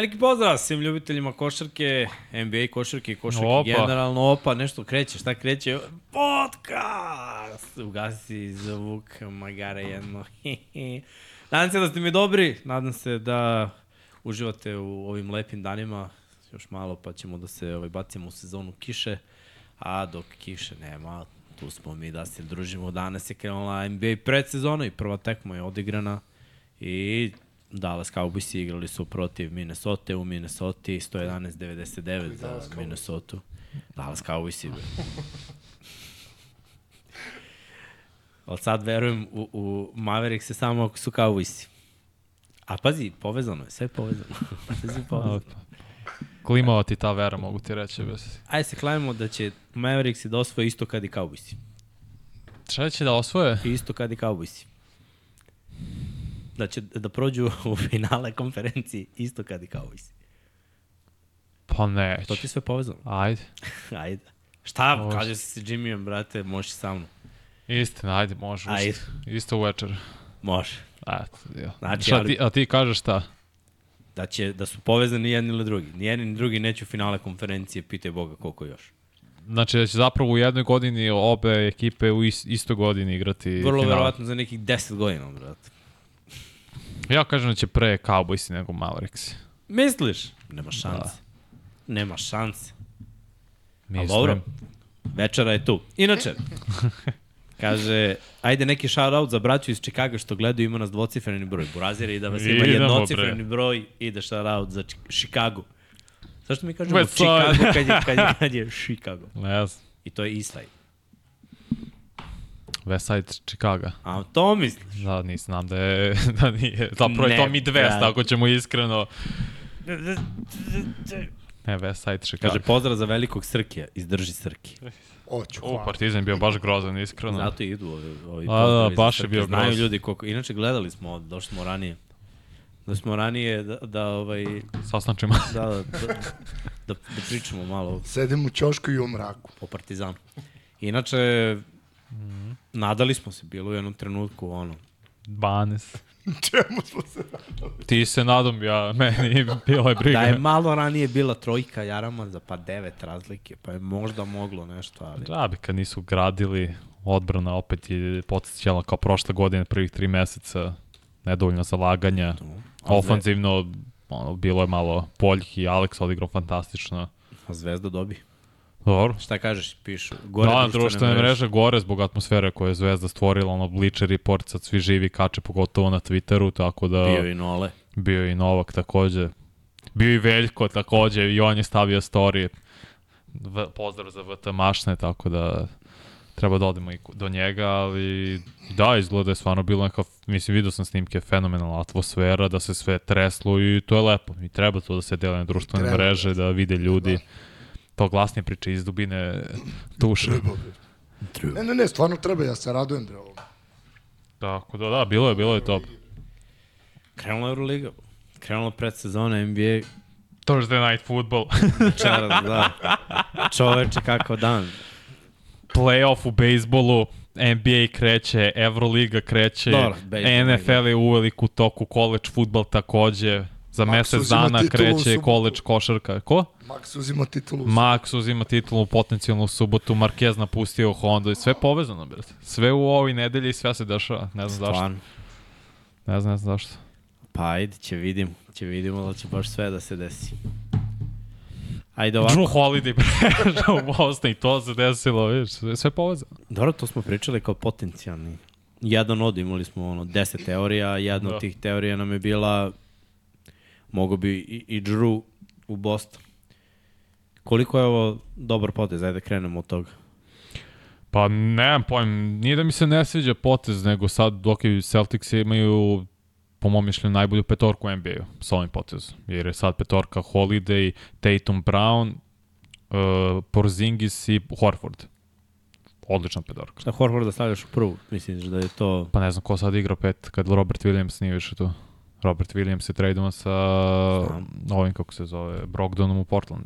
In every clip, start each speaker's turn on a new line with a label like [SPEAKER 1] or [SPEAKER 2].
[SPEAKER 1] Veliki pozdrav svim ljubiteljima košarke, NBA košarke, košarke
[SPEAKER 2] Opa.
[SPEAKER 1] generalno. Opa, nešto kreće, šta kreće? Podcast! Ugasi zvuk magare jedno. nadam se da ste mi dobri, nadam se da uživate u ovim lepim danima. Još malo pa ćemo da se ovaj, bacimo u sezonu kiše. A dok kiše nema, tu smo mi da se družimo. Danas je krenula NBA predsezona i prva tekma je odigrana. I Dallas Cowboys igrali su protiv Minnesota u Minnesota 111-99 za Minnesota. Dallas Cowboys bre. Od sad verujem u, u Mavericks se samo ako su Cowboysi. A pazi, povezano je, sve je povezano. sve je povezano.
[SPEAKER 2] Klimava ti ta vera, mogu ti reći. Bez...
[SPEAKER 1] Ajde se klavimo da će Mavericks da osvoje isto kad i Cowboysi.
[SPEAKER 2] Šta će da osvoje?
[SPEAKER 1] Isto kad i Cowboysi. Da će da prođu u finale konferenciji isto kad i Cowboysi.
[SPEAKER 2] Pa neće.
[SPEAKER 1] To ti sve povezano.
[SPEAKER 2] Ajde.
[SPEAKER 1] Ajde. Šta,
[SPEAKER 2] Može.
[SPEAKER 1] kaže se sa Jimmyjem, brate, možeš sa mnom.
[SPEAKER 2] Istina, ajde, može.
[SPEAKER 1] Ajde.
[SPEAKER 2] Isto, isto večer.
[SPEAKER 1] Može.
[SPEAKER 2] Eto, ja.
[SPEAKER 1] Znači,
[SPEAKER 2] Šta
[SPEAKER 1] ali-
[SPEAKER 2] ti, a ti kažeš šta?
[SPEAKER 1] Da, će, da su povezani jedni ili drugi. Ni jedni ni drugi neće u finale konferencije, pitaj Boga koliko još.
[SPEAKER 2] Znači da će zapravo u jednoj godini obe ekipe u is, istoj godini igrati
[SPEAKER 1] Vrlo
[SPEAKER 2] finale.
[SPEAKER 1] verovatno za nekih 10 godina, brate.
[SPEAKER 2] Ja kažem da će pre Cowboysi nego Mavericks.
[SPEAKER 1] Misliš? Nema šanse. Nema šanse.
[SPEAKER 2] Mislim.
[SPEAKER 1] dobro. Večera je tu. Inače, kaže, ajde neki shout-out za braću iz Čikaga što gledaju, ima nas dvocifreni broj. Burazira i da vas ima jednocifreni
[SPEAKER 2] bre.
[SPEAKER 1] broj, ide shout-out za Chicago. Zašto mi kažemo. Chicago kad je, kad je, kad je Chicago?
[SPEAKER 2] Znam.
[SPEAKER 1] I to je Eastside.
[SPEAKER 2] Westside Chicago.
[SPEAKER 1] A to misliš?
[SPEAKER 2] Da, nisam znam da je, da nije. Zapravo je
[SPEAKER 1] Ne,
[SPEAKER 2] to Midwest,
[SPEAKER 1] brate.
[SPEAKER 2] ako ćemo iskreno. Ne, Westside Chicago.
[SPEAKER 1] Kaže, pozdrav za velikog Srkija, izdrži Srki.
[SPEAKER 3] Oću,
[SPEAKER 2] U,
[SPEAKER 3] hvala.
[SPEAKER 2] Partizan je bio baš grozan, iskreno.
[SPEAKER 1] Zato idu ovi, ovi
[SPEAKER 2] A, da, baš je bio
[SPEAKER 1] Znaju
[SPEAKER 2] grozan.
[SPEAKER 1] ljudi koliko... Inače, gledali smo, došli smo ranije. Da smo ranije da, da, ovaj,
[SPEAKER 2] Sastančima.
[SPEAKER 1] da, da, da, da, da pričamo malo
[SPEAKER 3] Sedim u ćošku i u mraku.
[SPEAKER 1] o Partizanu. Inače, nadali smo se, bilo u jednom trenutku, ono,
[SPEAKER 2] 12.
[SPEAKER 3] Čemu smo se...
[SPEAKER 2] Ti se nadam, ja, meni bilo je briga.
[SPEAKER 1] da je malo ranije bila trojka Jaramaza, pa devet razlike, pa je možda moglo nešto, ali...
[SPEAKER 2] Džabe kad nisu gradili, odbrana opet je podsjećala kao prošle godine, prvih tri meseca, nedovoljno zalaganja. Ofanzivno, ono, bilo je malo poljih i Alex odigrao fantastično.
[SPEAKER 1] A Zvezda dobi.
[SPEAKER 2] Dobro.
[SPEAKER 1] Šta kažeš, pišu? Gore
[SPEAKER 2] da, društvene mreže gore zbog atmosfere koje je Zvezda stvorila, ono Bleacher Report, sad svi živi kače, pogotovo na Twitteru, tako da
[SPEAKER 1] Bio i Nole.
[SPEAKER 2] bio i Novak takođe. Bio i Veljko takođe i on je stavio story. V, pozdrav za VT Mašne, tako da treba da odemo i do njega, ali da, izgleda da je stvarno bilo neka, mislim, vidio sam snimke, fenomenalna atmosfera, da se sve treslo i to je lepo. I treba to da se dele na društvene
[SPEAKER 3] Treba,
[SPEAKER 2] mreže, da vide ljudi. To glasnije priče iz dubine duše.
[SPEAKER 3] Ne, ne, ne, stvarno treba, ja se radujem da je ovo.
[SPEAKER 2] Tako da, da, bilo je, bilo je top.
[SPEAKER 1] Krenula je Euroliga. Krenula predsezona NBA.
[SPEAKER 2] Thursday night football.
[SPEAKER 1] Večeras, da. Čoveče, kakav dan.
[SPEAKER 2] playoff u bejsbolu, NBA kreće, Euroliga kreće,
[SPEAKER 1] bejsbol,
[SPEAKER 2] NFL je uvelik u toku, college futbol takođe, za
[SPEAKER 3] Max
[SPEAKER 2] mesec dana kreće college košarka. Ko?
[SPEAKER 3] Max uzima titulu.
[SPEAKER 2] Max uzima titulu potencijalno u subotu, Marquez napustio Honda i sve povezano, brate. Sve u ovoj nedelji i sve se dešava. Ne znam zašto. Ne znam, ne znam zašto.
[SPEAKER 1] Pa ajde, će vidim. Će vidimo da će baš sve da se desi. Ajde ovako.
[SPEAKER 2] Drew Holiday prešao u Boston i to se desilo, vidiš, sve, sve povezano.
[SPEAKER 1] Dobro, to smo pričali kao potencijalni. Jedan od imali smo ono 10 teorija, jedna
[SPEAKER 2] Da.
[SPEAKER 1] od tih teorija nam je bila mogo bi i, i Drew u Boston. Koliko je ovo dobar potez? Ajde da krenemo od toga.
[SPEAKER 2] Pa nemam pojem, nije da mi se ne sviđa potez, nego sad dok je Celtics imaju po mom mišljenju najbolju petorku u NBA-u sa ovim potezom. Jer je sad petorka Holiday, Tatum Brown, uh, Porzingis i Horford. Odlična petorka.
[SPEAKER 1] Šta Horforda stavljaš u prvu? Misliš da je to...
[SPEAKER 2] Pa ne znam ko sad igra pet kad Robert Williams nije više tu. Robert Williams je tradovan sa
[SPEAKER 1] Znam.
[SPEAKER 2] ovim, kako se zove, Brogdonom u Portland.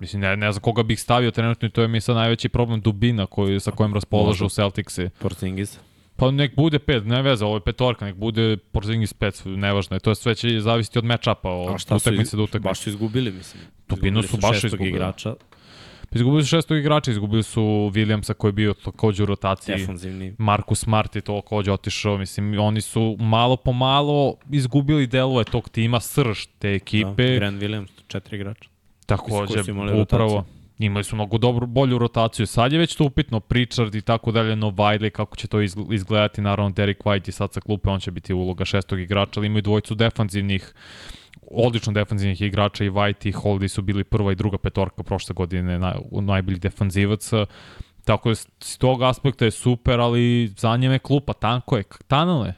[SPEAKER 2] Mislim, ne, ne znam koga bih stavio trenutno i to je mi sad najveći problem dubina koju, sa kojim raspolažu. Celticsi.
[SPEAKER 1] Porzingis?
[SPEAKER 2] Pa nek bude pet, ne veze, ovo je petorka, nek bude Porzingis pet, nevažno je, to sve će zavisiti od mečapa, od
[SPEAKER 1] su,
[SPEAKER 2] utakmice do utakmice.
[SPEAKER 1] baš su izgubili, mislim.
[SPEAKER 2] Dubinu
[SPEAKER 1] Izgubili
[SPEAKER 2] su baš izgubili.
[SPEAKER 1] igrača,
[SPEAKER 2] Izgubili su šestog igrača, izgubili su Williamsa koji je bio takođe u rotaciji.
[SPEAKER 1] defanzivni.
[SPEAKER 2] Marcus Smart je to takođe otišao, mislim, oni su malo po malo izgubili delove tog tima, srž te ekipe.
[SPEAKER 1] Da, Grant Williams, četiri igrača.
[SPEAKER 2] Takođe, upravo.
[SPEAKER 1] rotaciju.
[SPEAKER 2] Imali su mnogo dobru, bolju rotaciju. Sad je već to upitno, Pritchard i tako dalje, no Wiley, kako će to izg- izgledati. Naravno, Derek White i sad sa klupe, on će biti uloga šestog igrača, ali imaju dvojicu defanzivnih odlično defanzivnih igrača i White i Holiday su bili prva i druga petorka prošle godine na, najboljih defanzivaca. Tako da s tog aspekta je super, ali za njeme je klupa, tanko je, tanano je.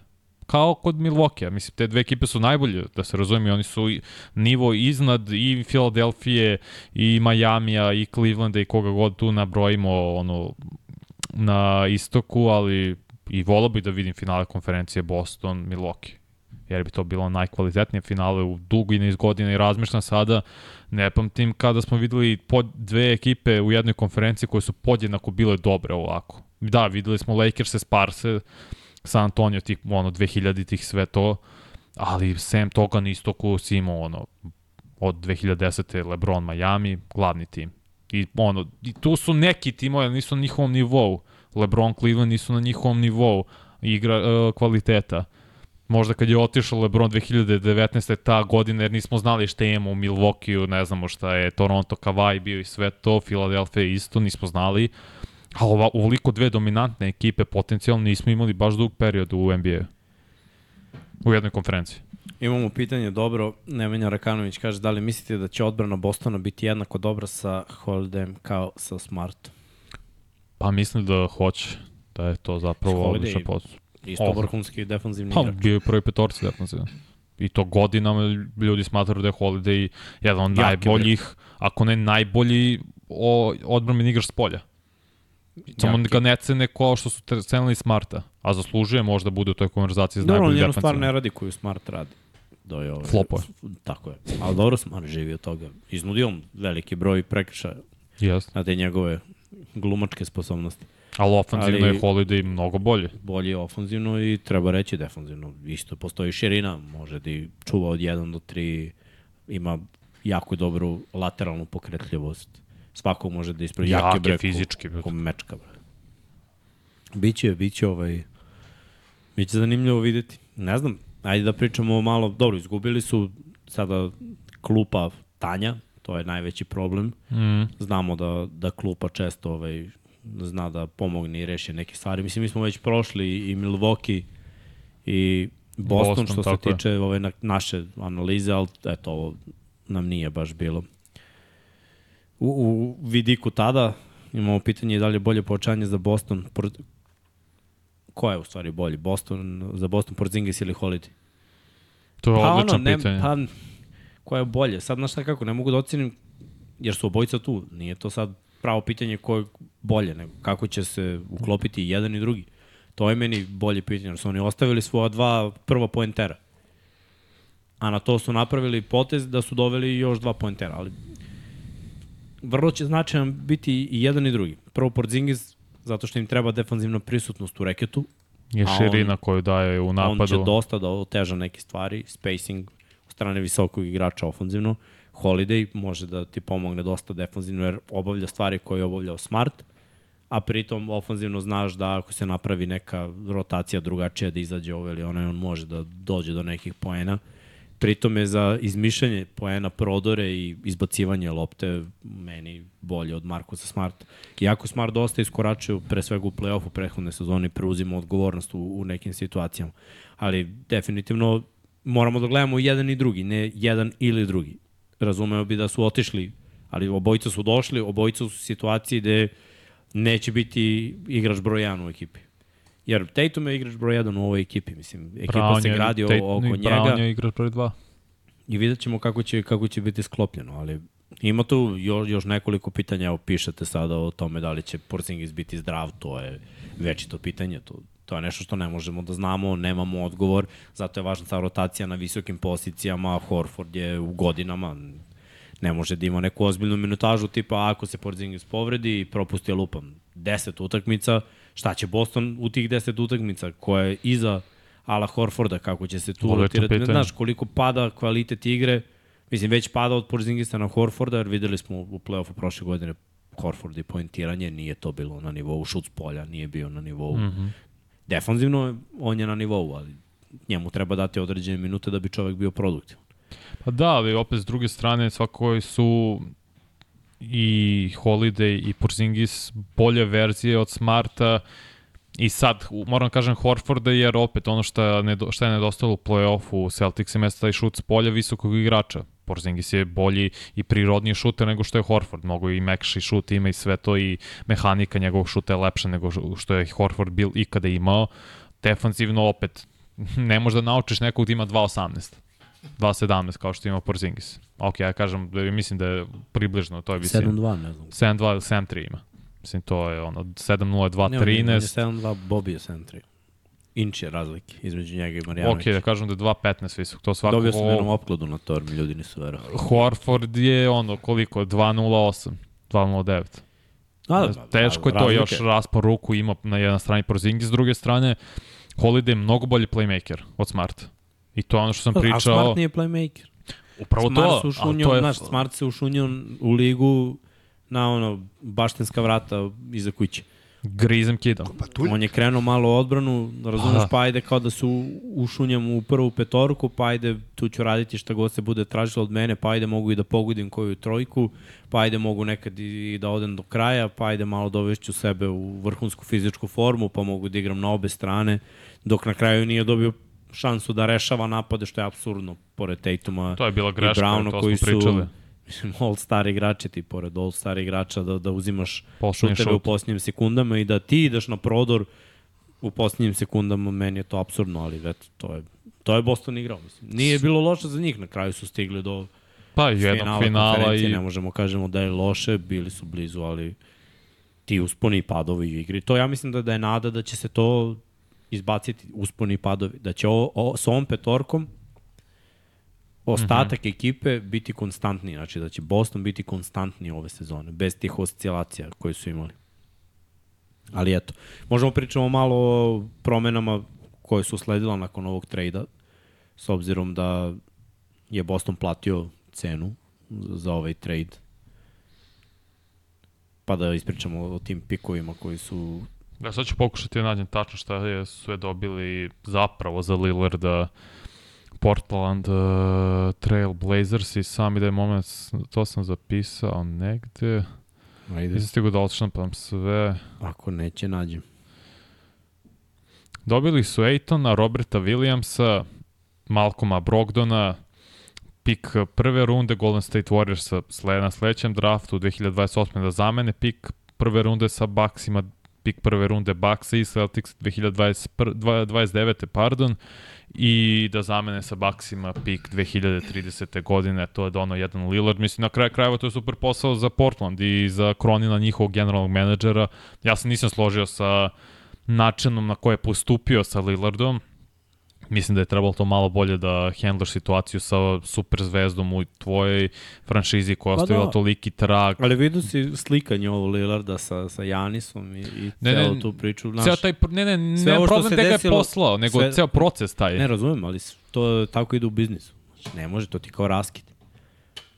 [SPEAKER 2] Kao kod Milwaukee, mislim, te dve ekipe su najbolje, da se razumije, oni su i- nivo iznad i Filadelfije, i Majamija, i Clevelanda, i koga god tu nabrojimo ono, na istoku, ali i volao bi da vidim finale konferencije Boston, Milwaukee jer bi to bilo najkvalitetnije finale u dugi niz godina i razmišljam sada, ne pamtim kada smo videli pod dve ekipe u jednoj konferenciji koje su podjednako bile dobre ovako. Da, videli smo Lakers, Sparse, San Antonio, tih, ono, 2000 tih sve to, ali sem toga na istoku si imao, ono, od 2010. LeBron Miami, glavni tim. I ono, i tu su neki timovi, ali nisu na njihovom nivou. LeBron, Cleveland nisu na njihovom nivou igra uh, kvaliteta. Možda kad je otišao LeBron 2019. ta godina, jer nismo znali šta imamo u Milwaukee, ne znamo šta je Toronto, Kawhi bio i sve to, Philadelphia isto, nismo znali. A ova, uvoliko dve dominantne ekipe potencijalno nismo imali baš dug period u NBA. U jednoj konferenciji.
[SPEAKER 1] Imamo pitanje, dobro, Nemanja Rakanović kaže, da li mislite da će odbrana Bostona biti jednako dobra sa Holidayem kao sa Smartom?
[SPEAKER 2] Pa mislim da hoće, da je to zapravo odličan posao.
[SPEAKER 1] Isto
[SPEAKER 2] Oh.
[SPEAKER 1] vrhunski defensivni
[SPEAKER 2] Pa,
[SPEAKER 1] igrač.
[SPEAKER 2] bio je u prvoj petorci defensivno. I to godinama ljudi smatraju da je Holiday jedan od
[SPEAKER 1] Jaki
[SPEAKER 2] najboljih, ako ne najbolji o, odbranben igrač s polja. Samo
[SPEAKER 1] Jaki.
[SPEAKER 2] ga ne cene kao što su cenili Smarta, a zaslužuje možda bude u toj konverzaciji za
[SPEAKER 1] Dobro, on
[SPEAKER 2] najbolji
[SPEAKER 1] jednu stvar ne radi koju Smart radi. Do je ove,
[SPEAKER 2] Flopuje.
[SPEAKER 1] Tako je. Ali dobro Smart živi od toga. Iznudio on veliki broj prekršaja
[SPEAKER 2] Yes.
[SPEAKER 1] na te njegove glumačke sposobnosti.
[SPEAKER 2] Ali ofenzivno
[SPEAKER 1] Ali-
[SPEAKER 2] je Holiday mnogo bolje.
[SPEAKER 1] Bolje ofanzivno i treba reći defensivno. Isto postoji širina, može da i čuva od 1 do 3, ima jako dobru lateralnu pokretljivost. Svako može da ispravi
[SPEAKER 2] Jak
[SPEAKER 1] jake
[SPEAKER 2] je
[SPEAKER 1] bre,
[SPEAKER 2] fizički, bre.
[SPEAKER 1] ko mečka. Bre. Biće, biće ovaj... Biće zanimljivo videti. Ne znam, ajde da pričamo malo. Dobro, izgubili su sada klupa Tanja, to je najveći problem.
[SPEAKER 2] Mm.
[SPEAKER 1] Znamo da, da klupa često ovaj, zna da pomogne i reši neke stvari. Mislim, mi smo već prošli i Milwaukee i Boston,
[SPEAKER 2] Boston,
[SPEAKER 1] što se
[SPEAKER 2] tako je.
[SPEAKER 1] tiče ove na, naše analize, ali eto, ovo nam nije baš bilo. U, u vidiku tada imamo pitanje da li je bolje povećanje za Boston. Por... Ko je u stvari bolji? Boston, za Boston Porzingis ili Holiday?
[SPEAKER 2] To je
[SPEAKER 1] Pa
[SPEAKER 2] odlično
[SPEAKER 1] ono, ne,
[SPEAKER 2] pitanje.
[SPEAKER 1] pa, ko je bolje? Sad, znaš šta kako, ne mogu da ocenim, jer su obojica tu. Nije to sad pravo pitanje ko je bolje, nego kako će se uklopiti i jedan i drugi. To je meni bolje pitanje, jer su oni ostavili svoja dva prva poentera. A na to su napravili potez da su doveli još dva poentera, ali vrlo će značajan biti i jedan i drugi. Prvo Porzingis, zato što im treba defanzivna prisutnost u reketu,
[SPEAKER 2] Je
[SPEAKER 1] a on-
[SPEAKER 2] širina koju daje u
[SPEAKER 1] On će
[SPEAKER 2] napadu.
[SPEAKER 1] dosta da oteža neke stvari, spacing od strane visokog igrača ofanzivno. Holiday može da ti pomogne dosta defanzivno jer obavlja stvari koje je obavljao Smart, a pritom ofanzivno znaš da ako se napravi neka rotacija drugačija da izađe ovo ili ono, on može da dođe do nekih poena. Pritom je za izmišljanje poena prodore i izbacivanje lopte meni bolje od Markusa Smarta. Iako Smart dosta iskoračuje pre svega u play-offu prethodne sezone i preuzima odgovornost u, u nekim situacijama. Ali definitivno moramo da gledamo jedan i drugi, ne jedan ili drugi. Razumeo bi da su otišli, ali obojica su došli, obojica su u situaciji gde neće biti igrač broj 1 u ekipi. Jer Tatum je igrač broj 1 u ovoj ekipi, mislim. Ekipa
[SPEAKER 2] Brown
[SPEAKER 1] se gradi
[SPEAKER 2] Tate-
[SPEAKER 1] oko
[SPEAKER 2] i
[SPEAKER 1] njega
[SPEAKER 2] Brown je igrač broj 2.
[SPEAKER 1] i vidjet ćemo kako će, kako će biti sklopljeno, ali ima tu još, još nekoliko pitanja, evo pišete sada o tome da li će Porzingis biti zdrav, to je večito pitanje, to, to je nešto što ne možemo da znamo, nemamo odgovor, zato je važna ta rotacija na visokim pozicijama, Horford je u godinama, ne može da ima neku ozbiljnu minutažu, tipa ako se Porzingis povredi i propusti lupam 10 utakmica, Šta će Boston u tih 10 utakmica koja je iza Ala Horforda, kako će se tu rotirati. Ne znaš koliko pada kvalitet igre, mislim već pada od Porzingista na Horforda, jer videli smo u play-offu prošle godine Horford i poentiranje, nije to bilo na nivou šut s polja, nije bio na nivou. Mm. -hmm. Defanzivno on je na nivou, ali njemu treba dati određene minute da bi čovek bio produktivan.
[SPEAKER 2] Pa da, ali opet s druge strane svakoj su i Holiday i Porzingis bolje verzije od Smarta i sad moram da kažem Horforda jer opet ono što nedo, šta je nedostalo u play-offu Celticsima je taj šut s polja visokog igrača. Porzingis je bolji i prirodniji šuter nego što je Horford. Mnogo i mekši šut ima i sve to i mehanika njegovog šuta je lepša nego što je Horford bil ikada imao. Defanzivno opet ne možeš da naučiš nekog da ima 2.18. 2.17 kao što ima Porzingis. Ok, ja kažem, da mislim da je približno toj visini.
[SPEAKER 1] 7-2, ne znam.
[SPEAKER 2] 7.2 ili 7.3 ima. Mislim, to je ono 7.0,
[SPEAKER 1] Ne, on je- on je
[SPEAKER 2] 2.13.
[SPEAKER 1] 7-2, Bobby je 7-3. Inč je razlike između njega i Marjanovića.
[SPEAKER 2] Ok, da kažem da je 2.15 visok. To svako...
[SPEAKER 1] Dobio sam jednom opkladu na to, jer mi ljudi nisu verovali.
[SPEAKER 2] Horford je ono koliko? 2.08. 2.09.
[SPEAKER 1] A, da,
[SPEAKER 2] Teško je to,
[SPEAKER 1] razlike.
[SPEAKER 2] još raspor ruku ima na jednoj strani Porzingis, s druge strane Holiday je mnogo bolji playmaker od Smarta. I to je ono što sam
[SPEAKER 1] A
[SPEAKER 2] pričao.
[SPEAKER 1] Smart nije playmaker.
[SPEAKER 2] Upravo
[SPEAKER 1] Smart
[SPEAKER 2] to,
[SPEAKER 1] se ušunio,
[SPEAKER 2] to je...
[SPEAKER 1] znaš, Smart se ušunio u ligu na ono, baštenska vrata iza kuće.
[SPEAKER 2] Grizem kida.
[SPEAKER 3] Pa
[SPEAKER 1] On je krenuo malo u odbranu, razumeš, pa ajde kao da se ušunjam u prvu petorku, pa ajde tu ću raditi šta god se bude tražilo od mene, pa ajde mogu i da pogodim koju trojku, pa ajde mogu nekad i da odem do kraja, pa ajde malo dovešću sebe u vrhunsku fizičku formu, pa mogu da igram na obe strane, dok na kraju nije dobio šansu da rešava napade, što je absurdno, pored Tatuma
[SPEAKER 2] To je bila
[SPEAKER 1] i
[SPEAKER 2] greška,
[SPEAKER 1] Browna
[SPEAKER 2] to
[SPEAKER 1] koji su
[SPEAKER 2] pričali.
[SPEAKER 1] mislim, all-star igrači ti, pored all-star igrača, da, da uzimaš
[SPEAKER 2] Poslednji
[SPEAKER 1] šutere u
[SPEAKER 2] šut.
[SPEAKER 1] posljednjim sekundama i da ti ideš na prodor u posljednjim sekundama, meni je to absurdno, ali eto, to je, to je Boston igrao. Mislim. Nije bilo loše za njih, na kraju su stigli do
[SPEAKER 2] Pa jednog
[SPEAKER 1] finala,
[SPEAKER 2] finala i
[SPEAKER 1] ne možemo kažemo da je loše, bili su blizu, ali ti usponi i padovi u igri. To ja mislim da, da je nada da će se to izbaciti, usponi padovi, da će o, o, s ovom petorkom ostatak mm -hmm. ekipe biti konstantniji, znači da će Boston biti konstantniji ove sezone, bez tih oscilacija koje su imali. Ali eto, možemo pričamo malo o promenama koje su sledila nakon ovog trejda, s obzirom da je Boston platio cenu za ovaj trade. Pa da ispričamo o tim pikovima koji su
[SPEAKER 2] Da, sad ću pokušati da nađem tačno šta je sve dobili zapravo za Lillarda Portland uh, Trail Blazers i sami da je moment, to sam zapisao negde.
[SPEAKER 1] Ajde,
[SPEAKER 2] Nisam stigu da odštampam sve.
[SPEAKER 1] ako neće, nađem.
[SPEAKER 2] Dobili su Ejtona, Roberta Williamsa, Malcoma Brogdona, pik prve runde Golden State Warriorsa na sledećem draftu 2028. da zamene pik prve runde sa Bucksima, pik prve runde Bucks i Celtics 2029. pardon, i da zamene sa Bucksima pik 2030. godine, to je dono jedan Lillard. Mislim, na kraju krajeva to je super posao za Portland i za Kronina, njihovog generalnog menadžera. Ja se nisam složio sa načinom na koje je postupio sa Lillardom. Mislim da je trebalo to malo bolje da handlaš situaciju sa super zvezdom u tvojoj franšizi koja
[SPEAKER 1] Pa
[SPEAKER 2] ostavila
[SPEAKER 1] da.
[SPEAKER 2] toliki trag.
[SPEAKER 1] Ali vidu si slikanje ovo Lillarda sa, sa Janisom i, i
[SPEAKER 2] Ne,
[SPEAKER 1] ceo
[SPEAKER 2] ne,
[SPEAKER 1] tu priču.
[SPEAKER 2] Ceo taj, ne, ne, ne
[SPEAKER 1] što
[SPEAKER 2] problem da ga je poslao, nego
[SPEAKER 1] sve-
[SPEAKER 2] ceo proces taj.
[SPEAKER 1] Ne razumem, ali to tako ide u biznisu. Znači, ne može, to ti kao raskid.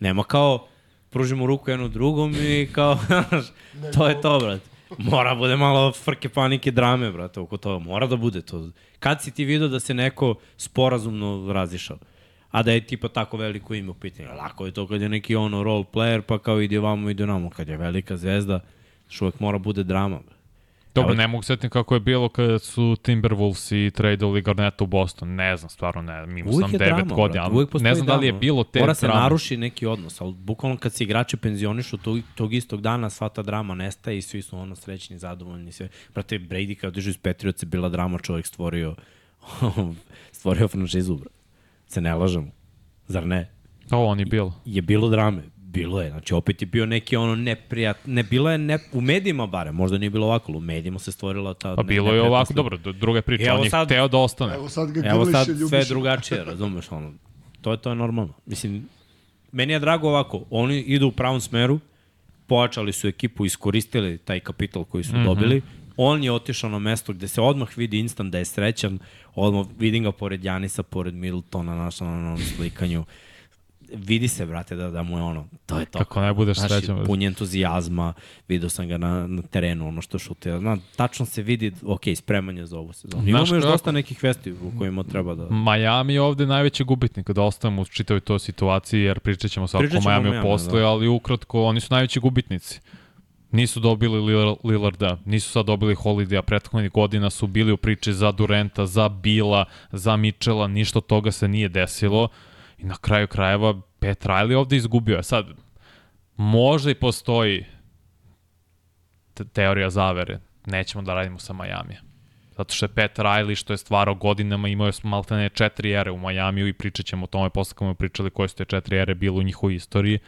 [SPEAKER 1] Nema kao, pružimo ruku jednu drugom i kao, znaš, to je to, brate. Mora bude malo frke, panike, drame, brate, oko toga. Mora da bude to. Kad si ti vidio da se neko sporazumno razišao? A da je tipa tako veliko ime u pitanju. Lako je to kad je neki ono role player, pa kao ide vamo, ide namo. Kad je velika zvezda, što uvek mora bude drama. Brate.
[SPEAKER 2] Dobro, ne mogu setiti kako je bilo kada su Timberwolves i tradovali Garneta u Boston. Ne znam, stvarno ne. Mimo sam
[SPEAKER 1] je
[SPEAKER 2] 9
[SPEAKER 1] drama,
[SPEAKER 2] godina. Ne znam da li je
[SPEAKER 1] drama.
[SPEAKER 2] bilo te
[SPEAKER 1] Mora se
[SPEAKER 2] drame.
[SPEAKER 1] naruši neki odnos, ali bukvalno kad se igrači penzionišu tog, tog istog dana, sva ta drama nestaje i svi su ono srećni, zadovoljni. Sve. Brate, Brady kao dižu iz Patriotsa bila drama, čovjek stvorio stvorio franšizu, bro. Se ne lažemo. Zar ne?
[SPEAKER 2] To on je bilo.
[SPEAKER 1] Je bilo drame. Bilo je, znači opet je bio neki ono neprijat, ne bilo je ne, u medijima bare, možda nije bilo ovako, u medijima se stvorila ta
[SPEAKER 2] Pa
[SPEAKER 1] ne-
[SPEAKER 2] bilo je
[SPEAKER 1] neprijatna
[SPEAKER 2] ovako, dobro, druga je priča. On je
[SPEAKER 1] sad-
[SPEAKER 2] hteo da ostane.
[SPEAKER 3] Evo sad ga
[SPEAKER 1] Evo sad
[SPEAKER 3] ljubiše.
[SPEAKER 1] sve drugačije, razumeš, ono, to je, to je normalno. Mislim, meni je drago ovako, oni idu u pravom smeru, pojačali su ekipu, iskoristili taj kapital koji su mm -hmm. dobili, On je otišao na mesto gde se odmah vidi instant da je srećan, odmah vidim ga pored Janisa, pored Middletona, našao na onom slikanju. Vidi se, brate, da, da mu je ono, to je to.
[SPEAKER 2] Kako ne budeš
[SPEAKER 1] Znaš,
[SPEAKER 2] srećan.
[SPEAKER 1] pun entuzijazma, vidio sam ga na, na terenu, ono što šutira. Zna, tačno se vidi, ok, spreman je za ovu sezonu. Imamo još
[SPEAKER 2] kako?
[SPEAKER 1] dosta nekih vesti u kojima treba da...
[SPEAKER 2] Miami je ovde najveći gubitnik da ostavimo u čitavoj toj situaciji, jer pričat ćemo svako
[SPEAKER 1] Pričat ćemo
[SPEAKER 2] Miami
[SPEAKER 1] Miamiju,
[SPEAKER 2] posle,
[SPEAKER 1] da.
[SPEAKER 2] ali ukratko, oni su najveći gubitnici. Nisu dobili Lillard- Lillarda, nisu sad dobili Holidaya, prethodnih godina su bili u priči za Durenta, za Bila, za Mitchella, ništa toga se nije desilo i na kraju krajeva Pat Riley ovde izgubio. Sad, možda i postoji te teorija zavere, nećemo da radimo sa Miami. Zato što je Pat Riley, što je stvarao godinama, imao je maltene četiri ere u Majamiju i pričat ćemo o tome posle smo pričali koje su te četiri ere bile u njihovoj istoriji.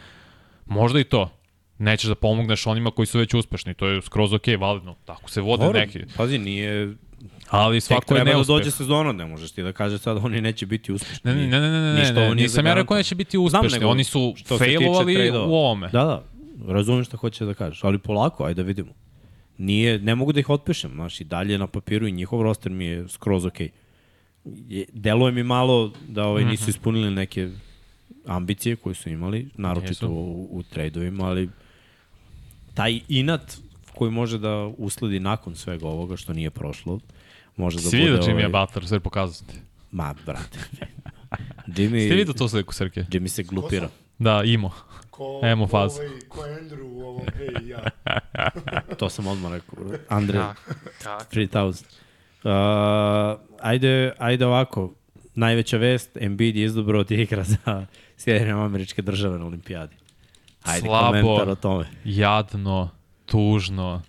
[SPEAKER 2] Možda i to. Nećeš da pomogneš onima koji su već uspešni, to je skroz ok, validno. Tako se vode
[SPEAKER 1] Dobro,
[SPEAKER 2] neki.
[SPEAKER 1] Pazi, nije...
[SPEAKER 2] Ali
[SPEAKER 1] Tek
[SPEAKER 2] svako je
[SPEAKER 1] treba da
[SPEAKER 2] neuspeh.
[SPEAKER 1] dođe sezona, ne možeš ti da kažeš sad oni neće biti uspešni.
[SPEAKER 2] Ne, ne, ne, ne, ne, ne,
[SPEAKER 1] Ništa
[SPEAKER 2] ne, nisam ja rekao da će biti
[SPEAKER 1] Znam,
[SPEAKER 2] uspešni,
[SPEAKER 1] nego
[SPEAKER 2] oni su failovali u ovome.
[SPEAKER 1] Da, da, razumem šta hoće da kažeš, ali polako, ajde da vidimo. Nije, ne mogu da ih otpišem, znaš, i dalje na papiru i njihov roster mi je skroz okej. Okay. Deluje mi malo da ovaj, nisu ispunili neke ambicije koje su imali, naročito u, u tradeovima, ali taj inat koji može da usledi nakon svega ovoga što nije prošlo, može da bude...
[SPEAKER 2] vidio Jimmy
[SPEAKER 1] ovaj,
[SPEAKER 2] Butler, sve pokazati.
[SPEAKER 1] Ma, brate. Jimmy,
[SPEAKER 2] Ste vidio tu sliku, Srke?
[SPEAKER 1] Jimmy se glupira.
[SPEAKER 2] Da, imo.
[SPEAKER 3] Ko,
[SPEAKER 2] Emo
[SPEAKER 3] ko
[SPEAKER 2] fazu.
[SPEAKER 3] Ovaj, ko Andrew u ovom hej ja.
[SPEAKER 1] To sam odmah rekao. Andre,
[SPEAKER 4] Tako.
[SPEAKER 1] 3000. Uh, ajde, ajde ovako. Najveća vest, Embiid je izabrao da igra za Sjedinjene američke države na olimpijadi. Ajde,
[SPEAKER 2] Slabo.
[SPEAKER 1] komentar o tome.
[SPEAKER 2] jadno, tužno.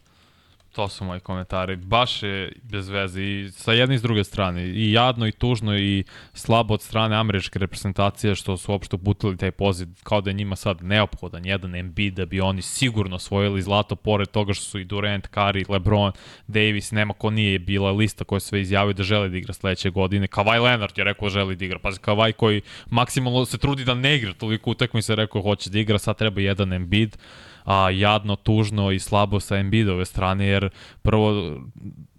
[SPEAKER 2] To su moji komentari. Baš je bez veze i sa jedne i s druge strane. I jadno i tužno i slabo od strane američke reprezentacije što su uopšte uputili taj poziv kao da je njima sad neophodan jedan Embiid da bi oni sigurno osvojili zlato pored toga što su i Durant, Curry, LeBron, Davis, nema ko nije bila lista koja sve izjavio da žele da igra sledeće godine. Kawhi Leonard je rekao da želi da igra. Pazi, Kawhi koji maksimalno se trudi da ne igra toliko se rekao hoće da igra, sad treba jedan Embiid a, jadno, tužno i slabo sa Embiidove strane, jer prvo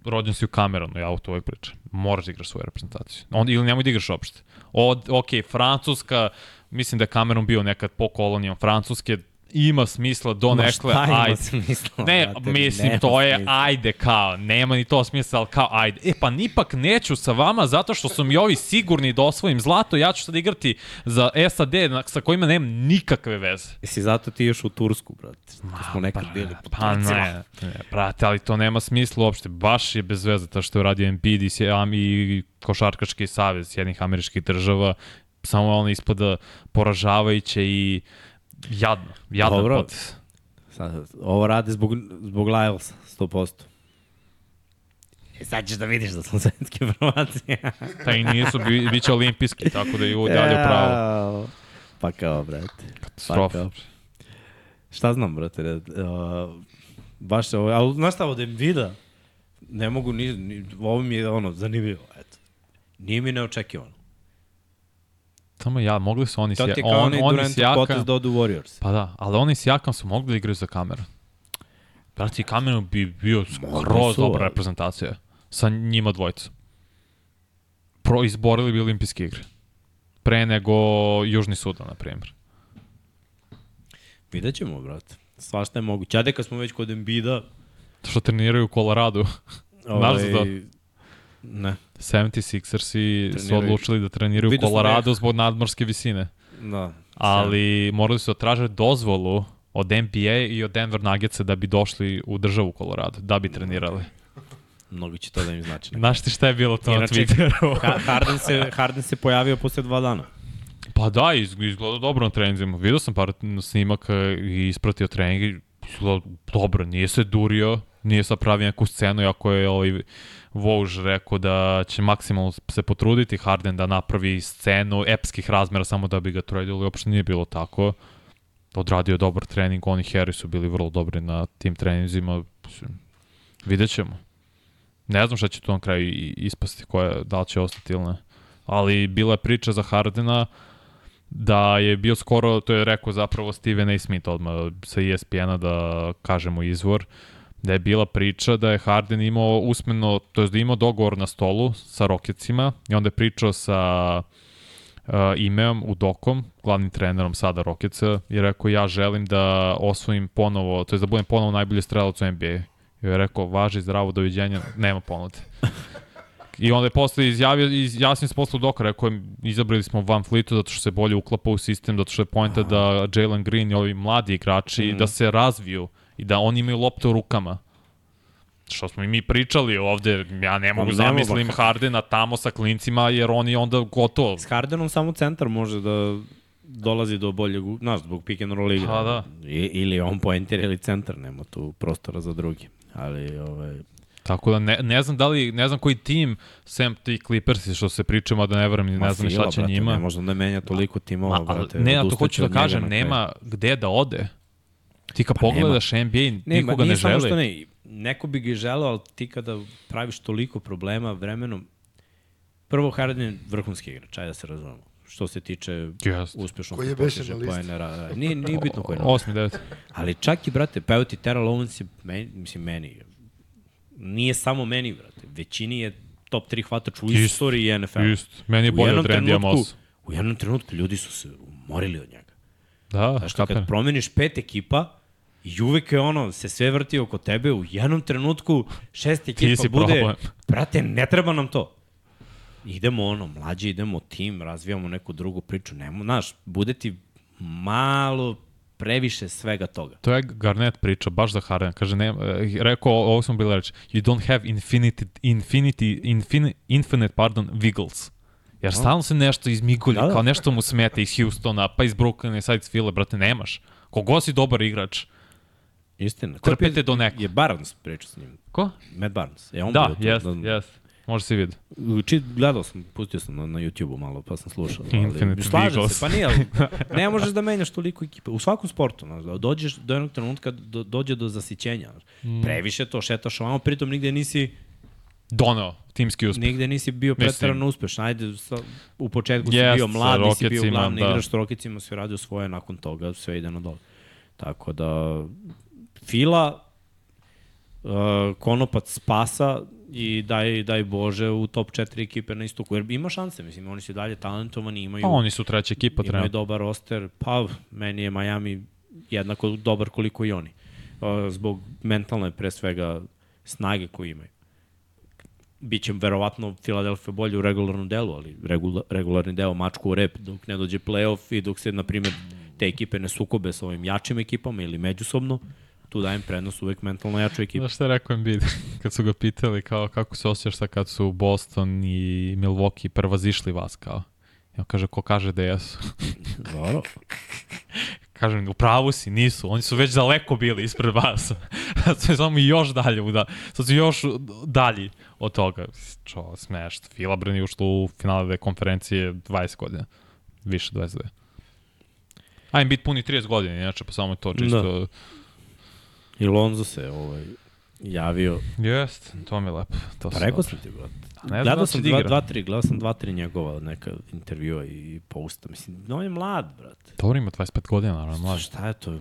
[SPEAKER 2] rođen si u Cameronu, ja u to uvek pričam. Moraš da igraš svoju reprezentaciju. On, ili nemoj da igraš uopšte. Od, ok, Francuska, mislim da je Cameron bio nekad po kolonijom Francuske, ima smisla do
[SPEAKER 1] Ma
[SPEAKER 2] nekle,
[SPEAKER 1] šta ima
[SPEAKER 2] ajde.
[SPEAKER 1] smisla,
[SPEAKER 2] Ne,
[SPEAKER 1] brate,
[SPEAKER 2] mislim,
[SPEAKER 1] nema
[SPEAKER 2] to je,
[SPEAKER 1] smisla.
[SPEAKER 2] ajde, kao, nema ni to smisla, ali kao, ajde. E, pa nipak neću sa vama, zato što su mi ovi sigurni da osvojim zlato, ja ću sad igrati za SAD, na- sa kojima nemam nikakve veze.
[SPEAKER 1] Jesi zato ti još u Tursku, brate? To smo nekad bili po
[SPEAKER 2] Pa ne, ne, brate, ali to nema smisla uopšte. Baš je bez veze to što je uradio Embiid i, i Košarkaški savez jednih američkih država. Samo ono ispada poražavajuće i jadno. Jadno
[SPEAKER 1] Dobro.
[SPEAKER 2] potez.
[SPEAKER 1] Sad, ovo rade zbog, zbog Lylesa, 100%. E sad ćeš da vidiš da svetske informacije.
[SPEAKER 2] Pa i nisu, bi, bit će olimpijski, tako da je u dalje pravo.
[SPEAKER 1] Pa kao, brate. Pa kao. Šta znam, brate, uh, baš se ovo, ali znaš šta, od Embiida, ne mogu ni, ni, ovo mi je ono, zanimljivo, eto. Nije mi neočekivano.
[SPEAKER 2] Samo ja, mogli su oni
[SPEAKER 1] je kao
[SPEAKER 2] on, oni sjaka,
[SPEAKER 1] potez da odu Warriors.
[SPEAKER 2] Pa da, ali oni s Jakom su mogli da igraju za kameru. Brati, Cameron bi bio skroz dobra reprezentacija sa njima dvojicom. Pro, izborili bi olimpijske igre. Pre nego Južni Sudan, na primjer.
[SPEAKER 1] Vidjet ćemo, brate. Svašta je moguće. Ajde kad smo već kod Embida,
[SPEAKER 2] Što treniraju u Colorado. Znaš za to?
[SPEAKER 1] ovaj, ne,
[SPEAKER 2] 76ersi su
[SPEAKER 1] Treniraju-
[SPEAKER 2] odlučili da treniraju u
[SPEAKER 1] sam
[SPEAKER 2] Colorado zbog nadmorske visine.
[SPEAKER 1] da.
[SPEAKER 2] Ali morali su da traže dozvolu od NBA i od Denver Nuggetsa da bi došli u državu Colorado, da bi trenirali.
[SPEAKER 1] Mnogo će to da im znači.
[SPEAKER 2] Znaš ti šta je bilo to na
[SPEAKER 1] Inače,
[SPEAKER 2] Twitteru?
[SPEAKER 1] Ha- Harden se, Harden se pojavio posle dva dana.
[SPEAKER 2] Pa da, iz- izgleda dobro na treninzima. Vidio sam par snimaka i ispratio trening i izgleda dobro, nije se durio, nije sad pravi neku scenu, iako je ovaj Vouge rekao da će maksimalno se potruditi Harden da napravi scenu epskih razmera samo da bi ga tradili, uopšte nije bilo tako. Odradio dobar trening, oni Harry su bili vrlo dobri na tim treninzima. Vidjet ćemo. Ne znam šta će tu na kraju ispasti, koja, da li će ostati ili ne. Ali bila je priča za Hardena, da je bio skoro, to je rekao zapravo Steven A. Smith odmah sa ESPN-a da kažemo izvor, da je bila priča da je Harden imao usmeno, to je da je imao dogovor na stolu sa Rocketsima i onda je pričao sa uh, Imeom Udokom, glavnim trenerom sada Rocketsa, i rekao ja želim da osvojim ponovo, to je da budem ponovo najbolji strelac u NBA. I je rekao, važi zdravo, doviđenja, nema ponude. I onda je posle izjavio, iz, jasno se posle Doka, rekao je, izabrali smo Van Fleetu zato što se bolje uklapa u sistem, zato što je pojenta da Jalen Green i ovi mladi igrači
[SPEAKER 1] Mhm.
[SPEAKER 2] da se razviju i da oni imaju lopte u rukama. Što smo i mi pričali ovde, ja ne mogu
[SPEAKER 1] ne
[SPEAKER 2] zamislim. Hardena tamo sa klincima jer oni onda gotovo.
[SPEAKER 1] S Hardenom samo centar može da dolazi do boljeg, znaš, zbog pick and roll igra.
[SPEAKER 2] Pa da.
[SPEAKER 1] I, ili on poenter ili centar, nema tu prostora za drugi. Ali, ovaj,
[SPEAKER 2] Tako da ne, ne znam da li, ne znam koji tim, sem ti Clippersi što se pričamo, da ne verujem,
[SPEAKER 1] ma
[SPEAKER 2] ne znam
[SPEAKER 1] fila,
[SPEAKER 2] šta će
[SPEAKER 1] brate,
[SPEAKER 2] njima.
[SPEAKER 1] Ne može da menja toliko timova, brate.
[SPEAKER 2] ne, a to hoću da kažem, nema gde da ode. Ti kad
[SPEAKER 1] Pa
[SPEAKER 2] pogledaš NBA,
[SPEAKER 1] Ne,
[SPEAKER 2] nikoga ne
[SPEAKER 1] samo
[SPEAKER 2] želi.
[SPEAKER 1] što ne, neko bi ga i želeo, ali ti kada praviš toliko problema vremenom, prvo Harden je vrhunski igrač, ajde da se razumemo. Što se tiče
[SPEAKER 2] Jest.
[SPEAKER 1] uspešnog
[SPEAKER 3] Koji je beše
[SPEAKER 1] postiže
[SPEAKER 3] na listi?
[SPEAKER 1] poena, ra- ra- Nije, nije bitno koji je na
[SPEAKER 2] Osmi, devet.
[SPEAKER 1] Ali čak i, brate, pa evo ti Terrell Owens je, meni, mislim, meni, nije samo meni, brate, većini je top 3 hvatač u
[SPEAKER 2] Isto,
[SPEAKER 1] istoriji NFL.
[SPEAKER 2] Isto. Meni je bolje od Randy Moss.
[SPEAKER 1] U jednom trenutku ljudi su se umorili od njega.
[SPEAKER 2] Da,
[SPEAKER 1] Znaš,
[SPEAKER 2] kapiram.
[SPEAKER 1] kad promeniš pet ekipa, i uvek je ono, se sve vrti oko tebe, u jednom trenutku šest ekipa bude,
[SPEAKER 2] problem.
[SPEAKER 1] brate, ne treba nam to. Idemo ono, mlađi idemo tim, razvijamo neku drugu priču, nemo, znaš, bude ti malo previše svega toga.
[SPEAKER 2] To je Garnett priča, baš za Harden. Kaže, ne, eh, rekao, ovo smo bili reći, you don't have infinity, infinity, infin, infinite, pardon, wiggles. Jer stalno se nešto izmigulja,
[SPEAKER 1] Da, da.
[SPEAKER 2] kao nešto mu smeta iz Houstona, pa iz Brooklyna, sad iz Fila, brate, nemaš. Kogo si dobar igrač.
[SPEAKER 1] Istina.
[SPEAKER 2] Trpite do nekog.
[SPEAKER 1] Je Barnes pričao s njim.
[SPEAKER 2] Ko?
[SPEAKER 1] Matt Barnes. Je on
[SPEAKER 2] Da,
[SPEAKER 1] bio tu,
[SPEAKER 2] jest,
[SPEAKER 1] da-
[SPEAKER 2] jest. Može se vidi.
[SPEAKER 1] Či, gledao sam, pustio sam na, na YouTube-u malo, pa sam slušao.
[SPEAKER 2] Infinite
[SPEAKER 1] Ali, slažem
[SPEAKER 2] Beagles.
[SPEAKER 1] se, pa nije, ali ne možeš da menjaš toliko ekipe. U svakom sportu, znaš, da dođeš do jednog trenutka, do, dođe do zasićenja.
[SPEAKER 2] Mm.
[SPEAKER 1] Previše to, šetaš ovamo, pritom nigde nisi,
[SPEAKER 2] Doneo, timski uspeh.
[SPEAKER 1] nigde nisi bio pretarano uspešan. Ajde, sa, u početku si
[SPEAKER 2] Jest,
[SPEAKER 1] bio mlad, nisi bio glavni
[SPEAKER 2] da.
[SPEAKER 1] igrač, s Rokicima si radio svoje, nakon toga sve ide na dole. Tako da, Fila, uh, konopac spasa i daj, daj Bože u top 4 ekipe na istoku. Jer ima šanse, mislim, oni su dalje talentovani, imaju,
[SPEAKER 2] Pa oni su treća ekipa
[SPEAKER 1] imaju
[SPEAKER 2] trenutno.
[SPEAKER 1] dobar roster. Pa, meni je Miami jednako dobar koliko i oni. Uh, zbog mentalne, pre svega, snage koju imaju. Biće verovatno Philadelphia bolje u regularnom delu, ali regula, regularni deo mačku u rep dok ne dođe playoff i dok se, na primjer, te ekipe ne sukobe sa ovim jačim ekipama ili međusobno, tu dajem prednost uvek mentalno jačoj ekipi.
[SPEAKER 2] Znaš šta je rekao Embiid? kad su ga pitali kao kako se osjećaš sad kad su Boston i Milwaukee prevazišli vas kao. On kaže, ko kaže da jesu?
[SPEAKER 1] Dobro.
[SPEAKER 2] Kažem, u pravu si, nisu. Oni su već daleko bili ispred vas. Sad su samo još dalje, da, sad su još dalji od toga. Čo, smešno. Fila Brni ušlo u finale konferencije 20 godina. Više 22. A im bit puni 30 godina, inače pa samo je to čisto... Da.
[SPEAKER 1] I Lonzo se ovaj, javio.
[SPEAKER 2] Jest, to mi je lepo. To
[SPEAKER 1] Pa rekao sam ti, brate.
[SPEAKER 2] Ne
[SPEAKER 1] Gledao
[SPEAKER 2] da
[SPEAKER 1] sam
[SPEAKER 2] da
[SPEAKER 1] dva,
[SPEAKER 2] igra.
[SPEAKER 1] dva, tri, gledao sam dva, tri njegova neka intervjua i posta. Mislim, on je mlad, brate.
[SPEAKER 2] Dobro ima 25 godina, naravno, mlađe.
[SPEAKER 1] Šta je to?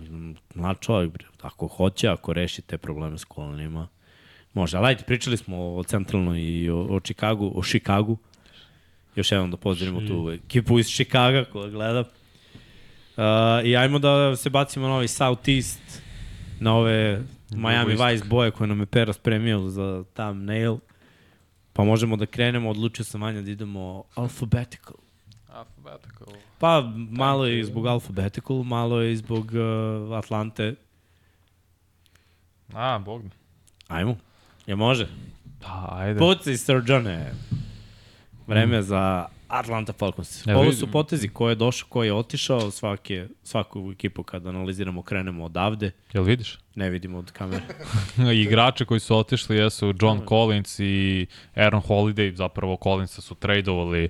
[SPEAKER 1] Mlad čovjek, bre. Ako hoće, ako reši te probleme s kolenima, može. Ali ajde, pričali smo o centralnoj i o, o Chicagu, o Chicagu. Još jednom da pozdravimo tu ekipu iz Chicaga koja gleda. Uh, I ajmo da se bacimo na ovaj Southeast, na ove Miami. Vice boje koje nam je Pera spremio za thumbnail. Pa možemo da krenemo, odlučio sam Vanja da idemo alphabetical.
[SPEAKER 2] Alphabetical.
[SPEAKER 1] Pa malo je zbog Alphabetical, malo je zbog uh, Atlante.
[SPEAKER 2] A, bog me.
[SPEAKER 1] Ajmo. Je može?
[SPEAKER 2] Pa, ajde.
[SPEAKER 1] Puci, Sir Johne. Vreme za Atlanta Falcons.
[SPEAKER 2] Evo
[SPEAKER 1] Ovo su potezi ko je došao, ko je otišao, svake, svaku ekipu kad analiziramo krenemo odavde.
[SPEAKER 2] Jel vidiš?
[SPEAKER 1] Ne vidimo od kamere.
[SPEAKER 2] Igrače koji su otišli jesu John Collins i Aaron Holiday, zapravo Collinsa su tradovali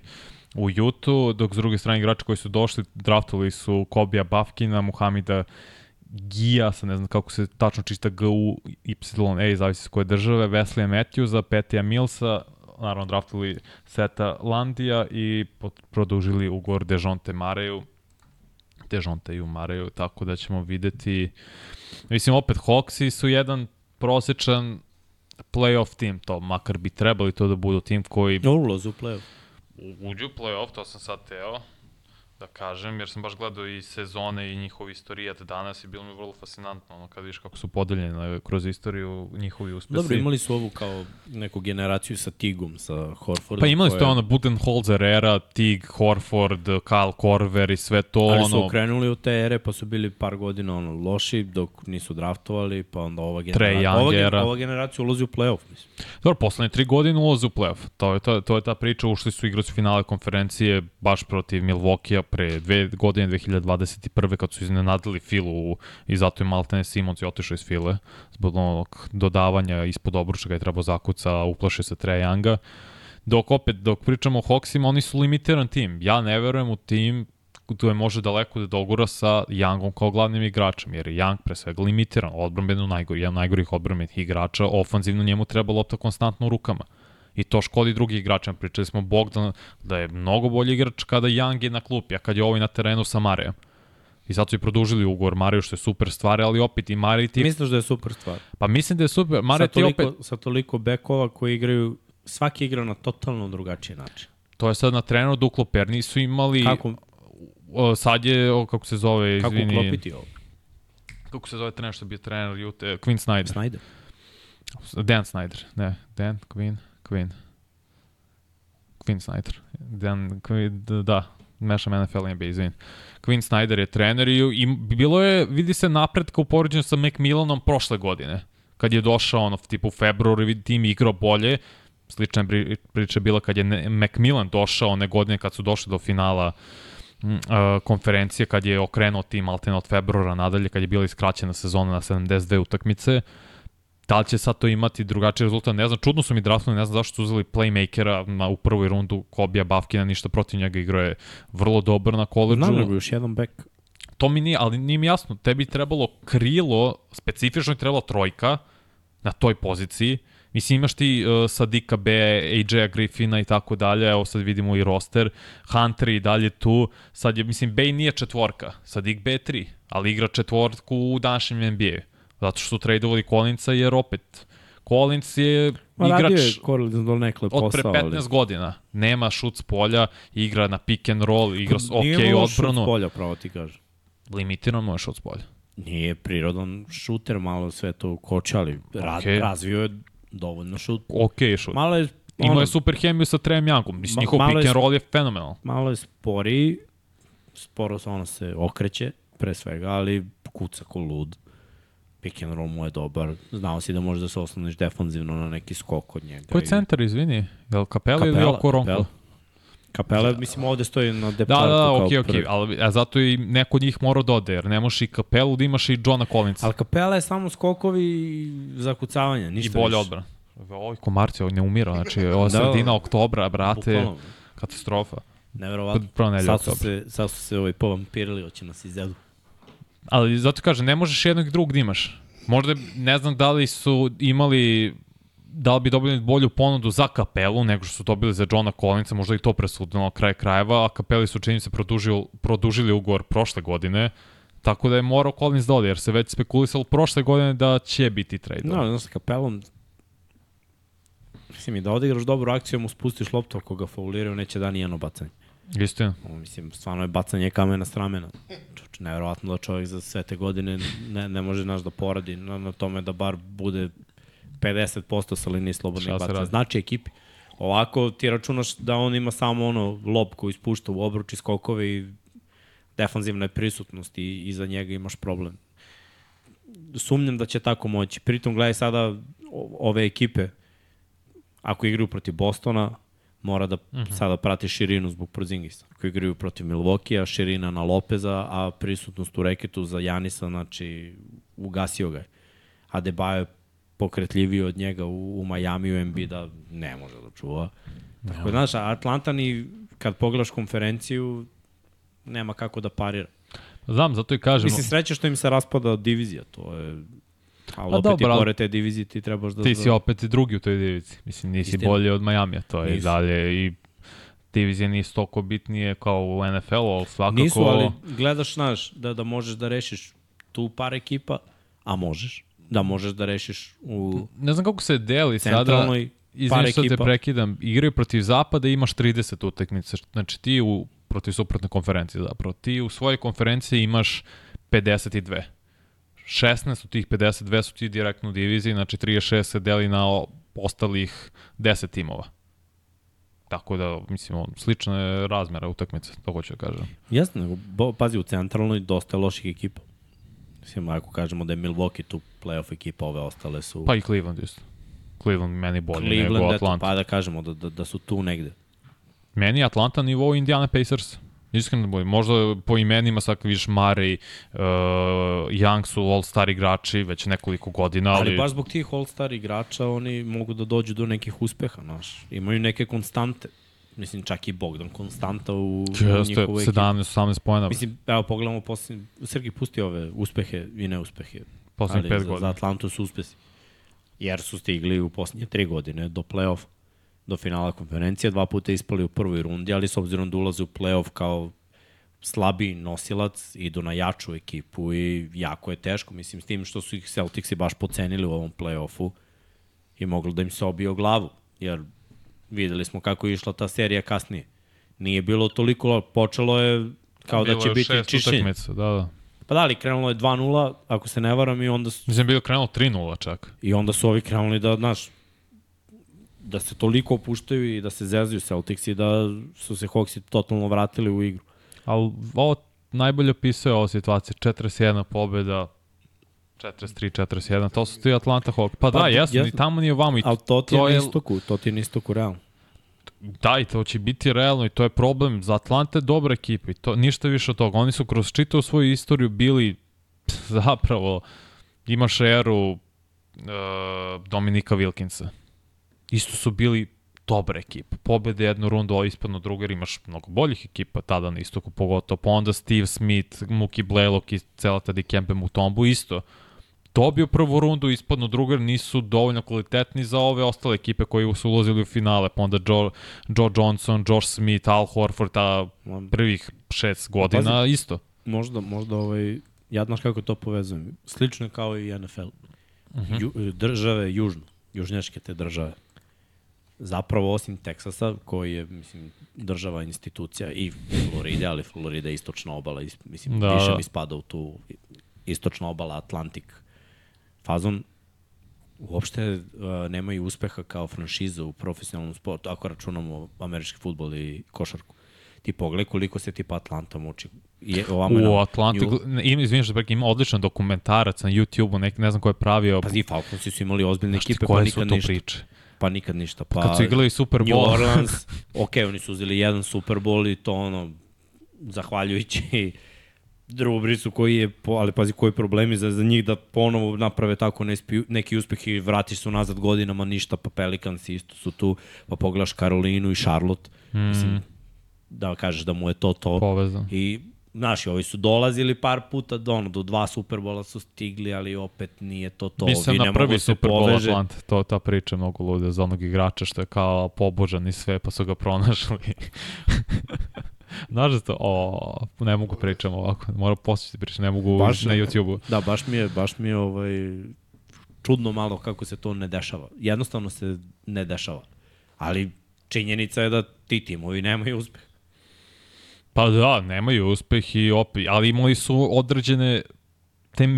[SPEAKER 2] u Jutu, dok s druge strane igrači koji su došli, draftovali su Kobija Bafkina, Muhamida Gija, sad ne znam kako se tačno čista G U Y A, zavisi s koje države, Wesley Matthewsa, Petija Millsa, naravno draftovali Seta Landija i produžili ugovor Dejonte Mareju, Dejonte i Mareju, tako da ćemo videti. Mislim, opet, Hawksi su jedan prosečan playoff tim, to makar bi trebali to da budu tim koji
[SPEAKER 1] Ulaz u play-off.
[SPEAKER 2] uđu u playoff, to sam sad teo da kažem, jer sam baš gledao i sezone i njihov istorijat danas i bilo mi vrlo fascinantno, ono, kad vidiš kako su podeljene kroz istoriju njihovi uspesi.
[SPEAKER 1] Dobro, imali su ovu kao neku generaciju sa Tigom, sa Horfordom.
[SPEAKER 2] Pa imali su to
[SPEAKER 1] koja-
[SPEAKER 2] ono Budenholzer era, Tig, Horford, Kyle Korver i sve to
[SPEAKER 1] Ali su
[SPEAKER 2] ono
[SPEAKER 1] okrenuli od te ere, pa su bili par godina ono, loši dok nisu draftovali, pa onda ova generacija, ova, gen-
[SPEAKER 2] era.
[SPEAKER 1] ova generacija ulazi u play-off, mislim.
[SPEAKER 2] Dobro, poslednje tri godine ulaze u playoff. To je, ta, to je ta priča, ušli su igrati finale konferencije baš protiv Milwaukee-a pre dve godine, 2021. kad su iznenadili Filu i zato je Maltene Simons i otišao iz File zbog onog dodavanja ispod obruča ga je trebao zakuca, uplaše se Trae Younga. Dok opet, dok pričamo o Hawksima, oni su limitiran tim. Ja ne verujem u tim tu je može daleko da dogura sa Youngom kao glavnim igračem, jer je Young pre svega limitiran, odbranbeno najgori, jedan najgorih odbranbenih igrača, ofanzivno njemu treba lopta konstantno u rukama. I to škodi drugih igrača. Pričali smo Bogdan da je mnogo bolji igrač kada Young je na klupi, a kad je ovaj na terenu sa Marijom. I zato su i produžili ugovor Mariju, što je super stvar, ali opet i Marij ti...
[SPEAKER 1] Misliš da je super stvar?
[SPEAKER 2] Pa mislim da je super. Marij
[SPEAKER 1] sa,
[SPEAKER 2] ti opet...
[SPEAKER 1] sa toliko bekova koji igraju, svaki igra na totalno drugačiji način.
[SPEAKER 2] To je sad na trenu Duklo Per nisu imali...
[SPEAKER 1] Kako,
[SPEAKER 2] O, sad je, o, kako se zove,
[SPEAKER 1] kako
[SPEAKER 2] izvini...
[SPEAKER 1] uklopiti ovo?
[SPEAKER 2] Kako se zove trener što je bio trener Jute? Quinn Snyder.
[SPEAKER 1] Snyder.
[SPEAKER 2] Dan Snyder, ne, Dan, Quinn, Quinn. Quinn Snyder. Dan, da, mešam NFL i NBA, izvin. Quinn Snyder je trener i, i bilo je, vidi se napretka u poređenju sa McMillanom prošle godine. Kad je došao ono, tipu u februaru i tim igrao bolje. Slična priča bila kad je McMillan došao one godine kad su došli do finala uh, konferencije kad je okrenuo tim maltene od februara nadalje, kad je bila iskraćena sezona na 72 utakmice. Da li će sad to imati drugačiji rezultat? Ne znam, čudno su mi draftili, ne znam zašto su uzeli playmakera na, u prvoj rundu Kobija Bavkina, ništa protiv njega igrao je vrlo dobar na koleđu.
[SPEAKER 1] Znam nego još jedan bek.
[SPEAKER 2] To mi nije, ali nije mi jasno, tebi trebalo krilo, specifično je trebalo trojka na toj poziciji. Mislim, imaš ti uh, Sadika B, AJ-a Griffina i tako dalje, evo sad vidimo i roster, Hunter i dalje tu, sad je, mislim, Bay nije četvorka, Sadik B je tri, ali igra četvorku u današnjem NBA, zato što su tradovali Collinsa, jer opet, Collins je
[SPEAKER 1] Ma radio je
[SPEAKER 2] igrač
[SPEAKER 1] Corlin do nekle
[SPEAKER 2] od pre
[SPEAKER 1] posao,
[SPEAKER 2] 15
[SPEAKER 1] ali...
[SPEAKER 2] godina, nema šut s polja, igra na pick and roll, igra s
[SPEAKER 1] Nije
[SPEAKER 2] ok
[SPEAKER 1] loš šut s
[SPEAKER 2] odbranu,
[SPEAKER 1] polja, pravo ti kažem.
[SPEAKER 2] limitirano je šut s polja.
[SPEAKER 1] Nije prirodan šuter, malo sve to koča, ali ra
[SPEAKER 2] Okej.
[SPEAKER 1] razvio je dovoljno šut.
[SPEAKER 2] ok šut.
[SPEAKER 1] Malo je,
[SPEAKER 2] Imao
[SPEAKER 1] ono,
[SPEAKER 2] je super hemiju sa Trem Youngom. Mislim, njihov pick and roll je fenomenal.
[SPEAKER 1] malo je sporiji, sporo se ono se okreće, pre svega, ali kuca ko lud. Pick and roll mu je dobar. Znao si da možeš da se osloniš defanzivno na neki skok od njega.
[SPEAKER 2] Ko je
[SPEAKER 1] i-
[SPEAKER 2] centar, izvini? Je li Kapela, ili
[SPEAKER 1] Kapela,
[SPEAKER 2] Okoronko?
[SPEAKER 1] Kapela. Kapela, mislim, ovde stoji na
[SPEAKER 2] Da,
[SPEAKER 1] deptartu
[SPEAKER 2] da, da,
[SPEAKER 1] kao
[SPEAKER 2] okej, okej,
[SPEAKER 1] prvi.
[SPEAKER 2] ali a zato i neko od njih mora da ode, jer ne možeš i Kapelu da imaš i Johna Collinsa.
[SPEAKER 1] Ali Kapela je samo skokovi i zakucavanja,
[SPEAKER 2] I
[SPEAKER 1] ništa
[SPEAKER 2] bolje
[SPEAKER 1] više.
[SPEAKER 2] odbran. Oj, komarci, ovo ne umira, znači ovo
[SPEAKER 1] Da.
[SPEAKER 2] sredina oktobra, brate,
[SPEAKER 1] Bukvalno,
[SPEAKER 2] katastrofa.
[SPEAKER 1] neverovatno. Sad su se, sad su se ovaj povampirili, hoće nas izjedu.
[SPEAKER 2] Ali zato kažem, ne možeš jednog i drugog da imaš. Možda, ne znam da li su imali da li bi dobili bolju ponudu za kapelu nego što su dobili za Johna Collinsa, možda i to presudilo kraj krajeva, a kapeli su čini se produžili, produžili ugovor prošle godine, tako da je morao Collins da ode, jer se već spekulisalo prošle godine da će biti trade.
[SPEAKER 1] No, znaš, sa kapelom, mislim, i da odigraš dobru akciju, mu spustiš loptu ako ga fauliraju, neće da nijedno bacanje.
[SPEAKER 2] Istina.
[SPEAKER 1] Mislim, stvarno je bacanje kamena s ramena. Čoč, nevjerovatno da čovjek za sve te godine ne, ne može naš da poradi na, na tome da bar bude 50% sa linije slobodnih bacanja. Znači ekipi. Ovako ti računaš da on ima samo ono lob koji ispušta u obruč i skokove i defanzivna je prisutnost i iza njega imaš problem. Sumnjam da će tako moći. Pritom gledaj sada ove ekipe ako igraju protiv Bostona, mora da mm -hmm. sada prati širinu zbog Porzingisa. Ako igraju protiv Milwaukee, širina na Lopeza, a prisutnost u reketu za Janisa, znači ugasio ga je. A Debajo je pokretljiviji od njega u, u Miami, u da ne može da čuva. Tako, znaš, a Atlanta ni kad pogledaš konferenciju, nema kako da parira.
[SPEAKER 2] Znam, zato i kažem,
[SPEAKER 1] Mislim, sreće što im se raspada divizija, to je... Ali
[SPEAKER 2] Pa
[SPEAKER 1] opet
[SPEAKER 2] dobro,
[SPEAKER 1] i pored te divizije ti trebaš da...
[SPEAKER 2] ti si opet drugi u toj divici. Mislim, nisi
[SPEAKER 1] Istina.
[SPEAKER 2] bolji od Majamija, to je
[SPEAKER 1] Nisu.
[SPEAKER 2] dalje i divizije nisu toliko bitnije kao u NFL-u, ali svakako...
[SPEAKER 1] Nisu, ali gledaš, znaš, da, da možeš da rešiš tu par ekipa, a možeš. da možeš da rešiš u
[SPEAKER 2] Ne znam kako se deli sada. Izvini što te prekidam. Igraju protiv Zapada i imaš 30 utakmica. Znači ti u, protiv suprotne konferencije zapravo. Ti u svojoj konferenciji imaš 52. 16 od tih 52 su ti direktno u diviziji, znači 36 se deli na ostalih 10 timova. Tako da, mislim, on, je razmera utakmice, to hoću da kažem.
[SPEAKER 1] Jasno, nego, bo, pazi, u centralnoj dosta je loših ekipa. Mislim, ako kažemo da je Milwaukee tu playoff ekipa, ove ostale su...
[SPEAKER 2] Pa i Cleveland isto. Cleveland meni bolje nego
[SPEAKER 1] Cleveland, eto,
[SPEAKER 2] Atlanta.
[SPEAKER 1] pa da kažemo da, da, da su tu negde.
[SPEAKER 2] Meni Atlanta na nivou Indiana Pacers. Iskreno da budem. Možda po imenima sad vidiš Murray, uh, Young su all-star igrači već nekoliko godina, ali,
[SPEAKER 1] Ali baš zbog tih all-star igrača oni mogu da dođu do nekih uspeha, znaš. Imaju neke konstante. Mislim, čak i Bogdan konstanta u, u
[SPEAKER 2] jeste
[SPEAKER 1] njihovoj ekipi.
[SPEAKER 2] 17-18 pojena
[SPEAKER 1] Mislim, evo pogledamo posljednje, Sergij pusti ove uspehe i neuspehe.
[SPEAKER 2] poslednjih
[SPEAKER 1] ali
[SPEAKER 2] 5
[SPEAKER 1] za,
[SPEAKER 2] godina.
[SPEAKER 1] za Atlantu su uspesi. Jer su stigli u posljednje tri godine do play-off, do finala konferencije, dva puta ispali u prvoj rundi, ali s obzirom da ulaze u play-off kao slabiji nosilac, idu na jaču ekipu i jako je teško. Mislim, s tim što su ih Celticsi baš pocenili u ovom play-offu i moglo da im se obije o glavu, jer videli smo kako je išla ta serija kasnije. Nije bilo toliko, počelo je kao
[SPEAKER 2] Bilo
[SPEAKER 1] da će biti čišćenje.
[SPEAKER 2] utakmica, Da, da.
[SPEAKER 1] Pa da, ali krenulo je 2-0, ako se ne varam, i onda su,
[SPEAKER 2] Mislim, bilo krenulo 3-0 čak.
[SPEAKER 1] i onda su ovi krenuli da, znaš, da se toliko opuštaju i da se zezaju Celtics i da su se Hawksi totalno vratili u igru.
[SPEAKER 2] Ali ovo najbolje opisuje ovo situacija. 41 pobjeda, 43-41, to su ti Atlanta Hawks. Pa,
[SPEAKER 1] Pa,
[SPEAKER 2] da, jesu, ni tamo ni ovamo.
[SPEAKER 1] Ali to ti je
[SPEAKER 2] To
[SPEAKER 1] na
[SPEAKER 2] je-
[SPEAKER 1] istoku, to ti je na istoku realno.
[SPEAKER 2] Da, i to će biti realno i to je problem. Za Atlante je dobra ekipa i to, ništa više od toga. Oni su kroz čitavu svoju istoriju bili zapravo, imaš eru uh, Dominika Wilkinsa. Isto su bili dobra ekipa. Pobede jednu rundu, ovo ispadno drugu, jer imaš mnogo boljih ekipa tada na istoku, pogotovo. Pa onda Steve Smith, Muki Blaylock i cela ta Dikembe Mutombo isto dobio prvu rundu, ispadno drugu, jer nisu dovoljno kvalitetni za ove ostale ekipe koji su ulazili u finale, pa onda Joe, Joe Johnson, Josh Smith, Al Horford, ta prvih šest godina,
[SPEAKER 1] pazi.
[SPEAKER 2] isto.
[SPEAKER 1] Možda, možda ovaj, ja znaš kako to povezujem. Slično kao i NFL. Uh -huh. Ju, države južno, južnjačke te države. Zapravo, osim Teksasa, koji je, mislim, država, institucija i Floride, ali Florida je istočna obala, is- mislim,
[SPEAKER 2] Da,
[SPEAKER 1] više
[SPEAKER 2] da.
[SPEAKER 1] mi spada u tu istočna obala, Atlantik fazon, uopšte uh, nemaju uspeha kao franšiza u profesionalnom sportu, ako računamo američki futbol i košarku. Ti pogledaj koliko se tipa Atlanta muči. Je, ovamo
[SPEAKER 2] U
[SPEAKER 1] New-
[SPEAKER 2] ima, prek, ima odličan dokumentarac na YouTube-u, ne znam ko je pravio.
[SPEAKER 1] Pazi, Falconsi su imali ozbiljne ekipe, pa
[SPEAKER 2] koje su
[SPEAKER 1] nikad
[SPEAKER 2] to
[SPEAKER 1] ništa.
[SPEAKER 2] priče?
[SPEAKER 1] Pa nikad ništa. Pa,
[SPEAKER 2] Kad su igrali Super
[SPEAKER 1] New
[SPEAKER 2] Bowl.
[SPEAKER 1] Orleans, ok, oni su uzeli jedan Super Bowl i to ono, zahvaljujući Drew Breesu koji je, ali pazi koji problemi za, za njih da ponovo naprave tako nespi, neki uspeh i vratiš se nazad godinama, ništa, pa Pelicans isto su tu, pa pogledaš Karolinu i Charlotte, mm. mislim, da kažeš da mu je to to.
[SPEAKER 2] Povezan.
[SPEAKER 1] I, znaš, ovi su dolazili par puta do, ono, do dva Superbola su stigli, ali opet nije to to.
[SPEAKER 2] Nisam
[SPEAKER 1] Vi ne
[SPEAKER 2] na prvi
[SPEAKER 1] se
[SPEAKER 2] Super Bowl
[SPEAKER 1] poveže.
[SPEAKER 2] Atlanta, to ta priča mnogo lude za onog igrača što je kao pobožan i sve, pa su ga pronašli. Znaš da to, o, ne mogu pričam ovako, moram posjeći pričam, ne mogu
[SPEAKER 1] Baš-
[SPEAKER 2] na YouTube-u.
[SPEAKER 1] Da, baš mi je, baš mi je ovaj, čudno malo kako se to ne dešava. Jednostavno se ne dešava. Ali činjenica je da ti timovi nemaju uspeh.
[SPEAKER 2] Pa da, nemaju uspeh i opet, ali imali su određene te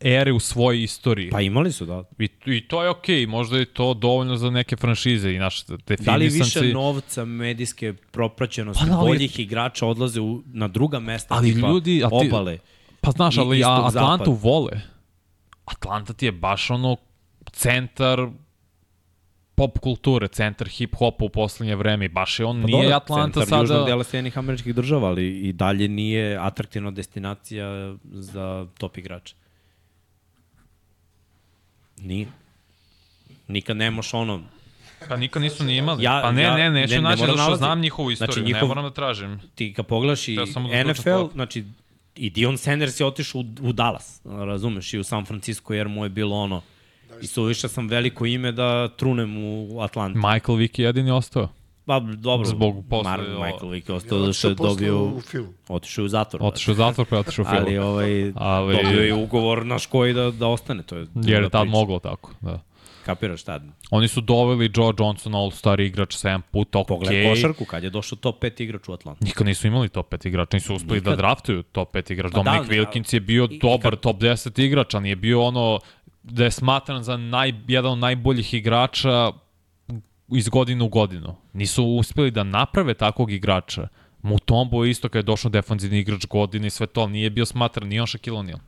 [SPEAKER 2] ere u svojoj istoriji.
[SPEAKER 1] Pa imali su, da.
[SPEAKER 2] I, I to je okej, okay. možda je to dovoljno za neke franšize i naš
[SPEAKER 1] Da li
[SPEAKER 2] definisanci.
[SPEAKER 1] više novca, medijske propraćenosti,
[SPEAKER 2] Pa da, ali-
[SPEAKER 1] boljih igrača odlaze u, na druga mesta,
[SPEAKER 2] Ali
[SPEAKER 1] tipa
[SPEAKER 2] ljudi, a ti-
[SPEAKER 1] obale.
[SPEAKER 2] Pa znaš, ali a, Atlantu
[SPEAKER 1] zapad.
[SPEAKER 2] vole. Atlanta ti je baš ono centar pop kulture, centar hip-hopa u poslednje vreme baš je on,
[SPEAKER 1] Pa
[SPEAKER 2] nije
[SPEAKER 1] dobro,
[SPEAKER 2] Atlanta
[SPEAKER 1] centar južnog
[SPEAKER 2] sada...
[SPEAKER 1] dela Sjednih američkih država, ali i dalje nije atraktivna destinacija za top igrača. Nije. Nikad nemaš ono,
[SPEAKER 2] Pa nikad nisu ni imali.
[SPEAKER 1] Ja-
[SPEAKER 2] pa ne,
[SPEAKER 1] ja-
[SPEAKER 2] ne, neću
[SPEAKER 1] ne- ne
[SPEAKER 2] naći,
[SPEAKER 1] moram
[SPEAKER 2] zato što
[SPEAKER 1] nalaziti.
[SPEAKER 2] znam njihovu istoriju,
[SPEAKER 1] Znači,
[SPEAKER 2] ne
[SPEAKER 1] njihov-
[SPEAKER 2] moram da tražim.
[SPEAKER 1] ti kad pogledaš i
[SPEAKER 2] da
[SPEAKER 1] NFL, znači i Dion Sanders je otišao u, u Dallas, razumeš, i u San Francisco, jer mu je bilo ono, i suviše sam veliko ime da trunem u Atlanti.
[SPEAKER 2] Michael Vick je jedini ostao.
[SPEAKER 1] Pa dobro,
[SPEAKER 2] Zbog posle ovo-
[SPEAKER 1] Michael Vick je
[SPEAKER 3] I
[SPEAKER 1] ostao da što je dobio,
[SPEAKER 3] u film.
[SPEAKER 1] otišao u zatvor.
[SPEAKER 2] Otišao u zatvor, pa je otišao u film.
[SPEAKER 1] Ali, ovaj,
[SPEAKER 2] Ali-
[SPEAKER 1] dobio je ugovor naš koji da, da ostane. To je
[SPEAKER 2] Jer je tad
[SPEAKER 1] priča.
[SPEAKER 2] moglo tako, da.
[SPEAKER 1] Kapiraš tad?
[SPEAKER 2] Oni su doveli Joe Johnson, all-star igrač, 7 puta, ok.
[SPEAKER 1] Pogledaj košarku, kad je došao top 5 igrač u Atlantu.
[SPEAKER 2] Nikad nisu imali top 5 igrača, nisu uspeli da
[SPEAKER 1] Nikad.
[SPEAKER 2] draftuju top 5 igrač.
[SPEAKER 1] Pa da,
[SPEAKER 2] Dominic
[SPEAKER 1] ali-
[SPEAKER 2] Wilkins je bio
[SPEAKER 1] i- i
[SPEAKER 2] dobar
[SPEAKER 1] kad-
[SPEAKER 2] top 10 igrač, a nije bio ono da je smatran za naj, jedan od najboljih igrača iz godine u godinu. Nisu uspeli da naprave takvog igrača. Mutombo je isto kad je došao defanzivni igrač godine i sve to, nije bio smatran ni on Shaquille O'Neal.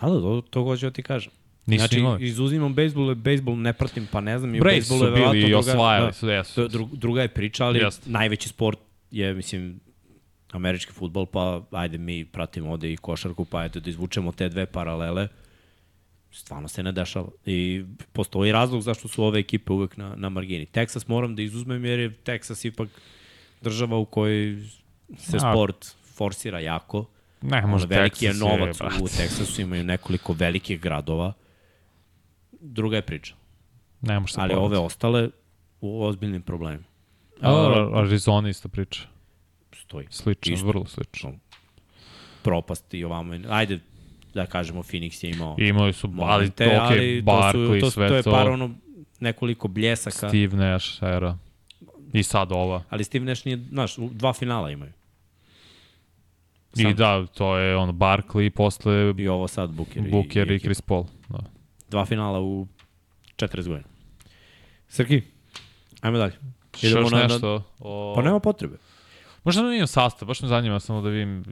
[SPEAKER 1] Da, da, to, to hoću da ti kažem.
[SPEAKER 2] Nisu
[SPEAKER 1] znači,
[SPEAKER 2] imali.
[SPEAKER 1] izuzimam bejsbol, bejsbol ne pratim, pa ne znam. i
[SPEAKER 2] Braves
[SPEAKER 1] bejsbolu
[SPEAKER 2] su bili i
[SPEAKER 1] druga-
[SPEAKER 2] osvajali
[SPEAKER 1] da,
[SPEAKER 2] su, jesu.
[SPEAKER 1] To je dru, druga je priča, ali
[SPEAKER 2] Jeste.
[SPEAKER 1] najveći sport je, mislim, američki futbol, pa ajde mi pratimo ovde i košarku, pa ajde da izvučemo te dve paralele. Stvarno se ne dešava. I postoji razlog zašto su ove ekipe uvek na, na margini. Texas moram da izuzmem jer je Texas ipak država u kojoj se
[SPEAKER 2] A.
[SPEAKER 1] sport forsira jako.
[SPEAKER 2] Ne, može
[SPEAKER 1] veliki je
[SPEAKER 2] Texas
[SPEAKER 1] novac
[SPEAKER 2] brate.
[SPEAKER 1] u Teksasu, imaju nekoliko velikih gradova. Druga je priča.
[SPEAKER 2] Ne može se
[SPEAKER 1] Ali ove ostale u ozbiljnim problemima.
[SPEAKER 2] A, Arizona isto priča.
[SPEAKER 1] Stoji.
[SPEAKER 2] Slično,
[SPEAKER 1] Isto.
[SPEAKER 2] vrlo slično.
[SPEAKER 1] Propast i ovamo. Ajde, da kažemo, Phoenix je imao
[SPEAKER 2] I Imali su, ali
[SPEAKER 1] momente,
[SPEAKER 2] to,
[SPEAKER 1] ali
[SPEAKER 2] okay,
[SPEAKER 1] to,
[SPEAKER 2] Barkley,
[SPEAKER 1] su, to,
[SPEAKER 2] sve
[SPEAKER 1] to je par ono nekoliko bljesaka.
[SPEAKER 2] Steve Nash, era. I sad ova.
[SPEAKER 1] Ali Steve Nash nije, znaš, u- dva finala imaju.
[SPEAKER 2] I
[SPEAKER 1] Sam.
[SPEAKER 2] da, to je on Barkley i posle
[SPEAKER 1] I ovo sad Booker,
[SPEAKER 2] Booker i,
[SPEAKER 1] ekipa.
[SPEAKER 2] Chris Paul. Da.
[SPEAKER 1] Dva finala u 40 godina. Srki, ajmo dalje.
[SPEAKER 2] Još nešto? O...
[SPEAKER 1] Pa nema potrebe.
[SPEAKER 2] Možda da vidim sastav, baš me zanima samo da vidim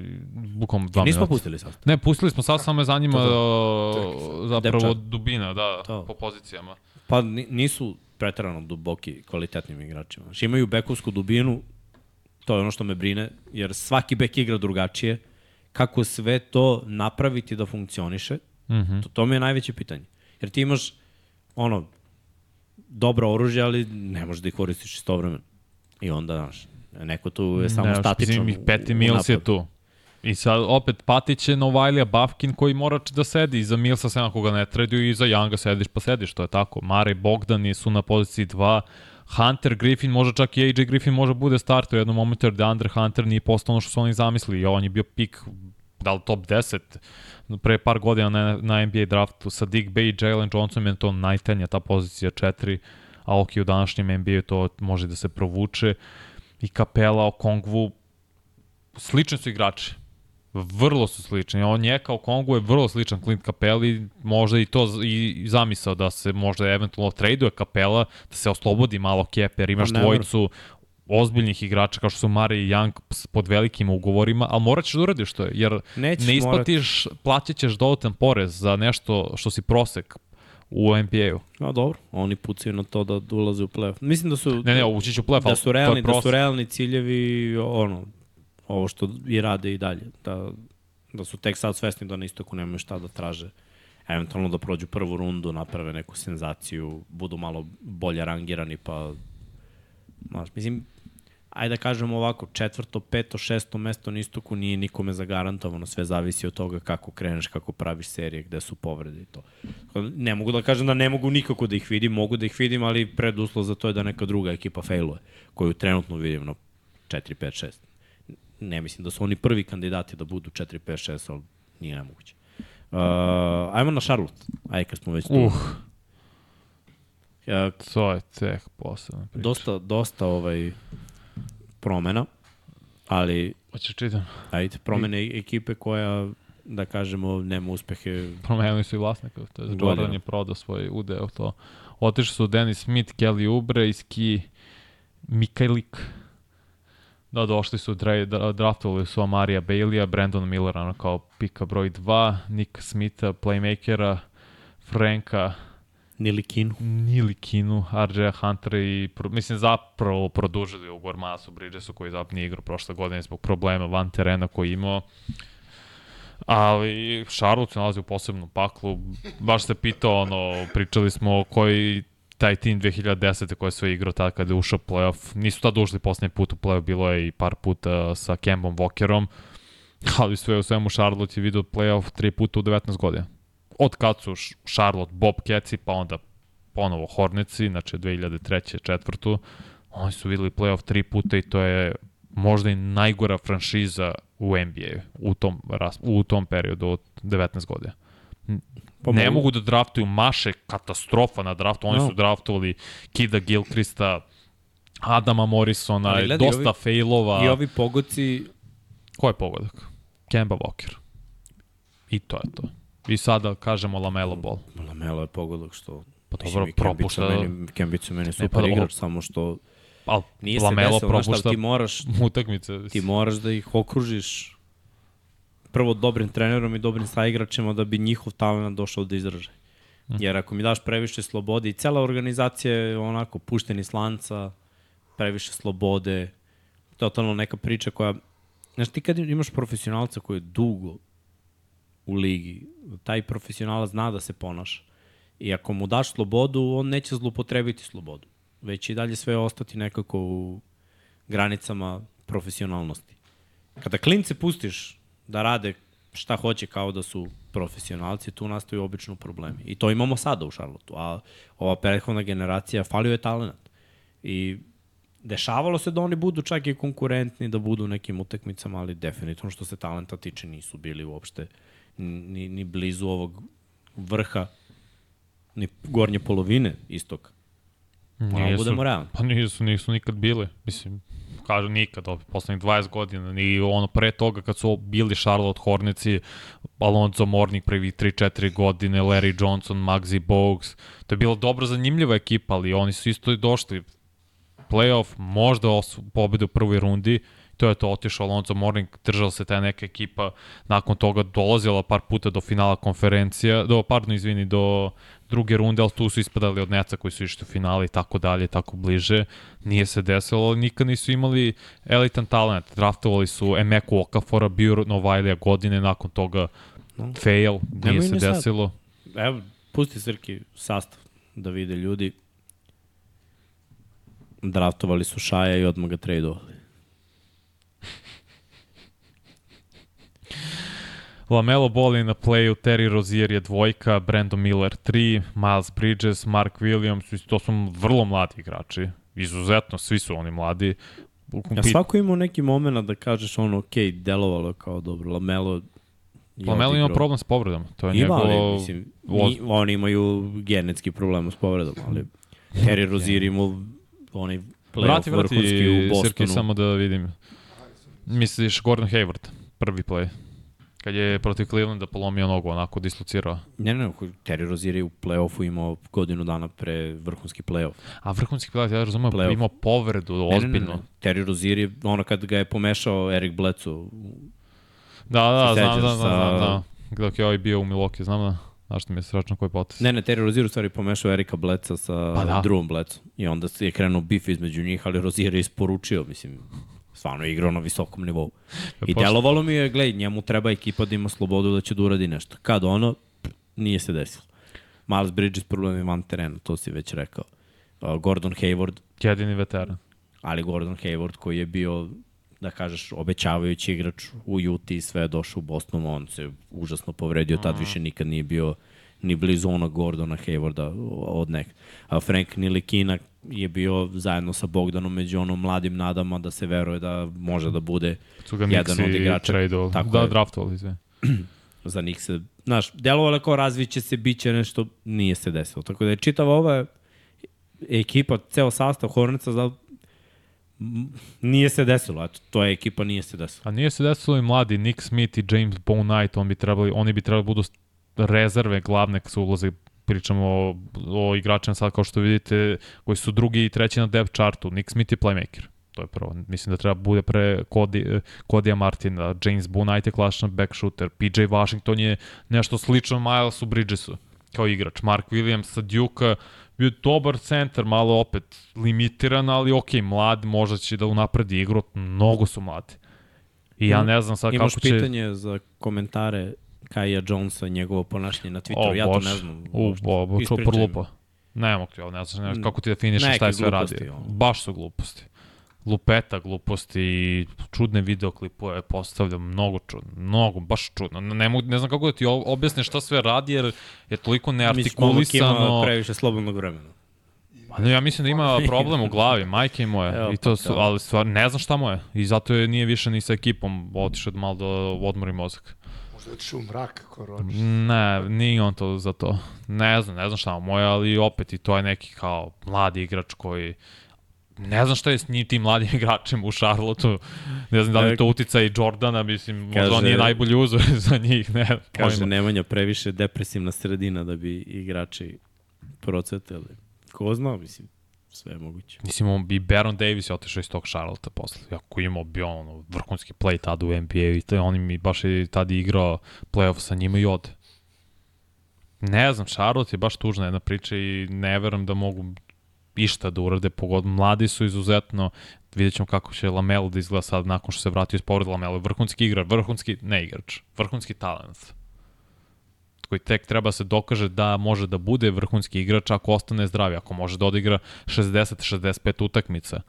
[SPEAKER 2] bukom dva
[SPEAKER 1] Nismo
[SPEAKER 2] minuta.
[SPEAKER 1] pustili sad.
[SPEAKER 2] Ne, pustili smo sad, samo me zanima
[SPEAKER 1] To
[SPEAKER 2] o, zapravo
[SPEAKER 1] Depčat.
[SPEAKER 2] dubina, da,
[SPEAKER 1] To.
[SPEAKER 2] po pozicijama.
[SPEAKER 1] Pa ni- nisu preterano duboki kvalitetnim igračima. Znači imaju bekovsku dubinu, to je ono što me brine, jer svaki bek igra drugačije. Kako sve to napraviti da funkcioniše,
[SPEAKER 2] Mhm.
[SPEAKER 1] to, to mi je najveće pitanje. Jer ti imaš ono, dobro oružje, ali ne možeš da ih koristiš istovremeno. I onda, znaš, neko tu je samo
[SPEAKER 2] Ne,
[SPEAKER 1] statičan. u-
[SPEAKER 2] Peti Mills je tu. I sad opet Patić je Novajlija Bafkin koji mora da sedi iza Millsa sem ako ga ne traduju i iza Younga sediš pa sediš, to je tako. Mare i Bogdan su na poziciji 2. Hunter Griffin, možda čak i AJ Griffin može bude starter u jednom momentu jer DeAndre Hunter nije postao ono što su oni zamislili. I on je bio pik da li top 10 pre par godina na, na NBA draftu sa Dick Bay i Jalen Johnson je to najtenja ta pozicija 4 a ok u današnjem NBA to može da se provuče i Kapela o Kongvu slični su igrači. Vrlo su slični. On je kao Kongu je vrlo sličan Clint Capeli, možda i to i zamisao da se možda eventualno traduje Capela, da se oslobodi malo kepe, jer imaš
[SPEAKER 1] Pa
[SPEAKER 2] dvojicu ozbiljnih igrača kao što su Mare i Young pod velikim ugovorima, ali morat ćeš da uradiš to, jer
[SPEAKER 1] Nećeš
[SPEAKER 2] ne isplatiš, plaćat ćeš dodatan porez za nešto što si prosek u NBA-u.
[SPEAKER 1] No dobro, oni pucaju na to da ulaze u play-off. Mislim da su...
[SPEAKER 2] Ne, ne, ući će u play-off,
[SPEAKER 1] da su realni, da su realni ciljevi ono ovo što i rade i dalje da da su tek sad svesni da na istoku nemaju šta da traže eventualno da prođu prvu rundu, naprave neku senzaciju, budu malo bolje rangirani, pa znaš, mislim, ajde da kažemo ovako, četvrto, peto, šesto mesto na istoku nije nikome zagarantovano, sve zavisi od toga kako kreneš, kako praviš serije, gde su povrede i to. Ne mogu da kažem da ne mogu nikako da ih vidim, mogu da ih vidim, ali preduslov za to je da neka druga ekipa failuje, koju trenutno vidim na 4, 5, 6. Ne mislim da su oni prvi kandidati da budu 4, 5, 6, ali nije nemoguće. Uh, ajmo na Charlotte, ajde kad smo već tu.
[SPEAKER 2] Uh,
[SPEAKER 1] Uh,
[SPEAKER 2] to je tek posebna priča.
[SPEAKER 1] dosta, dosta ovaj promena, ali
[SPEAKER 2] Hoćeš čitam?
[SPEAKER 1] ajde, promene ekipe koja, da kažemo, nema uspehe.
[SPEAKER 2] Promenili su i vlasnika, to je
[SPEAKER 1] Godina.
[SPEAKER 2] Jordan je prodao svoj udeo to. Otišli su Dennis Smith, Kelly Oubre i Ski Mikajlik. Da, došli su, dra, dra- draftovali su Amarija Baileya, Brandon Millera ono kao pika broj 2, Nick Smitha, playmakera, Franka,
[SPEAKER 1] Nilikinu.
[SPEAKER 2] Nilikinu, RJ Huntera i pro, mislim zapravo produžili ugovor Masu Bridgesu koji zapravo nije igrao prošle godine zbog problema van terena koji imao. Ali Charlotte se nalazi u posebnom paklu. Baš se pitao, ono, pričali smo koji taj tim 2010. koji sve igrao tada kada je ušao playoff. Nisu tada ušli posljednji put u playoff, bilo je i par puta sa Kembom Walkerom. Ali sve u svemu Charlotte je vidio playoff tri puta u 19 godina. Od kad su Charlotte, Bob Keci, pa onda ponovo Hornetsi, znači 2003. četvrtu, Oni su videli playoff tri puta i to je možda i najgora franšiza u NBA u tom, u tom periodu od 19 godina.
[SPEAKER 1] Pa
[SPEAKER 2] ne
[SPEAKER 1] mogu.
[SPEAKER 2] mogu da draftuju Maše, katastrofa na draftu. Oni
[SPEAKER 1] No.
[SPEAKER 2] su draftovali Kida Gilchrista, Adama Morrisona,
[SPEAKER 1] Ali gledaj,
[SPEAKER 2] dosta
[SPEAKER 1] ovi-
[SPEAKER 2] failova.
[SPEAKER 1] I ovi pogoci,
[SPEAKER 2] Ko je pogodak? Kemba Walker. I to je to. I sada kažemo Lamelo Ball.
[SPEAKER 1] Lamelo je pogodak što...
[SPEAKER 2] Pa dobro, propušta...
[SPEAKER 1] Meni, Kembić je meni super
[SPEAKER 2] pa dobro.
[SPEAKER 1] igrač, samo što
[SPEAKER 2] Ali
[SPEAKER 1] nije se
[SPEAKER 2] Lamelo
[SPEAKER 1] desilo, znaš šta,
[SPEAKER 2] propušta
[SPEAKER 1] ti moraš,
[SPEAKER 2] utakmice.
[SPEAKER 1] ti moraš da ih okružiš prvo dobrim trenerom i dobrim saigračima da bi njihov talent došao do izražaja. Jer ako mi daš previše slobode i cela organizacija je onako pušteni slanca, previše slobode, totalno neka priča koja... Znaš, ti kad imaš profesionalca koji je dugo u ligi, taj profesionalac zna da se ponaša. I ako mu daš slobodu, on neće zlupotrebiti slobodu. Već i dalje sve ostati nekako u granicama profesionalnosti. Kada klince pustiš da rade šta hoće kao da su profesionalci, tu nastaju obično problemi. I to imamo sada u Šarlotu. A ova prethodna generacija falio je talent. I dešavalo se da oni budu čak i konkurentni, da budu nekim utakmicama, ali definitivno što se talenta tiče nisu bili uopšte ni, ni blizu ovog vrha, ni gornje polovine istog. Moramo budemo realni.
[SPEAKER 2] Pa nisu, nisu nikad bile. Mislim, kažu nikad, ovih poslednjih 20 godina, ni ono pre toga kad su bili Charlotte Hornetsi, Alonzo Morning prvi 3-4 godine, Larry Johnson, Muggsy Bogues, to je bila dobro zanimljiva ekipa, ali oni su isto i došli playoff, možda pobedu u prvoj rundi, to je to otišao Alonzo Morning, držala se ta neka ekipa, nakon toga dolazila par puta do finala konferencija, do, pardon, izvini, do druge runde, ali tu su ispadali od Neca koji su išli u finale i tako dalje, tako bliže. Nije se desilo, ali nikad nisu imali elitan talent. Draftovali su Emeku Okafora, bio Novajlija godine, nakon toga fail, nije se
[SPEAKER 1] ni sad.
[SPEAKER 2] desilo.
[SPEAKER 1] Evo, pusti Srki sastav da vide ljudi. Draftovali su Šaja i odmah ga tradeovali.
[SPEAKER 2] Lamelo Ball je na playu, Terry Rozier je dvojka, Brandon Miller 3, Miles Bridges, Mark Williams, to su vrlo mladi igrači. Izuzetno, svi su oni mladi.
[SPEAKER 1] Ja svako ima neki moment da kažeš ono, ok, delovalo kao dobro, Lamelo
[SPEAKER 2] Lamelo ima problem s povredom. To je
[SPEAKER 1] Ima,
[SPEAKER 2] njegov...
[SPEAKER 1] ali, mislim, ni, oni imaju genetski problem s povredom, ali Terry Rozier imao onaj playoff
[SPEAKER 2] Vrati,
[SPEAKER 1] vrhunski
[SPEAKER 2] vrati,
[SPEAKER 1] u Bostonu.
[SPEAKER 2] Srki, samo da vidim. Misliš Gordon Hayward, prvi play. Kad je protiv Clevelanda polomio nogu, onako dislocirao.
[SPEAKER 1] Ne, ne, ne, Terry Rozier je u play-offu imao godinu dana pre vrhunski play-off.
[SPEAKER 2] A vrhunski play, ja razumem,
[SPEAKER 1] Playoff.
[SPEAKER 2] imao povredu,
[SPEAKER 1] Ne, ne,
[SPEAKER 2] ozbiljno.
[SPEAKER 1] ne, ne. Terry Rozier je ono kad ga je pomešao Erik Bledsoe.
[SPEAKER 2] Da, da, znam,
[SPEAKER 1] sećaš
[SPEAKER 2] znam, znam,
[SPEAKER 1] sa-
[SPEAKER 2] znam, da. Dok je ovaj bio u Milwaukee, znam da. Znaš što mi je sračno koji potes.
[SPEAKER 1] Ne, ne, Terry Rozier u stvari pomešao Erika Bledsa sa
[SPEAKER 2] Pa da.
[SPEAKER 1] drugom Bledsom. I onda je krenuo bif između njih, ali Rozier je isporučio, mislim, stvarno je igrao na visokom nivou. I
[SPEAKER 2] pošto-
[SPEAKER 1] delovalo mi je, gledaj, njemu treba ekipa da ima slobodu da će da uradi nešto. Kad ono, nije se desilo. Miles Bridges problem je van terena, to si već rekao. Uh, Gordon Hayward,
[SPEAKER 2] Jedini veteran.
[SPEAKER 1] ali Gordon Hayward koji je bio da kažeš, obećavajući igrač u Utah i sve je došao u Boston, on se užasno povredio, tad više nikad nije bio ni blizu onog Gordona Haywarda od nek. A Frank Nilikina je bio zajedno sa Bogdanom među onom mladim nadama da se veruje da može da bude jedan od igrača.
[SPEAKER 2] tradeovali.
[SPEAKER 1] Tako
[SPEAKER 2] Da, draftovali, izvini.
[SPEAKER 1] za njih se, znaš, delovalo je kao razviće se, bit će nešto, nije se desilo. Tako da je čitava ova ekipa, ceo sastav Horneca, da, m, nije se desilo, eto, to je ekipa, nije se desilo.
[SPEAKER 2] A nije se desilo i mladi Nick Smith i James Bouknight, on bi trebali, oni bi trebali budu rezerve glavne su ulaze pričamo o, o igračima sad kao što vidite koji su drugi i treći na depth chartu. Nick Smith je playmaker. To je prvo. Mislim da treba bude pre Cody, Kodija Martina, James Bouknight je klasičan back shooter, PJ Washington je nešto slično Milesu Bridgesu kao igrač. Mark Williams sa Duke bio dobar centar, malo opet limitiran, ali ok, mlad, možda će da unapredi igru, mnogo su mladi. I ja ne znam sad
[SPEAKER 1] Imaš
[SPEAKER 2] kako će...
[SPEAKER 1] pitanje za komentare Kaja Jonesa i njegovo ponašanje na Twitteru,
[SPEAKER 2] O,
[SPEAKER 1] ja to ne znam.
[SPEAKER 2] U, bo,
[SPEAKER 1] Ispričaj
[SPEAKER 2] čupar
[SPEAKER 1] mi.
[SPEAKER 2] lupa. Ne mogu ti, ne znam kako ti definišeš šta je sve
[SPEAKER 1] ono.
[SPEAKER 2] Baš su gluposti. Lupeta gluposti i čudne videoklipove postavlja, mnogo čudno, mnogo, baš čudno. Ne, mogu, ne znam kako da ti o- objasnim šta sve radi, jer je toliko
[SPEAKER 1] Misliš, momak ima
[SPEAKER 2] neartikulisano.
[SPEAKER 1] previše slobodnog vremena.
[SPEAKER 2] Pa ne, ja mislim da ima problem u glavi, majke mu je.
[SPEAKER 1] Evo,
[SPEAKER 2] I to
[SPEAKER 1] pa
[SPEAKER 2] su,
[SPEAKER 1] kao.
[SPEAKER 2] ali stvar, ne znam šta mu je. I zato je nije više ni sa ekipom otišao malo da odmori mozak.
[SPEAKER 3] Možda je u mrak, Rodgers.
[SPEAKER 2] Ne, nije on to za to. Ne znam, ne znam šta mu je, ali opet i to je neki kao mladi igrač koji ne znam šta je s njim tim mladim igračem u Charlotteu. Ne znam da li je to utica i Jordana, mislim, možda on
[SPEAKER 1] Kaže-
[SPEAKER 2] nije najbolji uzor za njih, ne.
[SPEAKER 1] Kaže
[SPEAKER 2] pojma.
[SPEAKER 1] Nemanja previše depresivna sredina da bi igrači procvetali. Ko zna, mislim, sve je moguće.
[SPEAKER 2] Mislim, on bi Baron Davis je otišao iz tog Charlottea posle. Ako imao bi on ono, vrhunski play tada u NBA i to, on mi baš je tada igrao playoff sa njima i ode. Ne znam, Charlotte je baš tužna jedna priča i ne verujem da mogu išta da urade, pogod mladi su izuzetno, vidjet ćemo kako će Lamelo da izgleda sad nakon što se vratio iz povreda Lamelo, vrhunski igrač, vrhunski, ne igrač, vrhunski talent koji tek treba se dokaže da može da bude vrhunski igrač ako ostane zdravi, ako može da odigra 60-65 utakmica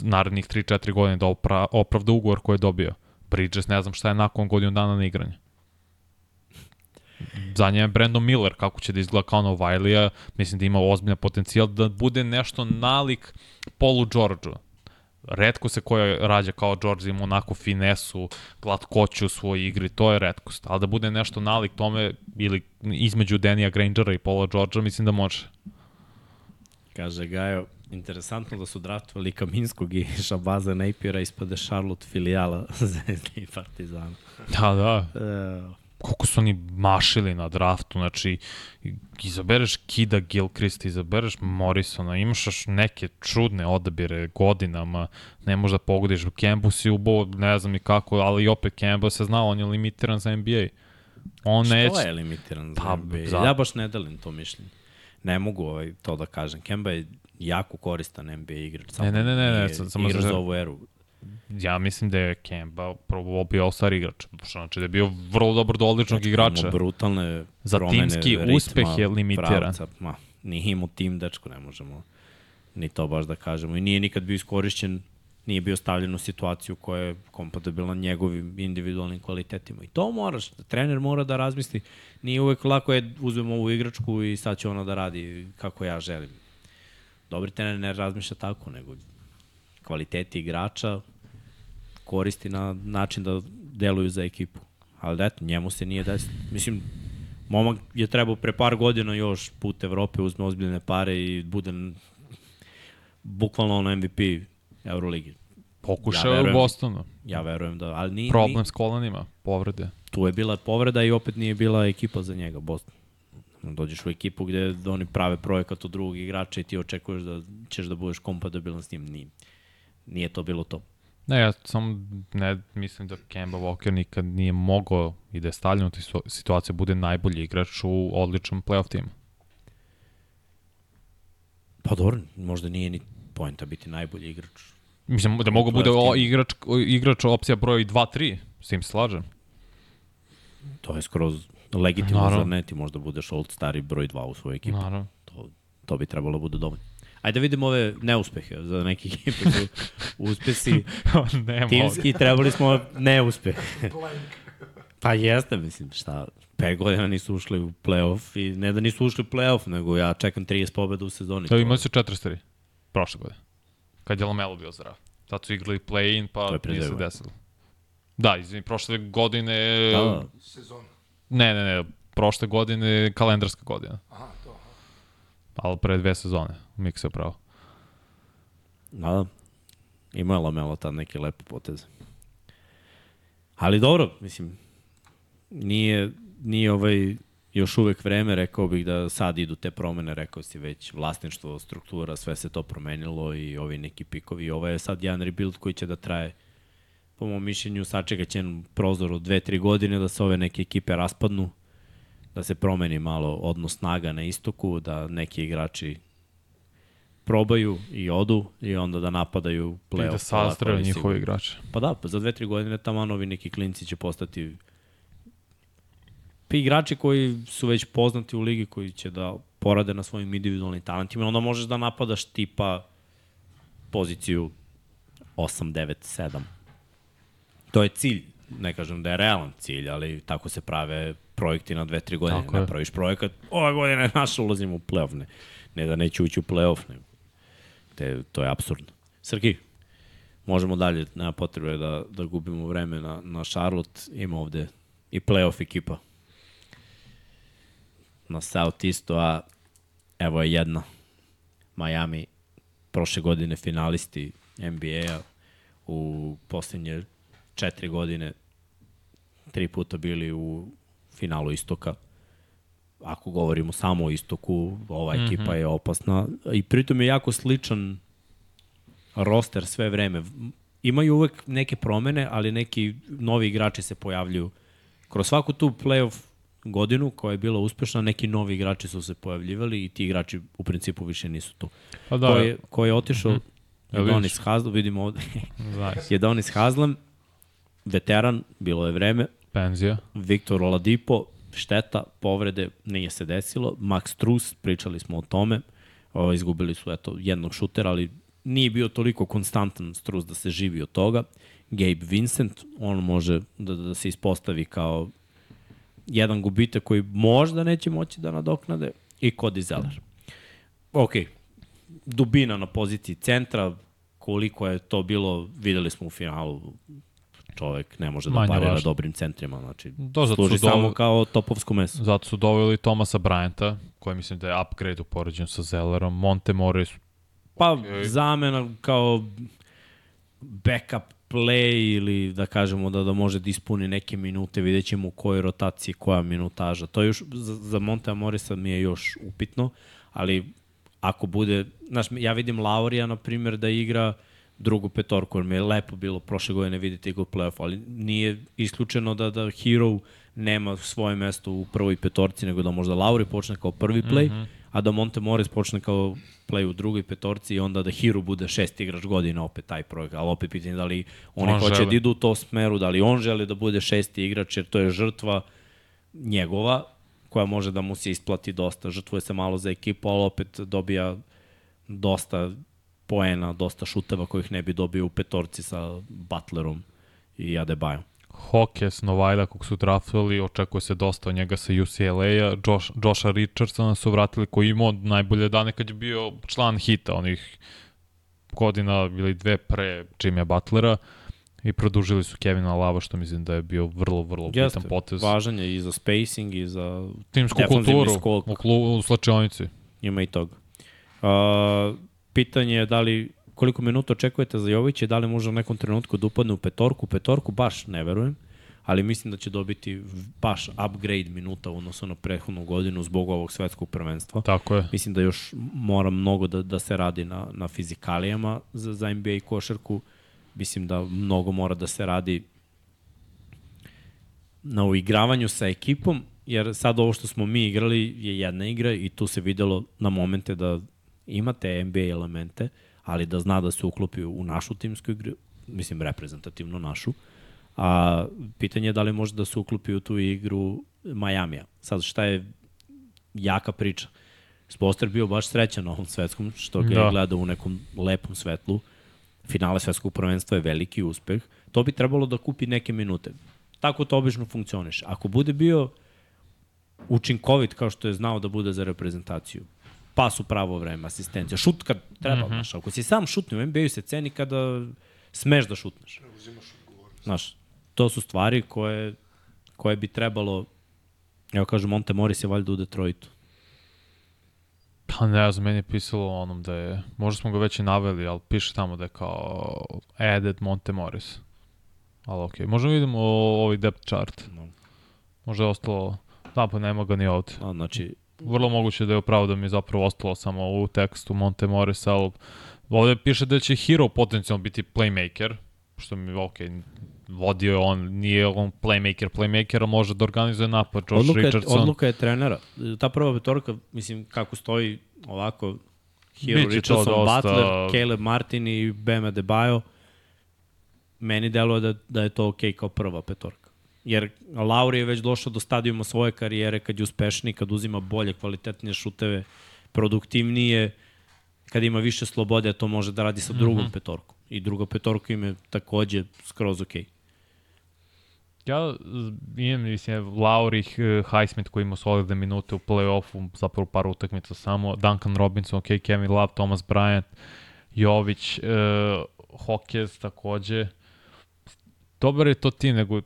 [SPEAKER 2] narednih 3-4 godine da opra, opravda ugovor koji je dobio. Bridges ne znam šta je nakon godinu dana na igranje. Za nje je Brandon Miller, kako će da izgleda kao Novajlija, mislim da ima ozbiljan potencijal da bude nešto nalik Polu Georgeu. Redko se koja rađa kao George ima onako finesu, glatkoću u svojoj igri, to je redkost. Ali da bude nešto nalik tome ili između Denija Grangera i Paula Georgea, mislim da može.
[SPEAKER 1] Kaže Gajo, interesantno da su draftovali Kaminskog i Šabaza Napiera ispade Charlotte filijala Zvezde i Partizana.
[SPEAKER 2] Da, da.
[SPEAKER 1] E,
[SPEAKER 2] koliko su oni mašili na draftu, znači izabereš Kida Gilchrist, izabereš Morrisona, imaš još neke čudne odabire godinama, ne možeš da pogodiš, Kembu si ubo, ne znam ni kako, ali opet Kemba se znao, on je limitiran za NBA. On neće...
[SPEAKER 1] Što je limitiran za
[SPEAKER 2] Pa,
[SPEAKER 1] NBA?
[SPEAKER 2] za-
[SPEAKER 1] Ja baš ne delim to mišljenje. Ne mogu ovaj, to da kažem. Kemba je jako koristan NBA igrač. samo
[SPEAKER 2] Ne, ne, ne, ne, ne, samo
[SPEAKER 1] igra
[SPEAKER 2] za-
[SPEAKER 1] za ovu eru.
[SPEAKER 2] Ja mislim da je Kemba probao bio all-star igrač. Znači da je bio vrlo dobar do odličnog igrača.
[SPEAKER 1] Imamo brutalne
[SPEAKER 2] Za timski
[SPEAKER 1] ritma,
[SPEAKER 2] uspeh je limitiran.
[SPEAKER 1] Pravca, ma, nije imao tim, dečko, ne možemo ni to baš da kažemo. I nije nikad bio iskorišćen, nije bio stavljen u situaciju koja je kompatibilna njegovim individualnim kvalitetima. I to moraš, trener mora da razmisli. Nije uvek lako je uzmem ovu igračku i sad će ona da radi kako ja želim. Dobri trener ne razmišlja tako, nego kvaliteti igrača koristi na način da deluju za ekipu. Ali da eto, njemu se nije desilo. Mislim, momak je trebao pre par godina još put Evrope, uzme ozbiljne pare i bude bukvalno ono MVP Euroligi.
[SPEAKER 2] Pokušao
[SPEAKER 1] Ja
[SPEAKER 2] u. Bostonu.
[SPEAKER 1] Ja verujem da, ali ni,
[SPEAKER 2] Problem s kolanima, povrede.
[SPEAKER 1] tu je bila povreda i opet nije bila ekipa za njega, Boston. Dođeš u ekipu gde oni prave projekat od drugog igrača i ti očekuješ da ćeš da budeš kompatibilan s njim. Nije, nije to bilo to.
[SPEAKER 2] Ne, ja samo ne mislim da Kemba Walker nikad nije mogao i da je stavljen u tu situ- situaciju bude najbolji igrač u odličnom playoff timu.
[SPEAKER 1] Pa dobro, možda nije ni poenta biti najbolji igrač.
[SPEAKER 2] Mislim da mogu bude o, igrač, o, igrač opcija broj 2-3, s tim slažem.
[SPEAKER 1] To je skroz legitimno, zar ne? Ti možda budeš old stari broj 2 u svojoj ekipi.
[SPEAKER 2] Naravno.
[SPEAKER 1] To, to bi trebalo da bude dovoljno. Ajde da vidimo ove neuspehe za neke ekipe. Uspesi timski, trebali smo neuspeh. pa jeste, mislim, šta, pet godina nisu ušli u playoff i ne da nisu ušli u playoff, nego ja čekam 30 pobeda u sezoni.
[SPEAKER 2] Da, imali su 4-3 prošle godine. Kad je Lamelo bio zdrav. Tad su igrali play-in,
[SPEAKER 1] To
[SPEAKER 2] pa nije se desilo. Da, izvini, prošle godine...
[SPEAKER 1] Da, da,
[SPEAKER 3] Sezon.
[SPEAKER 2] Ne, ne, ne, prošle godine kalendarska godina.
[SPEAKER 3] Aha.
[SPEAKER 2] Ali pre dve sezone, Mik se pravo.
[SPEAKER 1] Da, da. Imao je Lamelo tad neke lepe poteze. Ali dobro, mislim, nije, nije ovaj još uvek vreme, rekao bih da sad idu te promene, rekao si već, vlasništvo, struktura, sve se to promenilo i ovi neki pikovi. Ovo je sad jedan rebuild koji će da traje po mom mišljenju, sačekat će prozor od 2-3 godine da se ove neke ekipe raspadnu, da se promeni malo odnos snaga na istoku, da neki igrači probaju i odu i onda da napadaju
[SPEAKER 2] I
[SPEAKER 1] play-off.
[SPEAKER 2] da sazdraju
[SPEAKER 1] polako, ali
[SPEAKER 2] njihovi igrači.
[SPEAKER 1] Pa da, pa za dve, tri godine tamo novi neki klinci će postati pa igrači koji su već poznati u ligi, koji će da porade na svojim individualnim talentima, onda možeš da napadaš tipa poziciju 8, 9, 7. To je cilj, ne kažem da je realan cilj, ali tako se prave projekti na dve, tri godine.
[SPEAKER 2] Tako je.
[SPEAKER 1] Napraviš projekat, ova godina je naša, ulazimo u playoff. Ne, ne da neće ući u playoff, nego te, to je absurdno. Srki, možemo dalje, nema potrebe da, da gubimo vreme na, na Charlotte, ima ovde i playoff ekipa na Southeastu, a evo je jedna. Miami, prošle godine finalisti NBA-a, u posljednje četiri godine tri puta bili u finalu istoka. Ako govorimo samo o istoku, ova ekipa mm -hmm. je opasna. I pritom je jako sličan roster sve vreme. Imaju uvek neke promene, ali neki novi igrači se pojavljuju. Kroz svaku tu playoff godinu koja je bila uspešna, neki novi igrači su se pojavljivali i ti igrači u principu više nisu tu.
[SPEAKER 2] Pa da,
[SPEAKER 1] ko, je, ko je otišao, mm -hmm.
[SPEAKER 2] Jel
[SPEAKER 1] Donis
[SPEAKER 2] vidiš?
[SPEAKER 1] Haslam, vidimo ovde,
[SPEAKER 2] Nice.
[SPEAKER 1] je Donis Haslam, veteran, bilo je vreme,
[SPEAKER 2] Penzija.
[SPEAKER 1] Viktor Oladipo, šteta, povrede, nije se desilo. Max Trus, pričali smo o tome. O, izgubili su eto, jednog šutera, ali nije bio toliko konstantan Strus da se živi od toga. Gabe Vincent, on može da, da se ispostavi kao jedan gubitak koji možda neće moći da nadoknade i Cody Zeller. Ok, dubina na poziciji centra, koliko je to bilo, videli smo u finalu, čovek ne može da
[SPEAKER 2] Manje
[SPEAKER 1] parira
[SPEAKER 2] važno.
[SPEAKER 1] dobrim centrima, znači
[SPEAKER 2] To zato
[SPEAKER 1] služi
[SPEAKER 2] su doveli-
[SPEAKER 1] samo kao topovsko meso.
[SPEAKER 2] Zato su doveli Tomasa Bryanta, koji mislim da je upgrade u poređenju sa Zellerom. Monte Morris,
[SPEAKER 1] Pa
[SPEAKER 2] Okej.
[SPEAKER 1] zamena kao backup play ili da kažemo da da može da ispuni neke minute, vidjet ćemo u kojoj rotaciji, koja minutaža. To je još, za, za Montea Morisa mi je još upitno, ali ako bude, znaš, ja vidim Laurija, na primjer, da igra drugu petorku, jer mi je lepo bilo prošle godine vidjeti ga u playoff, ali nije isključeno da, da Hero nema svoje mesto u prvoj petorci, nego da možda Lauri počne kao prvi play, mm -hmm. a da Monte Morris počne kao play u drugoj petorci i onda da Hero bude šest igrač godina opet taj projekt. Ali opet pitanje da li oni
[SPEAKER 2] On
[SPEAKER 1] hoće
[SPEAKER 2] želi.
[SPEAKER 1] da idu u to smeru, da li on želi da bude šesti igrač, jer to je žrtva njegova, koja može da mu se isplati dosta. Žrtvuje se malo za ekipu, ali opet dobija dosta poena, dosta šuteva kojih ne bi dobio u petorci sa Butlerom i Adebayom.
[SPEAKER 2] Hokes, Novajla, kog su draftovali, očekuje se dosta od njega sa UCLA-a, Josh, Josha Richardsona su vratili koji imao najbolje dane kad je bio član hita, onih godina ili dve pre Jimmya Butlera i produžili su Kevina Lava, što mislim da je bio vrlo, vrlo bitan potez.
[SPEAKER 1] važan je i za spacing i za
[SPEAKER 2] Timsku kulturu
[SPEAKER 1] skok.
[SPEAKER 2] u, klu, u slačionici.
[SPEAKER 1] ima i toga. Uh, pitanje je da li koliko minuta očekujete za Jovića, da li može u nekom trenutku da upadne u petorku, petorku baš ne verujem, ali mislim da će dobiti baš upgrade minuta u odnosu na prethodnu godinu zbog ovog svetskog prvenstva.
[SPEAKER 2] Tako je.
[SPEAKER 1] Mislim da još mora mnogo da, da se radi na, na fizikalijama za, za NBA i košarku. Mislim da mnogo mora da se radi na uigravanju sa ekipom, jer sad ovo što smo mi igrali je jedna igra i tu se videlo na momente da imate NBA elemente, ali da zna da se uklopi u našu timsku igru, mislim reprezentativno našu, a pitanje je da li može da se uklopi u tu igru Majamija. Sad šta je jaka priča. Sposter bio baš srećan na ovom svetskom, što ga da.
[SPEAKER 2] Da.
[SPEAKER 1] je gledao u nekom lepom svetlu. Finale svetskog prvenstva je veliki uspeh. To bi trebalo da kupi neke minute. Tako to obično funkcioniš. Ako bude bio učinkovit kao što je znao da bude za reprezentaciju, pas u pravo vreme, asistencija, šut kad treba, mm -hmm. znaš, ako si sam šutni u NBA-u se ceni kada smeš da šutneš. Znaš, to su stvari koje, koje bi trebalo, evo kažem, Monte Morris je valjda u Detroitu.
[SPEAKER 2] Pa ne znam, meni je pisalo o onom da je, možda smo ga već i naveli, ali piše tamo da je kao added Monte Morris. Ali okej, okay. možemo vidimo ovaj depth chart.
[SPEAKER 1] No.
[SPEAKER 2] Možda je ostalo, da pa nema ga ni ovde.
[SPEAKER 1] A, znači,
[SPEAKER 2] Vrlo moguće da je upravo da mi je zapravo ostalo samo u tekstu Monte Morris, ali ovde piše da će Hero potencijalno biti playmaker, što mi, okay, vodio je on, nije on playmaker, playmaker, ali može da organizuje napad. Josh
[SPEAKER 1] odluka je,
[SPEAKER 2] Richardson.
[SPEAKER 1] odluka je trenera. Ta prva petorka, mislim, kako stoji ovako, Hero,
[SPEAKER 2] Biće
[SPEAKER 1] Richardson,
[SPEAKER 2] dosta-
[SPEAKER 1] Butler, Caleb Martin i Bam Adebayo, meni deluje da, da je to okej kao prva petorka. Jer Lauri je već došao do stadijuma svoje karijere kad je uspešniji, kad uzima bolje, kvalitetnije šuteve, produktivnije, kad ima više slobode, to može da radi sa drugom mm -hmm. petorkom. I druga petorka im je takođe skroz okej.
[SPEAKER 2] Ja z- imam, mislim, Laurih, eh, Highsmith koji ima solidne minute u play-offu, zapravo par utakmica samo, Duncan Robinson, ok, Kevin Love, Thomas Bryant, Jović, uh, Hawkes takođe. Dobar je to tim, nego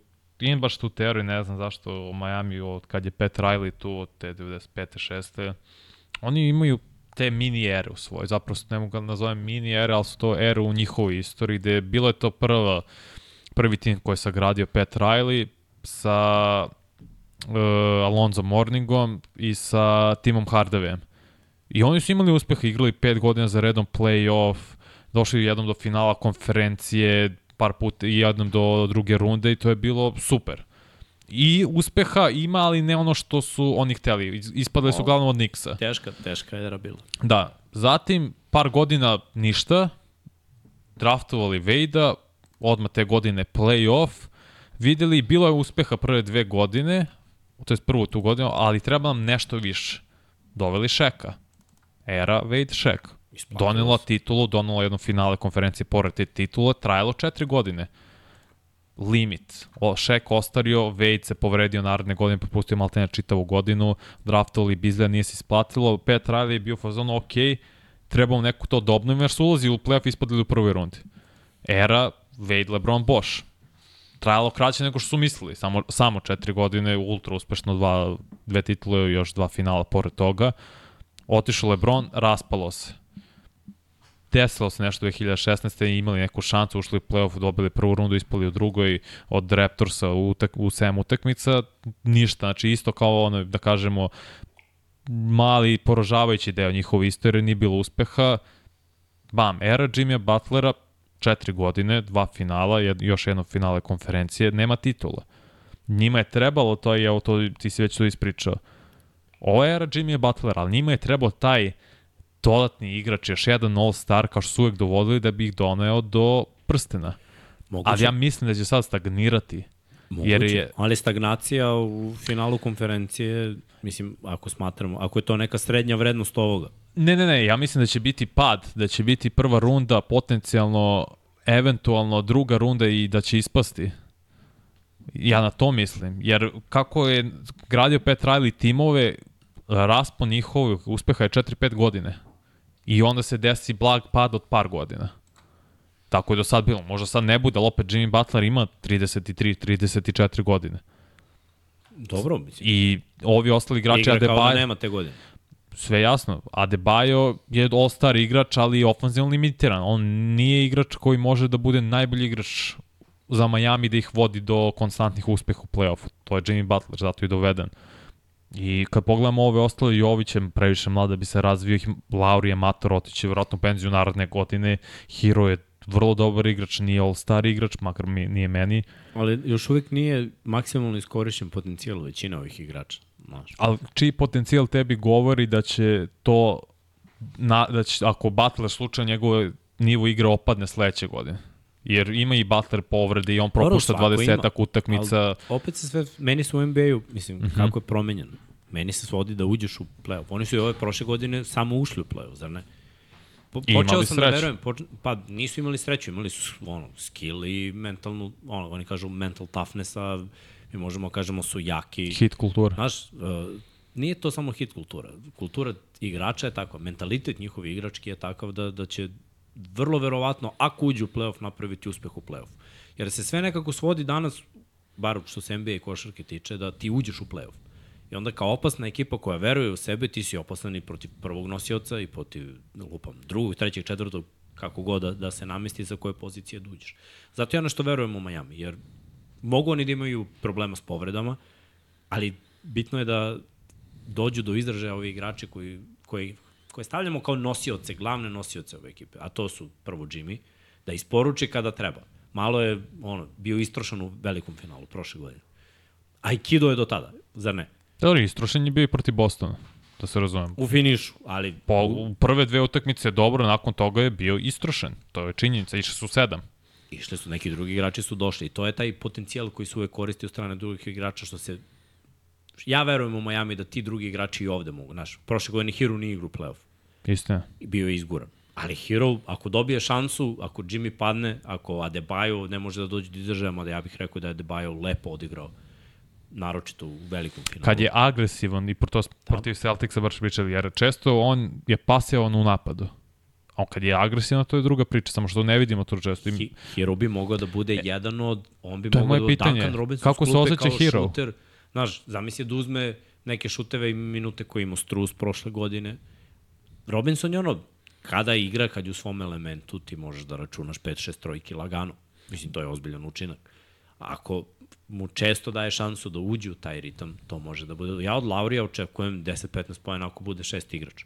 [SPEAKER 2] imam baš tu teoriju, ne znam zašto u Miami, od kad je Pat Riley tu, od te 95. 6. Oni imaju te mini ere u svojoj, zapravo ne mogu da nazovem mini ere, ali su to ere u njihovoj istoriji, gde je bilo je to prva prvi tim koji je sagradio Pat Riley sa uh, Alonzo Morningom i sa Timom Hardawayem. I oni su imali uspeh, igrali pet godina za redom play-off, došli jednom do finala konferencije, par puta i jednom do druge runde i to je bilo super. I uspeha ima, ali ne ono što su oni hteli. Is- Ispadali su uglavnom od Nixa.
[SPEAKER 1] Teška, teška era bila.
[SPEAKER 2] Da, zatim par godina ništa, draftovali Vejda, odmah te godine play-off, videli, bilo je uspeha prve dve godine, to je prvu tu godinu, ali treba nam nešto više. Doveli Šeka. Era Wade Šek.
[SPEAKER 1] Isplatilo
[SPEAKER 2] Donela
[SPEAKER 1] se.
[SPEAKER 2] titulu, donela jednu finale konferencije pored te titule, trajalo četiri godine. Limit. O, Šek ostario, Wade se povredio naredne godine, propustio maltene čitavu godinu, draftovali Bizlija, nije se isplatilo, Pat Riley je bio u fazonu, ok, trebamo neku to obnovimo, jer su ulazi u playoff ispadali u prvoj rundi. Era Wade, LeBron, Bosch. Trajalo kraće nego što su mislili, samo, samo četiri godine, ultra uspešno, dva, dve titule i još dva finala pored toga. Otišao LeBron, raspalo se desilo se nešto 2016. i imali neku šancu, ušli u playoff, dobili prvu rundu, ispali u drugoj od Raptorsa u, utak, u 7 utakmica, ništa, znači isto kao ono, da kažemo, mali poražavajući deo njihove istorije, nije bilo uspeha. Bam, era Jimmya Butlera, četiri godine, dva finala, jed, još jedno finale konferencije, nema titula. Njima je trebalo to, i evo to ti si već to ispričao. Ovo je era Jimmya Butlera, ali njima je trebao taj dodatni igrač, još jedan all-star, kao što su uvek dovodili da bi ih doneo do prstena.
[SPEAKER 1] Moguće,
[SPEAKER 2] Ali ja mislim da će sad stagnirati.
[SPEAKER 1] moguće.
[SPEAKER 2] jer je-
[SPEAKER 1] Ali stagnacija u finalu konferencije, mislim, ako smatramo, ako je to neka srednja vrednost ovoga.
[SPEAKER 2] Ne, ne, ne, ja mislim da će biti pad, da će biti prva runda, potencijalno, eventualno druga runda i da će ispasti. Ja na to mislim, jer kako je gradio Pat Riley timove, raspon njihovog uspeha je 4-5 godine. I onda se desi blag pad od par godina. Tako je do sad bilo. Možda sad ne bude, ali opet Jimmy Butler ima 33-34 godine.
[SPEAKER 1] Dobro, mislim.
[SPEAKER 2] I ovi ostali igrači
[SPEAKER 1] Igra kao da
[SPEAKER 2] Adebayo,
[SPEAKER 1] nema te godine.
[SPEAKER 2] sve jasno. Adebayo je all-star igrač, ali je ofenzivno limitiran. On nije igrač koji može da bude najbolji igrač za Miami da ih vodi do konstantnih uspeha u play-offu. To je Jimmy Butler, zato je doveden. I kad pogledamo ove ostale, Jović je previše mlad da bi se razvio, Lauri je mator, otiće vjerojatno penziju naredne godine, Hero je vrlo dobar igrač, nije all-star igrač, makar mi, nije meni,
[SPEAKER 1] Ali još uvijek nije maksimalno iskorišćen potencijal većina ovih igrača. Znaš.
[SPEAKER 2] ali čiji potencijal tebi govori da će to, na, da će, ako Butler slučajno njegove nivo igre opadne sledeće godine. Jer ima i Butler povrede i on propušta
[SPEAKER 1] svako
[SPEAKER 2] 20
[SPEAKER 1] ima.
[SPEAKER 2] utakmica.
[SPEAKER 1] Ali opet se sve, meni su u NBA-u, mislim,
[SPEAKER 2] Mhm.
[SPEAKER 1] kako je promenjeno. Meni se svodi da uđeš u play-off. Oni su i ove prošle godine samo ušli u play-off, zar ne? Po, počeo sam da
[SPEAKER 2] sreću.
[SPEAKER 1] verujem, poč, pa nisu imali sreću, imali su ono, skill i mentalnu, ono, oni kažu mental toughness, a mi možemo kažemo su jaki.
[SPEAKER 2] Hit kultura.
[SPEAKER 1] Znaš, uh, nije to samo hit kultura. Kultura igrača je takva, mentalitet njihovi igrački je takav da, da će vrlo verovatno, ako uđu u playoff, napraviti uspeh u playoff. Jer se sve nekako svodi danas, bar što se NBA i košarke tiče, da ti uđeš u playoff. I onda kao opasna ekipa koja veruje u sebe, ti si opasan i protiv prvog nosioca i protiv, lupam, drugog, trećeg, četvrtog, kako god da, da se namesti za koje pozicije da uđeš. Zato ja nešto verujem u Miami, jer mogu oni da imaju problema s povredama, ali bitno je da dođu do izražaja ovi igrači koji, koji, koje stavljamo kao nosioce, glavne nosioce ove ekipe, a to su prvo Jimmy, da isporuči kada treba. Malo je ono, bio istrošan u velikom finalu prošle godine. A i Kido je do tada, zar ne?
[SPEAKER 2] Dobro, istrošen je bio i protiv Bostona, da se razumem.
[SPEAKER 1] U finišu, ali
[SPEAKER 2] Po, u prve dve utakmice je dobro, nakon toga je bio istrošen. To je činjenica, išli su sedam.
[SPEAKER 1] išli su neki drugi igrači su došli i to je taj potencijal koji se uvek koristi od strane drugih igrača što se ja verujem u Miami da ti drugi igrači i ovde mogu, znaš, prošle godine Hero nije igrao u playoff
[SPEAKER 2] Istina.
[SPEAKER 1] i bio je izguran. Ali Hero, ako dobije šansu, ako Jimmy padne, ako Adebayo ne može da dođe do izražaja, mada ja bih rekao da je Adebayo lepo odigrao naročito u velikom finalu.
[SPEAKER 2] Kad je agresivan i proto protiv Celticsa baš pričali, jer često on je pasivan u napadu. A on kad je agresivan, to je druga priča, samo što ne vidimo to često.
[SPEAKER 1] Hi- Hero bi mogao da bude jedan od, on bi mogao da bude. Duncan Robinson
[SPEAKER 2] Kako se osjeća Hero?
[SPEAKER 1] Šuter. Znaš, zamisli da uzme neke šuteve i minute koje imao Struz prošle godine. Robinson je ono, kada igra, kad je u svom elementu, ti možeš da računaš 5-6 trojki lagano. Mislim, to je ozbiljan učinak. Ako mu često daje šansu da uđe u taj ritam, to može da bude... Ja od Laurija očekujem 10-15 pojena ako bude šest igrač.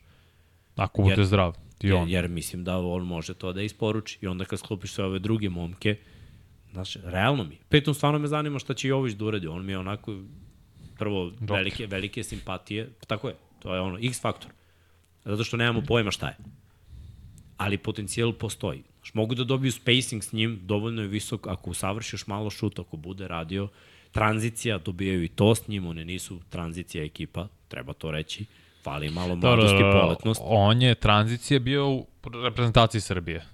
[SPEAKER 2] ako bude
[SPEAKER 1] jer-
[SPEAKER 2] zdrav. I
[SPEAKER 1] Jer,
[SPEAKER 2] on.
[SPEAKER 1] jer mislim da on može to da isporuči. I onda kad sklopiš sve ove druge momke, znaš, realno mi. Pritom stvarno me zanima šta će Jović da uradi. On mi je onako, prvo, velike, velike simpatije. Tako je, to je ono, x faktor. Zato što nemamo pojma šta je. Ali potencijal postoji. Znaš, mogu da dobiju spacing s njim, dovoljno je visok, ako usavršiš malo šut, ako bude radio, tranzicija, dobijaju i to s njim, one nisu tranzicija ekipa, treba to reći, fali malo mladost i poletnost.
[SPEAKER 2] On je tranzicija bio u reprezentaciji Srbije.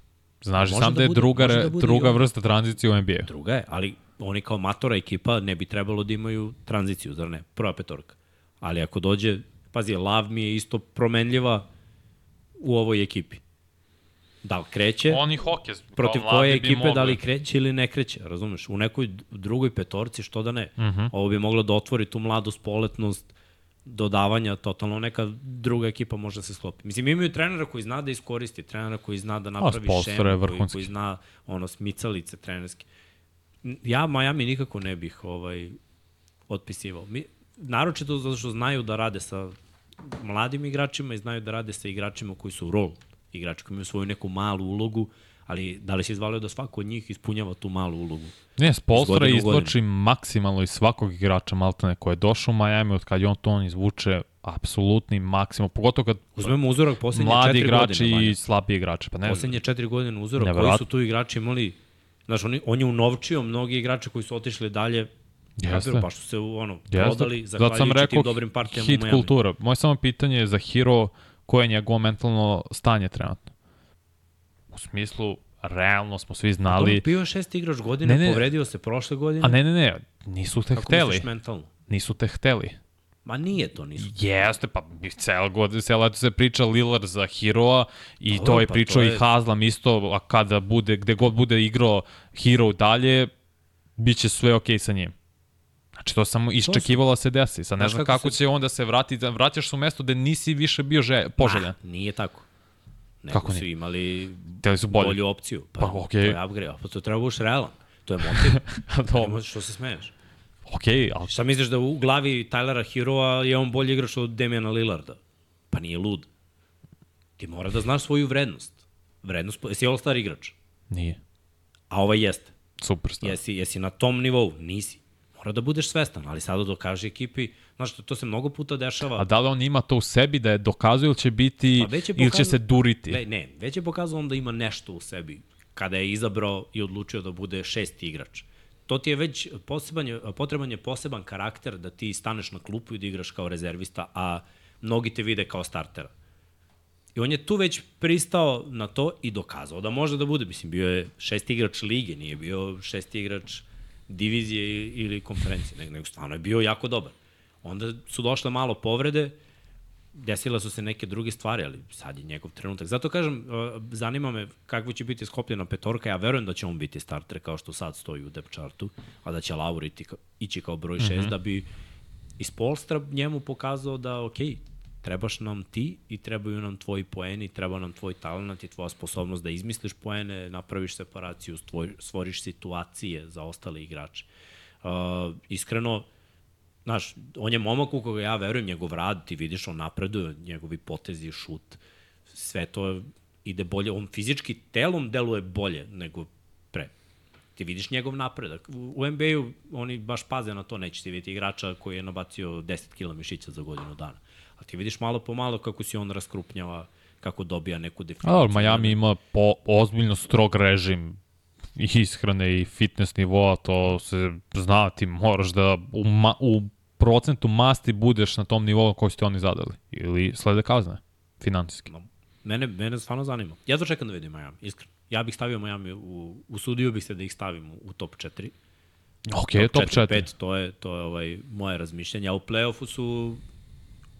[SPEAKER 2] Znaš sam
[SPEAKER 1] da
[SPEAKER 2] da je
[SPEAKER 1] bude-
[SPEAKER 2] druga,
[SPEAKER 1] da
[SPEAKER 2] druga vrsta tranzicije u NBA.
[SPEAKER 1] Druga je, ali oni kao matora ekipa ne bi trebalo da imaju tranziciju, zar ne? Prva petorka. Ali ako dođe, pazi, Lav mi je isto promenljiva u ovoj ekipi. Da li kreće,
[SPEAKER 2] On i Hokez.
[SPEAKER 1] protiv koje ekipe, da li kreće ili ne kreće, razumeš? U nekoj drugoj petorci, što da ne? Uh
[SPEAKER 2] Mhm.
[SPEAKER 1] -huh. Ovo bi moglo da otvori tu mladu spoletnost, dodavanja, totalno neka druga ekipa može da se sklopi. Mislim, imaju trenera koji zna da iskoristi, trenera koji zna da napravi šemu, koji, koji zna ono, smicalice trenerske. Ja Miami nikako ne bih ovaj, otpisivao. Mi, naročito zato što znaju da rade sa mladim igračima i znaju da rade sa igračima koji su role igrači koji imaju svoju neku malu ulogu, ali da li se izvalio da svako od njih ispunjava tu malu ulogu?
[SPEAKER 2] Ne, Spolstra izvlači maksimalno iz svakog igrača Maltene koji je došao u Miami, od kad je on to on izvuče apsolutni maksimum, pogotovo kad
[SPEAKER 1] Uzmemo uzorak poslednje
[SPEAKER 2] mladi
[SPEAKER 1] četiri
[SPEAKER 2] igrači
[SPEAKER 1] godine. Vanja.
[SPEAKER 2] i slabiji igrači. Pa ne,
[SPEAKER 1] Poslednje četiri godine uzorak, koji su tu igrači imali Znaš, on, on je unovčio mnogi igrače koji su otišli dalje,
[SPEAKER 2] Jeste.
[SPEAKER 1] Kapiru, pa što se ono,
[SPEAKER 2] Jeste.
[SPEAKER 1] prodali,
[SPEAKER 2] Zato sam
[SPEAKER 1] zahvaljujući
[SPEAKER 2] rekao
[SPEAKER 1] tim dobrim partijama u Miami.
[SPEAKER 2] kultura. Moje samo pitanje je za Hero koje je njegovo mentalno stanje trenutno. U smislu, realno smo svi znali,
[SPEAKER 1] Ali... Bio je šest igrač godine,
[SPEAKER 2] Ne,
[SPEAKER 1] ne, povredio se prošle godine.
[SPEAKER 2] a ne, ne, ne, nisu te
[SPEAKER 1] Kako
[SPEAKER 2] hteli.
[SPEAKER 1] misliš mentalno?
[SPEAKER 2] Nisu te hteli.
[SPEAKER 1] Ma nije to, nisu.
[SPEAKER 2] Jeste, pa godine, celo leto se priča Lillard za Heroa i
[SPEAKER 1] Dobro,
[SPEAKER 2] to je
[SPEAKER 1] pa
[SPEAKER 2] pričao
[SPEAKER 1] to
[SPEAKER 2] i
[SPEAKER 1] je-
[SPEAKER 2] Hazlam isto, a kada bude, gde god bude igrao Hero dalje, bit će sve okej sa njim. Znači to samo iščekivalo da se desi. Sad ne znam
[SPEAKER 1] kako
[SPEAKER 2] kako
[SPEAKER 1] se-
[SPEAKER 2] će onda se vrati, da vraćaš se u mesto gde nisi više bio že, poželjan.
[SPEAKER 1] Ah, nije tako. Nego
[SPEAKER 2] Kako
[SPEAKER 1] su imali
[SPEAKER 2] su bolje.
[SPEAKER 1] bolju opciju. Pa,
[SPEAKER 2] Pa,
[SPEAKER 1] to
[SPEAKER 2] okej.
[SPEAKER 1] je upgrade. Pa to treba buš realan. To je motiv.
[SPEAKER 2] Dobro.
[SPEAKER 1] Što se smeješ?
[SPEAKER 2] Okej, ali
[SPEAKER 1] Šta misliš da u glavi Tylera Heroa je on bolji igrač od Damiana Lillarda? Pa nije lud. Ti mora da znaš svoju vrednost. Vrednost, jesi all-star igrač?
[SPEAKER 2] nije.
[SPEAKER 1] A ovaj jeste.
[SPEAKER 2] Superstar.
[SPEAKER 1] Jesi, jesi na tom nivou? Nisi. Mora da budeš svestan, ali sada dokaže ekipi, znaš, to, to se mnogo puta dešava.
[SPEAKER 2] A da li on ima to u sebi da je dokazuje ili će biti,
[SPEAKER 1] Pa je
[SPEAKER 2] ili će se duriti?
[SPEAKER 1] Ne, ne, već je pokazao on da ima nešto u sebi kada je izabrao i odlučio da bude šesti igrač. To ti je već poseban, potreban je poseban karakter da ti staneš na klupu i da igraš kao rezervista, a mnogi te vide kao startera. I on je tu već pristao na to i dokazao da može da bude. Mislim, bio je šesti igrač lige, nije bio šesti igrač divizije ili konferencije, nego, nego stvarno je bio jako dobar. Onda su došle malo povrede, desile su se neke druge stvari, ali sad je njegov trenutak. Zato kažem, uh, zanima me kako će biti skopljena petorka. Ja verujem da će on biti starter kao što sad stoji u depth chartu, a da će Laur iti, ka- ići kao broj 6 mm -hmm. da bi iz Polstra njemu pokazao da, ok, trebaš nam ti i trebaju nam tvoji poeni, treba nam tvoj talent i tvoja sposobnost da izmisliš poene, napraviš separaciju, stvoj, stvoriš situacije za ostale igrače. Uh, iskreno, Znaš, on je momak u koga ja verujem, njegov rad, ti vidiš, on napreduje, njegovi potezi, šut, sve to ide bolje. On fizički telom deluje bolje nego pre. Ti vidiš njegov napredak. U, NBA-u oni baš paze na to, neće ti vidjeti igrača koji je nabacio 10 kila mišića za godinu dana. A ti vidiš malo po malo kako se on raskrupnjava, kako dobija neku definiciju.
[SPEAKER 2] dobro, Miami ima po, ozbiljno strog režim i ishrane i fitness nivoa, to se zna, ti moraš da u, ma, u procentu masti budeš na tom nivou koji ste oni zadali. Ili slede kazne, finansijski.
[SPEAKER 1] No, Mene, mene stvarno zanima. Ja to čekam da vidim Miami, iskreno. Ja bih stavio Miami, u, usudio bih se da ih stavim u, top 4.
[SPEAKER 2] Ok, top 4.
[SPEAKER 1] 5, to je, to je ovaj, moje razmišljanje. A u play-offu su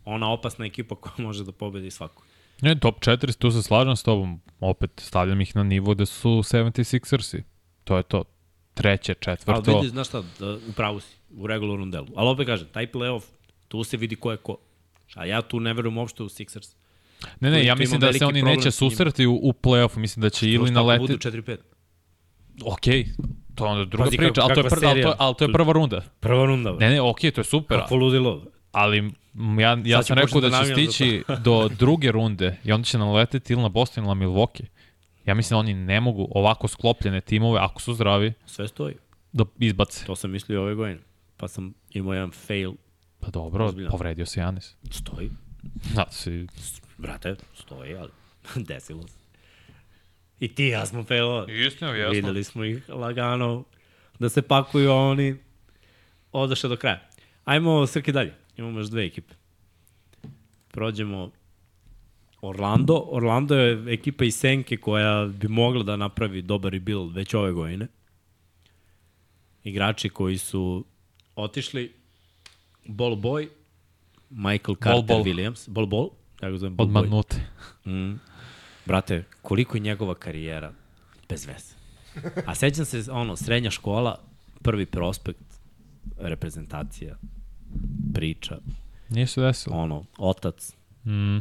[SPEAKER 1] ona opasna ekipa koja može da pobedi svaku.
[SPEAKER 2] Ne, top 4, tu se slažem s tobom. Opet stavljam ih na nivo gde su 76ersi. To je to. Treće, četvrto.
[SPEAKER 1] Ali vidi, znaš šta, da, upravo si, u regularnom delu. Ali opet kažem, taj play-off, tu se vidi ko je ko. A ja tu ne verujem uopšte u Sixers.
[SPEAKER 2] Ne, ne,
[SPEAKER 1] Tu-
[SPEAKER 2] ja
[SPEAKER 1] tu
[SPEAKER 2] mislim da se oni neće susreti u, u play-offu. Mislim da će ili
[SPEAKER 1] ako budu
[SPEAKER 2] naleteti...
[SPEAKER 1] 4-5?
[SPEAKER 2] Ok, to je onda druga
[SPEAKER 1] Pazi,
[SPEAKER 2] priča,
[SPEAKER 1] kako-
[SPEAKER 2] ali to, je
[SPEAKER 1] kakva
[SPEAKER 2] pr, ali, to, ali to je prva runda.
[SPEAKER 1] Prva runda,
[SPEAKER 2] Ne, ne, ok, to je super.
[SPEAKER 1] Kako ludilo.
[SPEAKER 2] Ali ja, ja sam rekao da
[SPEAKER 1] da
[SPEAKER 2] će stići do druge runde i onda će naleteti ili na Boston ili na Milwaukee. Ja mislim da oni ne mogu ovako sklopljene timove, ako su zdravi,
[SPEAKER 1] Sve stoji.
[SPEAKER 2] da izbace.
[SPEAKER 1] To sam mislio ove godine. Pa sam imao jedan fail.
[SPEAKER 2] Pa dobro,
[SPEAKER 1] Ozbiljno.
[SPEAKER 2] povredio se Janis.
[SPEAKER 1] Stoji.
[SPEAKER 2] Da, si,
[SPEAKER 1] Brate, stoji, ali desilo se. I ti i ja smo failovali.
[SPEAKER 2] Istina,
[SPEAKER 1] Videli smo ih lagano da se pakuju, a oni odaše do kraja. Ajmo Srki dalje. Imamo još dve ekipe. Prođemo Orlando. Orlando je ekipa iz Senke koja bi mogla da napravi dobar rebuild već ove godine. Igrači koji su otišli Ball Boy, Michael Carter
[SPEAKER 2] Ball.
[SPEAKER 1] Williams, Ball Ball, ja ga zovem Ball
[SPEAKER 2] od
[SPEAKER 1] Boy.
[SPEAKER 2] manute.
[SPEAKER 1] Mm. Brate, koliko je njegova karijera bez veze. A sećam se, ono, srednja škola, prvi prospekt, reprezentacija, priča,
[SPEAKER 2] Nije se desilo.
[SPEAKER 1] ono, otac.
[SPEAKER 2] Mm.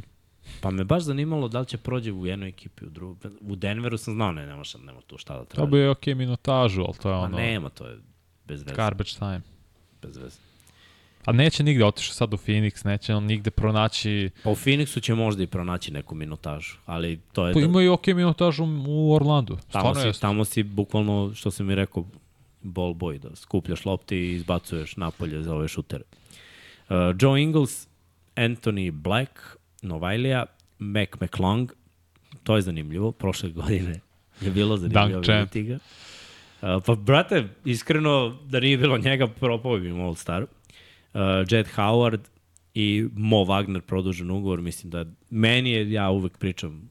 [SPEAKER 1] Pa me baš zanimalo da li će prođe u jednoj ekipi, u drugoj. U Denveru sam znao, ne, nema, šta, nema tu šta da
[SPEAKER 2] To
[SPEAKER 1] traži.
[SPEAKER 2] bi je ok minutažu, ali to je
[SPEAKER 1] Pa
[SPEAKER 2] ono
[SPEAKER 1] nema, to je bez veze.
[SPEAKER 2] garbage time.
[SPEAKER 1] Bez veze.
[SPEAKER 2] A neće nigde, otišao sad u Phoenix, neće on nigde pronaći...
[SPEAKER 1] Pa u Phoenixu će možda i pronaći neku minutažu, ali to je...
[SPEAKER 2] Pa
[SPEAKER 1] da-
[SPEAKER 2] ima i ok minutažu u Orlandu.
[SPEAKER 1] Tamo
[SPEAKER 2] Stvarno
[SPEAKER 1] si, tamo si bukvalno, što sam mi rekao, ball boy, da skupljaš lopti i izbacuješ napolje za ove šutere. Uh, Joe Ingles, Anthony Black, Novajlija, Mac McClung, to je zanimljivo, prošle godine je bilo zanimljivo vidjeti ga. Uh, pa, brate, iskreno, da nije bilo njega, propao bi im All-Star. Uh, Jet Howard i Mo Wagner produžen ugovor, mislim da meni je, ja uvek pričam,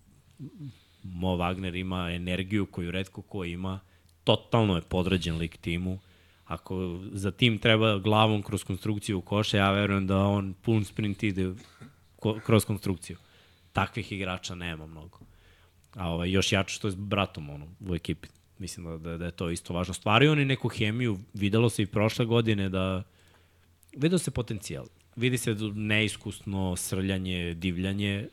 [SPEAKER 1] Mo Wagner ima energiju koju redko ko ima, totalno je podređen lik timu. Ako za tim treba glavom kroz konstrukciju koša, ja verujem da on pun sprint ide kroz konstrukciju. Takvih igrača nema mnogo. A ovaj, još jače što je s bratom ono, u ekipi. Mislim da, da, da je to isto važno. Stvaraju oni neku hemiju, videlo se i prošle godine da vidio se potencijal. Vidi se da neiskusno srljanje, divljanje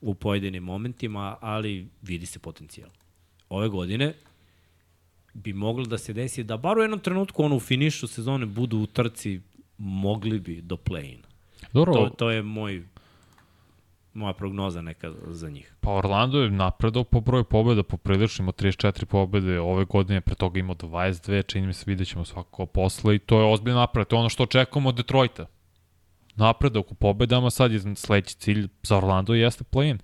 [SPEAKER 1] u pojedinim momentima, ali vidi se potencijal. Ove godine bi moglo da se desi da bar u jednom trenutku ono u finišu sezone budu u trci mogli bi do play-in.
[SPEAKER 2] Dobro,
[SPEAKER 1] To, to je moj moja prognoza neka za njih.
[SPEAKER 2] pa Orlando je napredao po broju pobjeda, poprilično imao 34 pobjede ove godine, pre toga imao 22, čini mi se vidjet ćemo svakako posle i to je ozbiljno napred, to je ono što očekujemo od Detroita. Napredak u pobedama, sad je sledeći cilj za Orlando jeste play-in.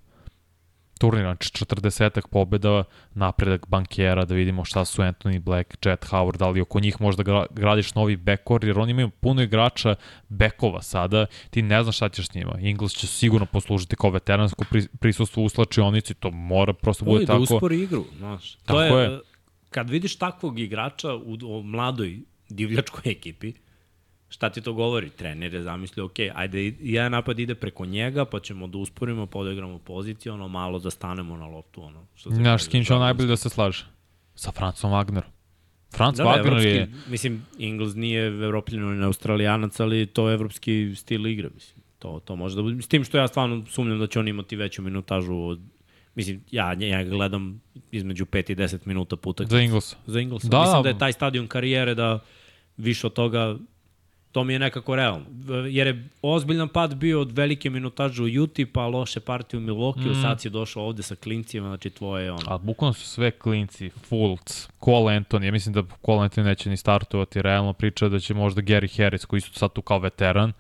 [SPEAKER 2] Turnir, znači 40 pobjeda, napredak bankera, da vidimo šta su Anthony Black, Jet Howard, da li oko njih možda gra- gradiš novi backcourt, jer oni imaju puno igrača bekova sada, ti ne znaš šta ćeš s njima. Ingles će sigurno poslužiti kao veteransko pri, prisustvo u slačionici, to mora prosto bude
[SPEAKER 1] Oj, da
[SPEAKER 2] tako.
[SPEAKER 1] uspori igru, znaš. To
[SPEAKER 2] Tako
[SPEAKER 1] je,
[SPEAKER 2] je.
[SPEAKER 1] e, kad vidiš takvog igrača u, u mladoj divljačkoj ekipi, šta ti to govori? Trener je zamislio, ok, ajde, jedan napad ide preko njega, pa ćemo da usporimo, pa odigramo poziciju, ono, malo da stanemo na loptu, ono. Što se
[SPEAKER 2] Znaš s kim će on
[SPEAKER 1] da,
[SPEAKER 2] najbolje da se slaže? Sa Francom Wagnerom. Franz
[SPEAKER 1] Da, da,
[SPEAKER 2] Wagner
[SPEAKER 1] evropski,
[SPEAKER 2] je...
[SPEAKER 1] mislim, Ingles nije evropljan ni australijanac, ali to je evropski stil igre, mislim. To, to može da bude. S tim što ja stvarno sumnjam da će on imati veću minutažu od Mislim, ja, ja gledam između 5 i 10 minuta puta.
[SPEAKER 2] Za Inglesa.
[SPEAKER 1] Za Inglesa.
[SPEAKER 2] Da,
[SPEAKER 1] Da, Mislim
[SPEAKER 2] da.
[SPEAKER 1] da je taj stadion karijere da više od toga to mi je nekako realno. Jer je ozbiljan pad bio od velike minutaže u Juti, pa loše partije u Milwaukee, mm. sad si došao ovde sa klincima, znači tvoje ono.
[SPEAKER 2] A bukvalno su sve klinci, Fultz, Cole Anthony, ja mislim da Cole Anthony neće ni startovati, realno priča da će možda Gary Harris, koji su sad tu kao veteran,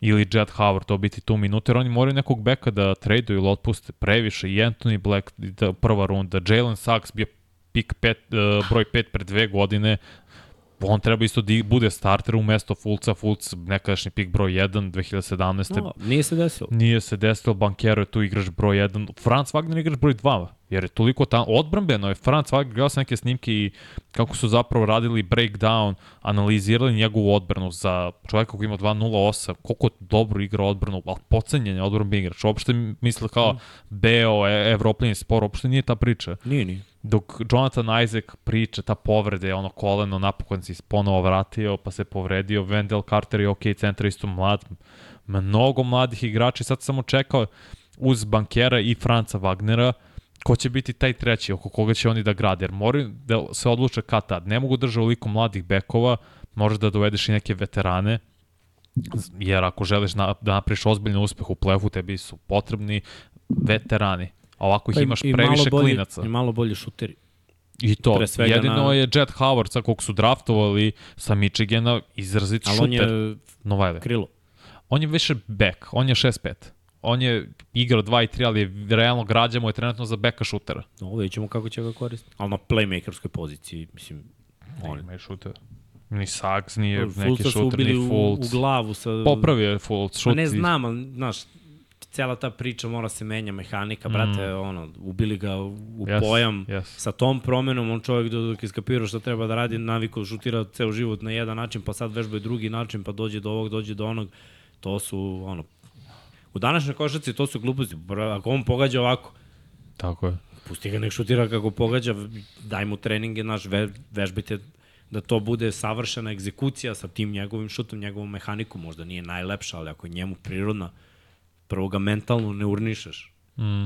[SPEAKER 2] ili Jet Howard to biti tu minuta, jer oni moraju nekog beka da traduju ili otpuste previše, i Anthony Black, da, prva runda, Jalen Sachs bio pik pet, uh, broj 5 pre dve godine, on treba isto da bude starter umesto Fulca, Fulc nekadašnji pik broj 1 2017.
[SPEAKER 1] No, nije se desilo.
[SPEAKER 2] Nije se desilo, Bankero je tu igrač broj 1, Franz Wagner igrač broj 2, jer je toliko tamo, odbrambeno je Franz Wagner, gledao sam neke snimke i kako su zapravo radili breakdown, analizirali njegovu odbranu za čoveka koji ima 2.08, koliko dobro igra odbranu, ali pocenjen je odbranben igrač, uopšte misle kao mm. Beo, e, Evropljeni spor, uopšte nije ta priča.
[SPEAKER 1] Nije, nije.
[SPEAKER 2] Dok Jonathan Isaac priča, ta povrede, ono koleno, napokon si ponovo vratio, pa se povredio, Wendell Carter je ok, centar isto mlad, mnogo mladih igrača sad samo čekao uz bankera i Franca Wagnera, ko će biti taj treći, oko koga će oni da grade, jer moraju da se odluče kad tad. Ne mogu držati oliko mladih bekova, možeš da dovedeš i neke veterane, jer ako želiš na, da napriš ozbiljni uspeh u plefu, tebi su potrebni veterani. A ovako ih pa imaš previše
[SPEAKER 1] bolji,
[SPEAKER 2] klinaca.
[SPEAKER 1] I malo bolji šuteri.
[SPEAKER 2] I to, jedino na... je Jet Howard, sa kog su draftovali sa Michigana, izrazit šuter. Ali on je Novajle.
[SPEAKER 1] krilo.
[SPEAKER 2] On je više back, on je 6-5 on je igrao 2 i 3, ali je realno građa mu je trenutno za beka šutera.
[SPEAKER 1] No, vidjet ćemo kako će ga koristiti. Ali na playmakerskoj poziciji, mislim,
[SPEAKER 2] on ima i šuter. Ni Saks nije Fulca neki šuter, ni Fulc.
[SPEAKER 1] U, u glavu sa...
[SPEAKER 2] Popravio je Fulc, šuti.
[SPEAKER 1] Pa ne znam, ali, znaš, cela ta priča mora se menja mehanika, brate, mm. ono, ubili ga u yes, pojam yes. sa tom promenom, on čovjek dok iskapirao šta treba da radi, naviko šutira ceo život na jedan način, pa sad vežba drugi način, pa dođe do ovog, dođe do onog, to su, ono, U današnjoj košaci to su gluposti. Ako on pogađa ovako,
[SPEAKER 2] Tako je.
[SPEAKER 1] Pusti ga nek šutira kako pogađa, daj mu treninge, naš, ve, vežbite da to bude savršena egzekucija sa tim njegovim šutom, njegovom mehanikom, možda nije najlepša, ali ako je njemu prirodna, prvo ga mentalno ne urnišeš. Mm.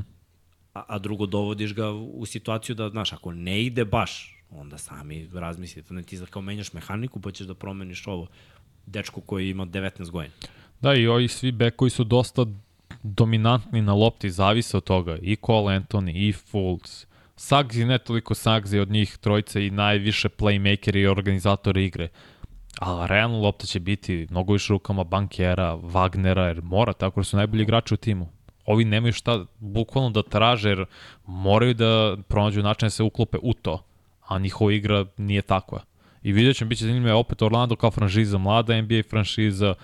[SPEAKER 1] A, a drugo dovodiš ga u situaciju da, znaš, ako ne ide baš, onda sami razmislite, ne ti kao menjaš mehaniku pa ćeš da promeniš ovo. Dečko koji ima 19 godina.
[SPEAKER 2] Da, i ovi svi bekovi su dosta dominantni na lopti, zavise od toga. I Cole Anthony, i Fultz. Sagzi, ne toliko Sagzi od njih trojice i najviše playmaker i organizator igre. Ali realno lopta će biti mnogo više rukama bankera, Wagnera, jer mora, tako da su najbolji igrači u timu. Ovi nemaju šta bukvalno da traže, jer moraju da pronađu način da se uklope u to, a njihova igra nije takva. I vidjet ćemo, bit će zanimljivo opet Orlando kao franšiza, mlada NBA franšiza,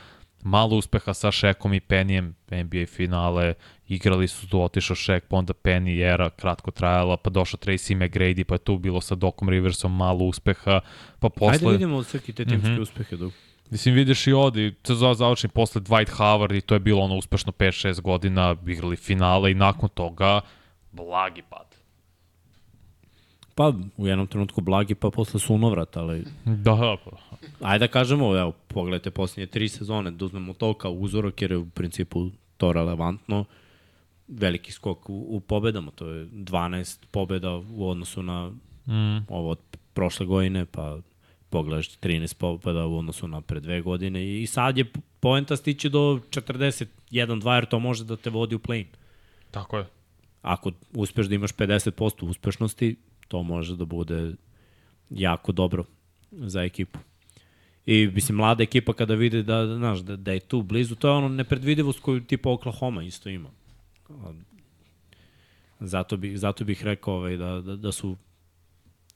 [SPEAKER 2] malo uspeha sa Šekom i Penijem, NBA finale, igrali su tu, otišao Šek, pa onda Penny era kratko trajala, pa došao Tracy McGrady, pa je tu bilo sa Dokom Riversom malo uspeha, pa posle... Ajde
[SPEAKER 1] vidimo od sveki te timske mm -hmm. uspehe dok.
[SPEAKER 2] Mislim, vidiš i ovde, sezon završen posle Dwight Howard i to je bilo ono uspešno 5-6 godina, igrali finale i nakon toga blagi pad.
[SPEAKER 1] Pa, u jednom trenutku blagi, pa posle sunovrat, ali...
[SPEAKER 2] Da, pa.
[SPEAKER 1] Ajde da kažemo, evo, pogledajte posljednje tri sezone, da uzmemo to kao uzorak, jer je u principu to relevantno. Veliki skok u, u pobedama, to je 12 pobeda u odnosu na mm. ovo od prošle godine, pa pogledaš 13 pobeda u odnosu na pre dve godine i sad je poenta stići do 41-2 jer to može da te vodi u play-in.
[SPEAKER 2] Tako je.
[SPEAKER 1] Ako uspeš da imaš 50% uspešnosti, to može da bude jako dobro za ekipu. I, mislim, mlada ekipa kada vide da, znaš, da, da je tu blizu, to je ono nepredvidivost koju tipa Oklahoma isto ima. Zato bih, zato bih rekao ovaj, da, da, da su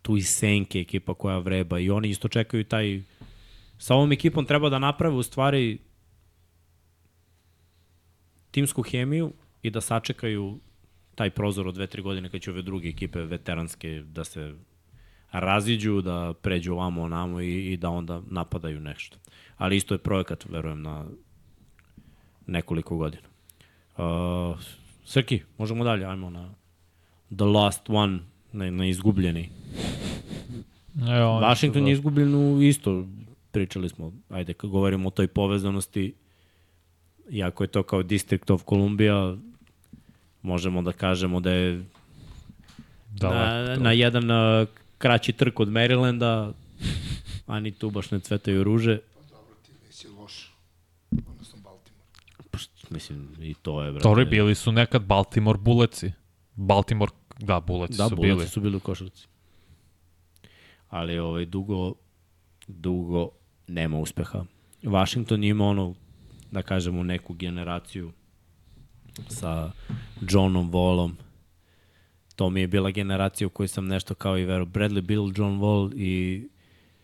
[SPEAKER 1] tu i Senke ekipa koja vreba i oni isto čekaju taj sa ovom ekipom treba da naprave u stvari timsku hemiju i da sačekaju taj prozor od dve, tri godine kad će ove druge ekipe veteranske da se raziđu, da pređu ovamo onamo i, i da onda napadaju nešto. Ali isto je projekat, verujem, na nekoliko godina. Uh, Srki, možemo dalje, ajmo na The Last One, na, na izgubljeni. Evo, Washington je izgubljen u isto, pričali smo, ajde, kad govorimo o toj povezanosti, iako je to kao District of Columbia, možemo da kažemo da je da, na, na jedan kraći trk od Marylanda, a ni tu baš ne cvetaju ruže.
[SPEAKER 3] Pa dobro, ti nisi loš, odnosno Baltimore.
[SPEAKER 1] Pa, mislim, i to je,
[SPEAKER 2] brate. Tori bili su nekad Baltimore buleci. Baltimore, da, buleci
[SPEAKER 1] da,
[SPEAKER 2] su
[SPEAKER 1] buleci
[SPEAKER 2] bili.
[SPEAKER 1] Da, su bili u košarci. Ali ovaj, dugo, dugo nema uspeha. Washington ima ono, da kažemo, neku generaciju sa Johnom Wallom. To mi je bila generacija u kojoj sam nešto kao i vero Bradley Bill, John Wall i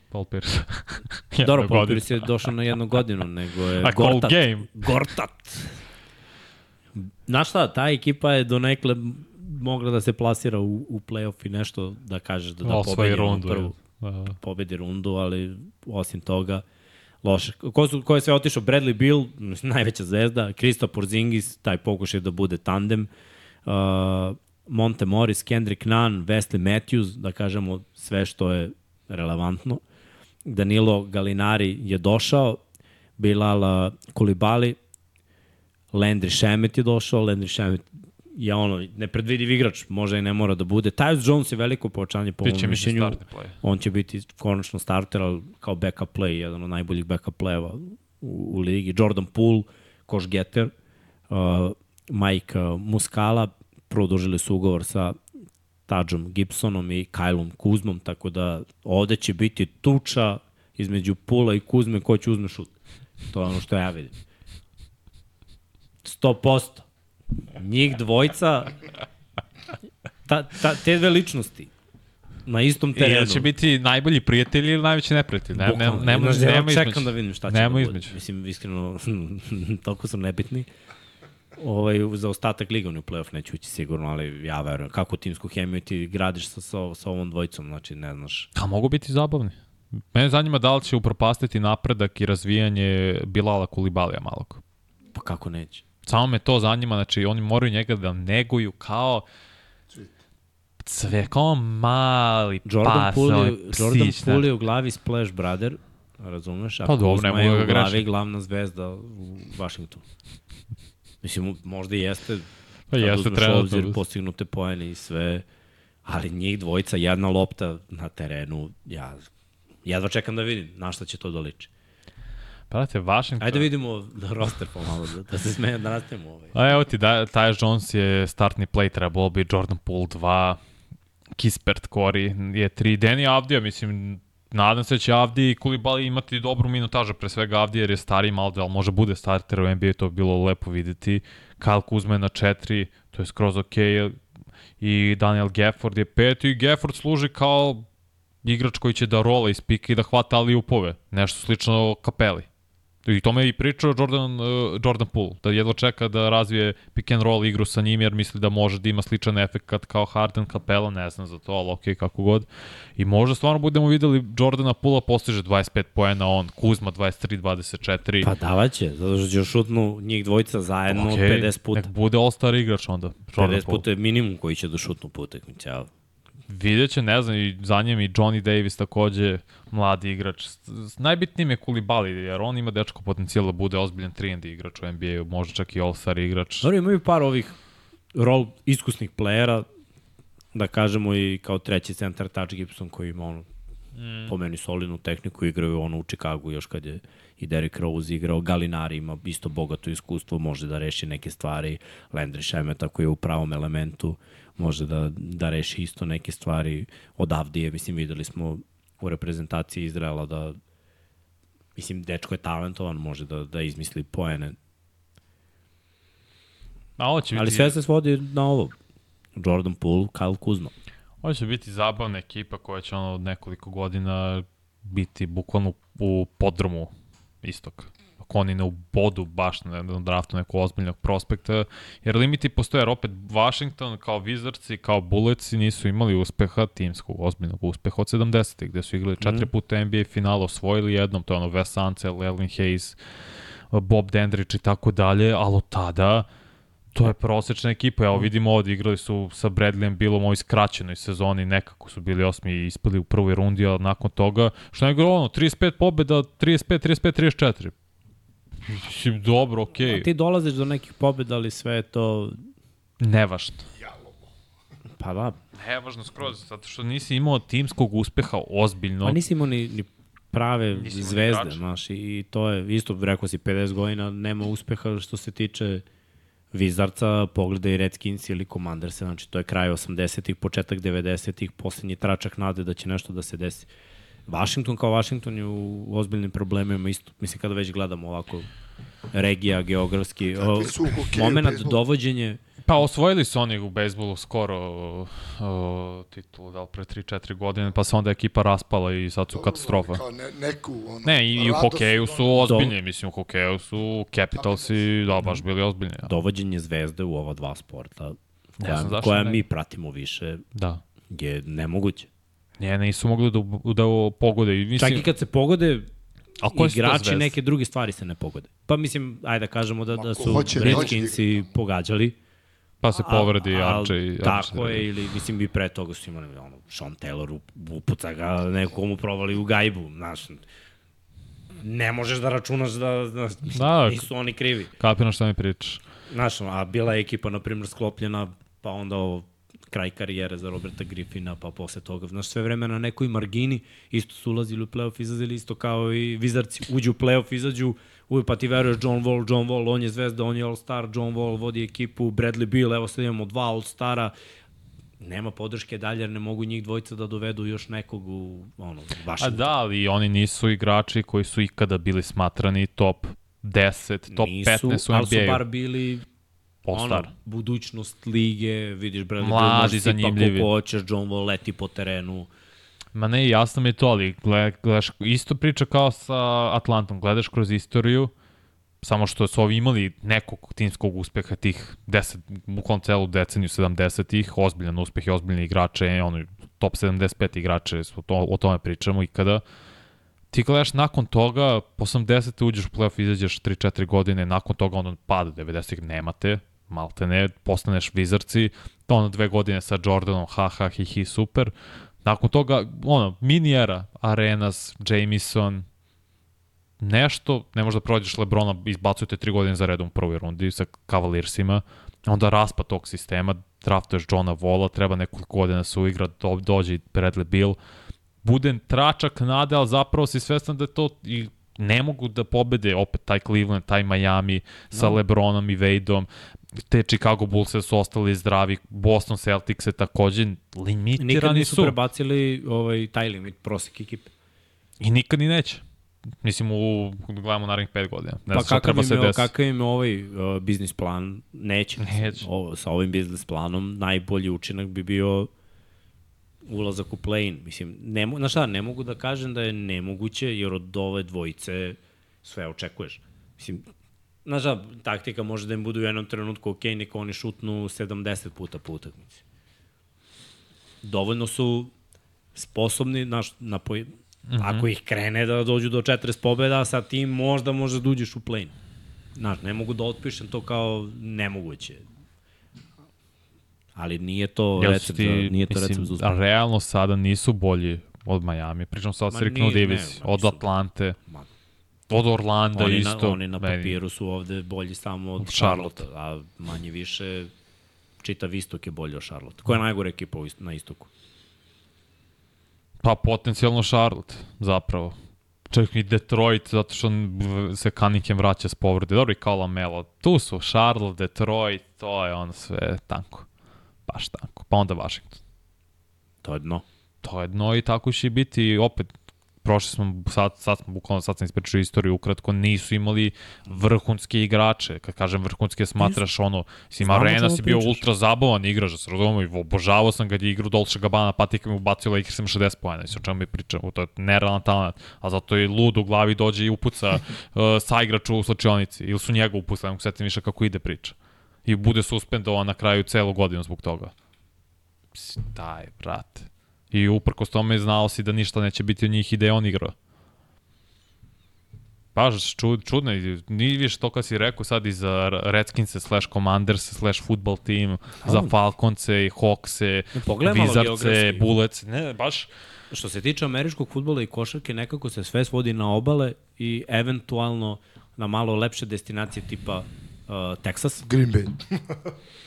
[SPEAKER 2] Paul Pierce.
[SPEAKER 1] Dobro, Paul Pierce je došao na jednu godinu, nego je
[SPEAKER 2] A
[SPEAKER 1] Gortat.
[SPEAKER 2] game.
[SPEAKER 1] Gortat. Znaš šta, ta ekipa je donekle mogla da se plasira u, u play-off i nešto da kažeš da, da pobedi
[SPEAKER 2] rundu.
[SPEAKER 1] prvu.
[SPEAKER 2] je. Da.
[SPEAKER 1] pobedi rundu, ali osim toga loše. Ko, su, ko je sve otišao? Bradley Bill, najveća zvezda, Krista Porzingis, taj pokušaj da bude tandem, uh, Monte Morris, Kendrick Nunn, Wesley Matthews, da kažemo sve što je relevantno. Danilo Galinari je došao, Bilal Kulibali, Landry Shamet je došao, Landry Shamet je ono, nepredvidiv igrač, možda i ne mora da bude. Tyus Jones je veliko povećanje po mojom
[SPEAKER 2] se
[SPEAKER 1] mišljenju. On će biti konačno starter, ali kao backup play, jedan od najboljih backup playeva u, u ligi. Jordan Poole, koš getter, uh, Mike uh, Muscala, produžili su ugovor sa Tadžom Gibsonom i Kylom Kuzmom, tako da ovde će biti tuča između Pula i Kuzme ko će uzme šut. To je ono što ja vidim. 100%. Njih dvojca, ta, ta, te dve ličnosti na istom terenu.
[SPEAKER 2] jel će biti najbolji prijatelj ili najveći neprijatelj? Ne, ne,
[SPEAKER 1] Bukvalno.
[SPEAKER 2] ne,
[SPEAKER 1] Znaš,
[SPEAKER 2] ne,
[SPEAKER 1] ja
[SPEAKER 2] nema
[SPEAKER 1] čekam
[SPEAKER 2] između.
[SPEAKER 1] da vidim šta će
[SPEAKER 2] Nema
[SPEAKER 1] da bude.
[SPEAKER 2] između.
[SPEAKER 1] Mislim, iskreno, toliko su nebitni. Ovaj, za ostatak ligovni playoff neću ući sigurno, ali ja verujem. Kako timsku hemiju ti gradiš sa, sa, sa ovom dvojicom, znači ne znaš.
[SPEAKER 2] A mogu biti zabavni. Mene zanima da li će upropastiti napredak i razvijanje Bilala Kulibalija malog.
[SPEAKER 1] Pa kako neće?
[SPEAKER 2] Samo me to zanima, znači oni moraju njega da neguju kao sve, kao mali
[SPEAKER 1] Jordan
[SPEAKER 2] pas,
[SPEAKER 1] Poole, Jordan
[SPEAKER 2] psić, da.
[SPEAKER 1] Poole je u glavi Splash Brother, razumeš? A
[SPEAKER 2] Pa dobro, ne mogu
[SPEAKER 1] u
[SPEAKER 2] ga
[SPEAKER 1] glavi
[SPEAKER 2] greši.
[SPEAKER 1] glavna zvezda u Washingtonu. Mislim, možda i jeste,
[SPEAKER 2] Pa jeste
[SPEAKER 1] uzmeš
[SPEAKER 2] trenutno.
[SPEAKER 1] obzir postignute poene i sve, ali njih dvojica, jedna lopta na terenu, ja jedva čekam da vidim na šta će to da liči.
[SPEAKER 2] Brate, Washington...
[SPEAKER 1] Ajde da vidimo roster pomalo, da, da se smeje, da nastavimo ovaj.
[SPEAKER 2] A evo ti, da, Tyus Jones je startni play, trebalo bi Jordan Poole 2, Kispert Corey je 3, Danny Avdija, mislim, nadam se da će Avdi i Kulibali imati dobru minutažu, pre svega Avdi jer je stariji malo, ali može bude starter u NBA, to bi bilo lepo videti. Kyle Kuzma je na 4, to je skroz ok, i Daniel Gafford je 5 i Gafford služi kao igrač koji će da rola iz pika i da hvata ali upove, nešto slično Kapeli. I tome je i pričao Jordan, uh, Jordan Poole, da jedva čeka da razvije pick and roll igru sa njim, jer misli da može da ima sličan efekt kao Harden, Capella, ne znam za to, ali okej, kako god. I možda stvarno budemo videli Jordana Pula postiže 25 poena, on, Kuzma 23-24.
[SPEAKER 1] Pa davaće, zato što će šutnu njih dvojica zajedno
[SPEAKER 2] Okej,
[SPEAKER 1] 50 puta.
[SPEAKER 2] Nek bude all-star igrač onda, Jordan
[SPEAKER 1] 50
[SPEAKER 2] Poole.
[SPEAKER 1] puta je minimum koji će da šutnu po utakmici. Ja.
[SPEAKER 2] Vidjet će, ne znam, i za njim i Johnny Davis takođe, mladi igrač. S- s- Najbitniji mi je Kulibali, jer on ima dečko potencijal da bude ozbiljan 3 igrač u NBA-u, možda čak i all-star igrač.
[SPEAKER 1] Dobro, imaju par ovih rol iskusnih playera, da kažemo i kao treći centar Touch Gibson koji ima ono mm. po meni solidnu tehniku, igraju ono u Chicagu još kad je i Derrick Rose igrao, Galinari ima isto bogato iskustvo, može da reši neke stvari, Landry Šemeta koji je u pravom elementu, može da, da reši isto neke stvari od Avdije, mislim videli smo u reprezentaciji Izraela da mislim dečko je talentovan, može da, da izmisli poene,
[SPEAKER 2] A ovo će biti...
[SPEAKER 1] ali sve se svodi na ovo. Jordan Poole, Kyle Kuzma.
[SPEAKER 2] Ovo će biti zabavna ekipa koja će ono od nekoliko godina biti bukvalno u podromu istog. Ako oni ne ubodu baš na jednom draftu nekog ozbiljnog prospekta, jer limiti postoje, jer opet Washington kao Wizardsi, kao Bulletsi nisu imali uspeha timskog, ozbiljnog uspeha od 70-ih, gde su igrali četiri puta NBA final, osvojili jednom, to je ono Wes Ansel, Elvin Hayes, Bob Dendrich i tako dalje, ali od tada To je prosečna ekipa, evo vidimo ovde, igrali su sa Bradleyem Billom u ovoj skraćenoj sezoni, nekako su bili osmi i ispali u prvoj rundi, a nakon toga, što je ono, 35 pobjeda, 35, 35, 34. Mislim, dobro, okej,
[SPEAKER 1] Okay. Ti dolaziš do nekih pobjeda, ali sve je to...
[SPEAKER 2] nevažno.
[SPEAKER 1] Pa da,
[SPEAKER 2] Nevažno skroz, zato što nisi imao timskog uspeha ozbiljno.
[SPEAKER 1] pa nisi imao ni, ni prave
[SPEAKER 2] Nisi
[SPEAKER 1] zvezde, znaš, i, i to je, isto rekao si 50 godina, nema uspeha što se tiče Vizarca, pogledaj Redskins ili Commanders, znači to je kraj 80-ih, početak 90-ih, poslednji tračak nade da će nešto da se desi. Washington kao Washington je u ozbiljnim problemima isto, mislim kada već gledamo ovako regija, geografski, o, moment dovođenje
[SPEAKER 2] Pa osvojili su oni u bejsbolu skoro uh, titulu, da li pre 3-4 godine, pa se onda ekipa raspala i sad su katastrofa.
[SPEAKER 3] Kao ne, neku, ono,
[SPEAKER 2] Ne, i, i u hokeju su
[SPEAKER 3] ono,
[SPEAKER 2] ozbiljni, mislim u hokeju su Capitalsi, da, baš bili ozbiljni. Ja.
[SPEAKER 1] Dovođenje zvezde u ova dva sporta, koja,
[SPEAKER 2] zašto
[SPEAKER 1] koja
[SPEAKER 2] ne.
[SPEAKER 1] mi pratimo više,
[SPEAKER 2] Da.
[SPEAKER 1] je nemoguće.
[SPEAKER 2] Ne, nisu mogli da, da pogode. I mislim,
[SPEAKER 1] Čak i kad se pogode,
[SPEAKER 2] A to
[SPEAKER 1] igrači neke druge stvari se ne pogode. Pa mislim, ajde da kažemo da, da su
[SPEAKER 3] hoće, ne
[SPEAKER 1] Redskinsi pogađali.
[SPEAKER 2] Pa se povredi
[SPEAKER 1] A-
[SPEAKER 2] Arče i
[SPEAKER 1] Tako je, ili mislim i pre toga su imali ono, Sean Taylor up- upuca ga neko komu provali u gajbu, znaš. Ne možeš da računaš da, da,
[SPEAKER 2] Da.
[SPEAKER 1] nisu oni krivi.
[SPEAKER 2] Kapiraš šta mi pričaš.
[SPEAKER 1] Znaš, a bila je ekipa, na primjer, sklopljena, pa onda ovo, kraj karijere za Roberta Griffina, pa posle toga, znaš, sve vreme na nekoj margini, isto su ulazili u playoff, izlazili isto kao i Vizarci, uđu u playoff, izađu, uvijek pa ti veruješ John Wall, John Wall, on je zvezda, on je all-star, John Wall vodi ekipu, Bradley Beal, evo sad imamo dva all-stara, nema podrške dalje, jer ne mogu njih dvojica da dovedu još nekog u, ono,
[SPEAKER 2] A
[SPEAKER 1] vašem
[SPEAKER 2] da, ali oni nisu igrači koji su ikada bili smatrani top 10, top
[SPEAKER 1] Nisu,
[SPEAKER 2] 15 u
[SPEAKER 1] ali su bar bili
[SPEAKER 2] All-star.
[SPEAKER 1] ono, budućnost lige, vidiš, Bradley Beal može sipa koliko hoćeš, John Wall leti po terenu.
[SPEAKER 2] Ma ne, jasno mi je to, ali gled, gledaš, isto priča kao sa Atlantom, gledaš kroz istoriju, samo što su ovi imali nekog timskog uspeha tih 10, bukvalno celu deceniju 70-ih, ozbiljan uspeh i ozbiljni igrače, ono, top 75 igrače, o, to, o tome pričamo i kada ti gledaš nakon toga, po 80. uđeš u playoff, izađeš 3-4 godine, nakon toga ono pada 90-ih nemate, malte ne, postaneš vizarci, ono dve godine sa Jordanom, ha ha, hi hi, super. Nakon toga, ono, mini era, Arenas, Jamison, nešto, ne možda prođeš Lebrona, izbacujete tri godine za redom u prvoj rundi sa Cavaliersima, onda raspad tog sistema, draftuješ Johna Vola, treba nekoliko godina da se uigra, do, dođe i Bradley Bill, bude tračak nade, ali zapravo si svestan da je to i ne mogu da pobede opet taj Cleveland, taj Miami sa no. Lebronom i Wadeom, te Chicago Bulls su ostali zdravi, Boston Celtics je takođe
[SPEAKER 1] Nikad
[SPEAKER 2] limitirani
[SPEAKER 1] nisu
[SPEAKER 2] su
[SPEAKER 1] prebacili ovaj, taj limit, prosek ekipe.
[SPEAKER 2] i nikad ni neće. Mislim, u, gledamo narednih pet godina. Ne
[SPEAKER 1] Pa
[SPEAKER 2] znam šta
[SPEAKER 1] kakav im, je, kakav im ovaj uh, biznis plan? Neće.
[SPEAKER 2] Neće.
[SPEAKER 1] Ovo, sa ovim biznis planom najbolji učinak bi bio ulazak u play-in. Mislim, ne, znaš šta, ne mogu da kažem da je nemoguće, jer od ove dvojice sve očekuješ. Mislim, znaš šta, taktika može da im bude u jednom trenutku ok, neka oni šutnu 70 puta po utakmici. Dovoljno su sposobni, znaš, na poj... Mm -hmm. ako ih krene da dođu do 40 pobjeda, sa tim možda možda da uđeš u play-in. Znaš, ne mogu da otpišem to kao nemoguće. Ali nije to
[SPEAKER 2] Jel su
[SPEAKER 1] recept,
[SPEAKER 2] ti,
[SPEAKER 1] za, nije to
[SPEAKER 2] mislim,
[SPEAKER 1] recept za uspeh.
[SPEAKER 2] realno sada nisu bolji od Miami. Pričam sad
[SPEAKER 1] Ma
[SPEAKER 2] striktno o
[SPEAKER 1] nije,
[SPEAKER 2] diviziji,
[SPEAKER 1] ne,
[SPEAKER 2] od. Atlante,
[SPEAKER 1] Ma,
[SPEAKER 2] od Orlanda
[SPEAKER 1] oni,
[SPEAKER 2] isto.
[SPEAKER 1] na, oni na papiru su ovde bolji samo od
[SPEAKER 2] Od
[SPEAKER 1] Charlotte,
[SPEAKER 2] Charlotte.
[SPEAKER 1] a manje više čitav istok je bolji od Charlotte. Koja je najgore ekipa na istoku?
[SPEAKER 2] Pa potencijalno Charlotte, zapravo. Čak i Detroit, zato što on se Cunningham vraća s povrede. Dobro i kao Lamelo. Tu su Charlotte, Detroit, to je ono sve tanko. Baš tanko. Pa onda Washington.
[SPEAKER 1] To je dno.
[SPEAKER 2] To je dno i tako će biti opet prošli smo, sad, sad smo, bukvalno sad sam ispričao istoriju, ukratko nisu imali vrhunske igrače. Kad kažem vrhunske, smatraš ono, mislim,
[SPEAKER 1] Znamo o
[SPEAKER 2] Arena
[SPEAKER 1] čemu
[SPEAKER 2] si bio
[SPEAKER 1] pričaš.
[SPEAKER 2] ultra zabavan igrač, da se razumemo, i obožavao sam kad je igru Dolce Gabbana, patika mi ubacio Lakersima 60 pojena, mislim, o čemu mi pričamo, to je nerealan talent, a zato je lud u glavi dođe i upuca uh, sa igraču u slačionici, ili su njega upucali, ne setim više kako ide priča. I bude suspendovan na kraju celu godinu zbog toga. Mislim, Daj, brate. I uprkos tome znao si da ništa neće biti od njih i da je on igrao. Baš čud, čudno je. Nije više to kad si rekao sad i za Redskinse slash Commanders slash football team, za Falconce i Hawkse,
[SPEAKER 1] geografski.
[SPEAKER 2] Bullets. Ne, baš
[SPEAKER 1] Što se tiče američkog futbola i košarke, nekako se sve svodi na obale i eventualno na malo lepše destinacije tipa uh, Texas.
[SPEAKER 3] Green Bay.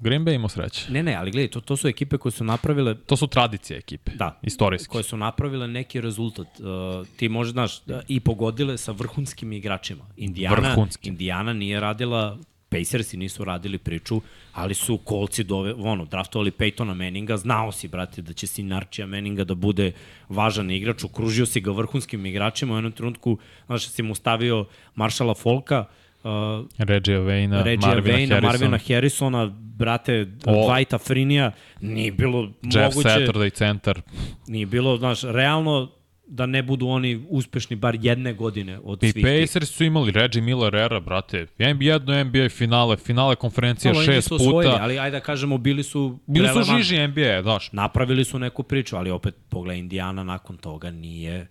[SPEAKER 2] Green Bay imao sreće.
[SPEAKER 1] Ne, ne, ali gledaj, to, to su ekipe koje su napravile
[SPEAKER 2] To su tradicije ekipe.
[SPEAKER 1] Da.
[SPEAKER 2] Istorijski.
[SPEAKER 1] koje su napravile neki rezultat. Uh, ti možeš, znaš, da, i pogodile sa vrhunskim igračima. Indiana,
[SPEAKER 2] Vrhunski.
[SPEAKER 1] Indiana nije radila, Pacersi nisu radili priču, ali su kolci dove, ono, draftovali Peytona Manninga, znao si, brate, da će sin Archija Manninga da bude važan igrač, okružio si ga vrhunskim igračima, u jednom trenutku, znaš, si mu stavio Maršala Folka, uh, uh,
[SPEAKER 2] Reggie Vejna, Marvina
[SPEAKER 1] Vejna,
[SPEAKER 2] Harrison,
[SPEAKER 1] Marvina Harrisona, brate,
[SPEAKER 2] O.
[SPEAKER 1] Dwighta Frinija, nije bilo
[SPEAKER 2] Jeff
[SPEAKER 1] moguće,
[SPEAKER 2] Saturday centar.
[SPEAKER 1] nije bilo, znaš, realno da ne budu oni uspešni bar jedne godine od
[SPEAKER 2] I
[SPEAKER 1] svih tih.
[SPEAKER 2] Pacers su imali Reggie Miller era, brate. Jedno NBA finale, finale konferencija
[SPEAKER 1] Malo, oni
[SPEAKER 2] šest
[SPEAKER 1] nisu osvojili,
[SPEAKER 2] puta.
[SPEAKER 1] ali ajde da kažemo, bili su
[SPEAKER 2] Bili su žiži NBA, daš.
[SPEAKER 1] Napravili su neku priču, ali opet pogledaj Indiana nakon toga nije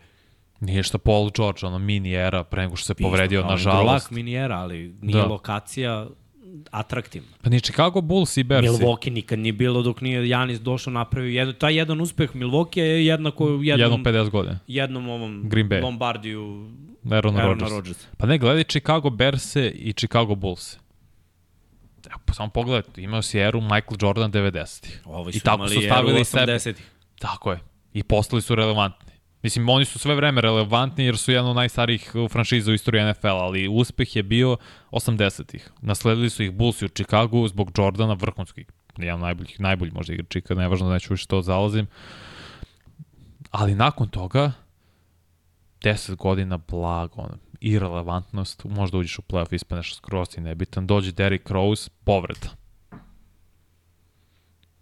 [SPEAKER 2] Nije šta Paul George, ono mini era, pre nego što se povredio,
[SPEAKER 1] Isto kao
[SPEAKER 2] nažalost.
[SPEAKER 1] Lak minijera, ali nije
[SPEAKER 2] Da.
[SPEAKER 1] lokacija atraktivna.
[SPEAKER 2] Pa ni Chicago Bulls i Bersi.
[SPEAKER 1] Milwaukee nikad nije bilo dok nije Janis došao napravio jedno, taj jedan uspeh Milwaukee je jednako jednom,
[SPEAKER 2] Jednom 50 godina.
[SPEAKER 1] jednom ovom
[SPEAKER 2] Green Bay.
[SPEAKER 1] Lombardiju
[SPEAKER 2] Aaron Rodgers.
[SPEAKER 1] Rodgers.
[SPEAKER 2] Pa ne, gledaj Chicago Berse i Chicago Bulls. Evo, pa samo pogledaj, imao si eru Michael Jordan 90-ih.
[SPEAKER 1] Ovi
[SPEAKER 2] I tako su stavili sebe.
[SPEAKER 1] 80-ih.
[SPEAKER 2] Tako je. I postali su relevantni. Mislim, oni su sve vreme relevantni jer su jedna od najstarijih franšiza u istoriji NFL, ali uspeh je bio 80-ih. Nasledili su ih Bulls u Chicagu zbog Jordana vrhunskih. Jedan najboljih, najbolji možda igrač ikad, nevažno da neću više to zalazim. Ali nakon toga, 10 godina blago, ono, irelevantnost, možda uđeš u playoff, ispaneš skroz i nebitan, dođe Derrick Rose, povreda.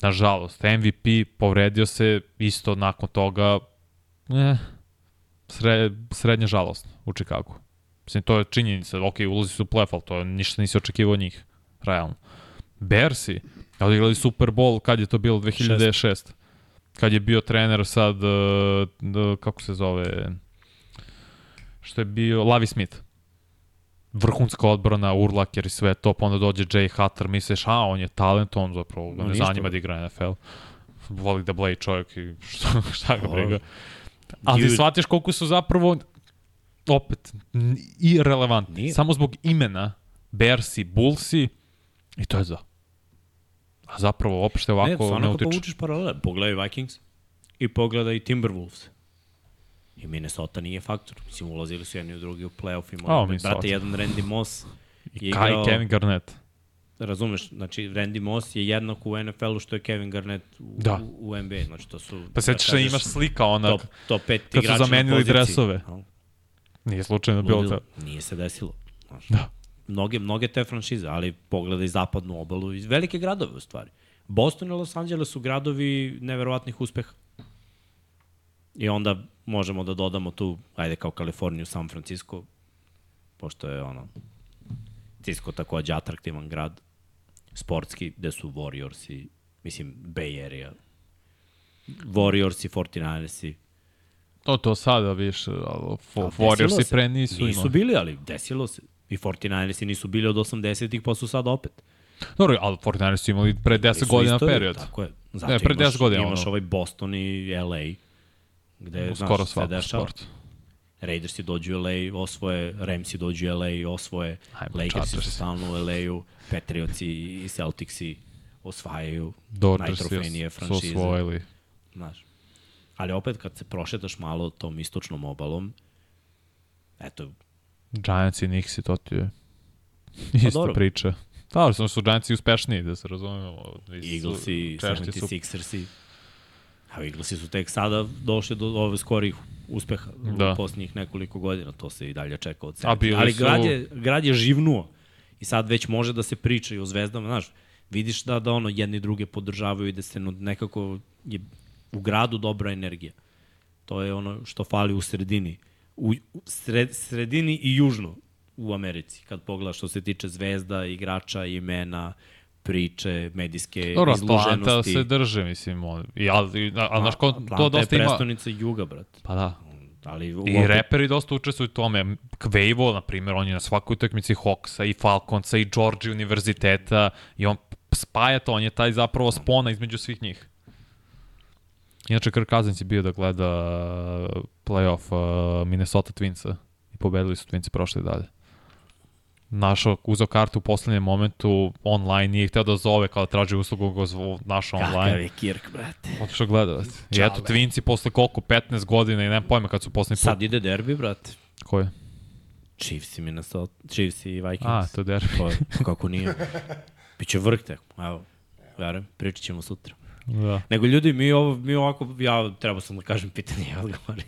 [SPEAKER 2] Nažalost, MVP povredio se isto nakon toga, eh, sre, srednje žalostno u Chicagu. Mislim, to je činjenica, ok, ulazi su u playoff, ali to je, ništa nisi očekivao od njih, realno. Bersi, odigrali Super Bowl, kad je to bilo, 2006. Kad je bio trener sad, uh, uh, kako se zove, što je bio, Lavi Smith. Vrhunska odbrana, urlaker i sve to, pa onda dođe Jay Hutter, misliš, a, on je talent, on zapravo ga ne zanima da igra NFL. Voli da bleji čovjek i šta, šta ga briga. Ali
[SPEAKER 1] Dude.
[SPEAKER 2] shvatiš koliko su zapravo opet irelevantni.
[SPEAKER 1] Nije.
[SPEAKER 2] Samo zbog imena Bersi, Bullsi i to je za. A zapravo uopšte
[SPEAKER 1] Ne,
[SPEAKER 2] ovako ne,
[SPEAKER 1] stvarno kad
[SPEAKER 2] utiče.
[SPEAKER 1] povučeš paralele, pogledaj Vikings i pogledaj Timberwolves. I Minnesota nije faktor. Mislim, ulazili su jedni u drugi u playoff i morali,
[SPEAKER 2] Minnesota.
[SPEAKER 1] brate, jedan Randy Moss je
[SPEAKER 2] Kai
[SPEAKER 1] igrao,
[SPEAKER 2] Kevin Garnett.
[SPEAKER 1] Razumeš, znači Randy Moss je jednak u NFL-u što je Kevin Garnett u,
[SPEAKER 2] Da.
[SPEAKER 1] u, u NBA. Znači, to su...
[SPEAKER 2] Pa sećaš da
[SPEAKER 1] kažeš,
[SPEAKER 2] imaš slika onak,
[SPEAKER 1] top, top 5
[SPEAKER 2] su
[SPEAKER 1] igrača na
[SPEAKER 2] zamenili dresove.
[SPEAKER 1] No,
[SPEAKER 2] nije slučajno bilo
[SPEAKER 1] ludilo.
[SPEAKER 2] to.
[SPEAKER 1] Nije se desilo. Znaš,
[SPEAKER 2] Da.
[SPEAKER 1] mnoge, mnoge te franšize, ali pogledaj zapadnu obalu i velike gradove u stvari. Boston i Los Angeles su gradovi neverovatnih uspeha. I onda možemo da dodamo tu, ajde kao Kaliforniju, San Francisco, pošto je ono, Cisco takođe atraktivan grad, sportski, gde su Warriors i, mislim, Bay Area. Warriors i 49ersi.
[SPEAKER 2] To, to sada više, ali Warriorsi
[SPEAKER 1] se.
[SPEAKER 2] pre nisu,
[SPEAKER 1] Nisu
[SPEAKER 2] imali.
[SPEAKER 1] bili, ali desilo se. I 49ersi nisu bili od 80-ih, pa su sad opet.
[SPEAKER 2] Dobro, ali 49 su imali pre 10
[SPEAKER 1] Nisu
[SPEAKER 2] godina
[SPEAKER 1] istoriju,
[SPEAKER 2] period.
[SPEAKER 1] Tako je. Zato
[SPEAKER 2] Ne, pre 10
[SPEAKER 1] imaš,
[SPEAKER 2] godina,
[SPEAKER 1] Imaš
[SPEAKER 2] ono.
[SPEAKER 1] ovaj Boston i LA, gde,
[SPEAKER 2] Skoro
[SPEAKER 1] znaš, se dešava.
[SPEAKER 2] sport.
[SPEAKER 1] Raidersi dođu u LA, osvoje, Ramsi dođu u LA, osvoje,
[SPEAKER 2] Ajmo,
[SPEAKER 1] Lakersi su stalno u LA-u, Patriotsi i Celticsi osvajaju
[SPEAKER 2] Dodgersi
[SPEAKER 1] najtrofejnije
[SPEAKER 2] su
[SPEAKER 1] franšize.
[SPEAKER 2] osvojili.
[SPEAKER 1] Znaš. Ali opet kad se prošetaš malo tom istočnom obalom, eto,
[SPEAKER 2] Giants i Knicks i to ti je isto
[SPEAKER 1] Pa dobro.
[SPEAKER 2] priča. Da, samo su Giantsi uspešniji, da se razumemo. Nisu
[SPEAKER 1] Eaglesi,
[SPEAKER 2] češći su
[SPEAKER 1] 76ersi. A Eaglesi su tek sada došli do ove skorih uspeha da. U posljednjih nekoliko godina. To se i dalje čeka od sebe. Ali
[SPEAKER 2] su-
[SPEAKER 1] grad je, grad je živnuo. I sad već može da se priča i o zvezdama. Znaš, vidiš da, da ono jedni druge podržavaju i da se nekako je u gradu dobra energija. To je ono što fali u sredini. U, u sred, sredini i južno u Americi. Kad pogledaš što se tiče zvezda, igrača, imena, priče, medijske
[SPEAKER 2] Dobro, Atlanta
[SPEAKER 1] izloženosti.
[SPEAKER 2] se drže, mislim. On, i, ali, ali, ali znaš, ko,
[SPEAKER 1] Atlanta
[SPEAKER 2] to
[SPEAKER 1] je
[SPEAKER 2] dosta ima...
[SPEAKER 1] prestonica juga, brat.
[SPEAKER 2] Pa da.
[SPEAKER 1] Ali u,
[SPEAKER 2] I reperi dosta učestvuju u tome. Quavo, na primjer, on je na svakoj utakmici Hawksa i Falconsa i Georgia univerziteta i on spaja to, on je taj zapravo spona između svih njih. Inače, Kirk Cousins je bio da gleda playoff uh, Minnesota Twinsa i pobedili su Twinsi prošli dalje. Našao, uzao kartu u poslednjem momentu online, nije hteo da zove kao traži uslugu, ga zvo, našao
[SPEAKER 1] Kakav
[SPEAKER 2] online.
[SPEAKER 1] je Kirk, brate.
[SPEAKER 2] Otišao gledati. I eto, Twinsi posle koliko, 15 godina i nemam pojma kad su poslednji put.
[SPEAKER 1] Sad ide derbi, brate.
[SPEAKER 2] Ko je?
[SPEAKER 1] Chiefs i Minnesota, Chiefs i Vikings.
[SPEAKER 2] A, to je derbi.
[SPEAKER 1] Je, kako nije. Biće vrh tek. Evo, verujem, pričat ćemo sutra.
[SPEAKER 2] Da.
[SPEAKER 1] Nego ljudi, mi, ovo, mi ovako, ja treba sam da kažem pitanje i odgovori.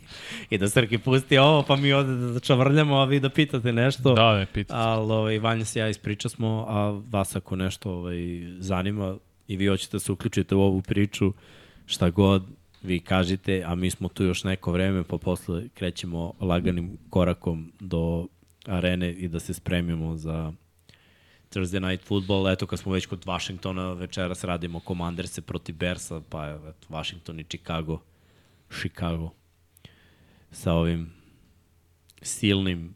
[SPEAKER 1] I da Srki pusti ovo, pa mi ovde da čavrljamo, a vi da pitate nešto.
[SPEAKER 2] Da, ne, pitate.
[SPEAKER 1] Ali ovaj, Vanja se ja ispriča smo, a vas ako nešto ovaj, zanima i vi hoćete da se uključite u ovu priču, šta god vi kažite, a mi smo tu još neko vreme, pa posle krećemo laganim korakom do arene i da se spremimo za Thursday Night Football. Eto, kad smo već kod Washingtona, večeras radimo Commanderse protiv Bersa, pa eto, Washington i Chicago. Chicago. Sa ovim silnim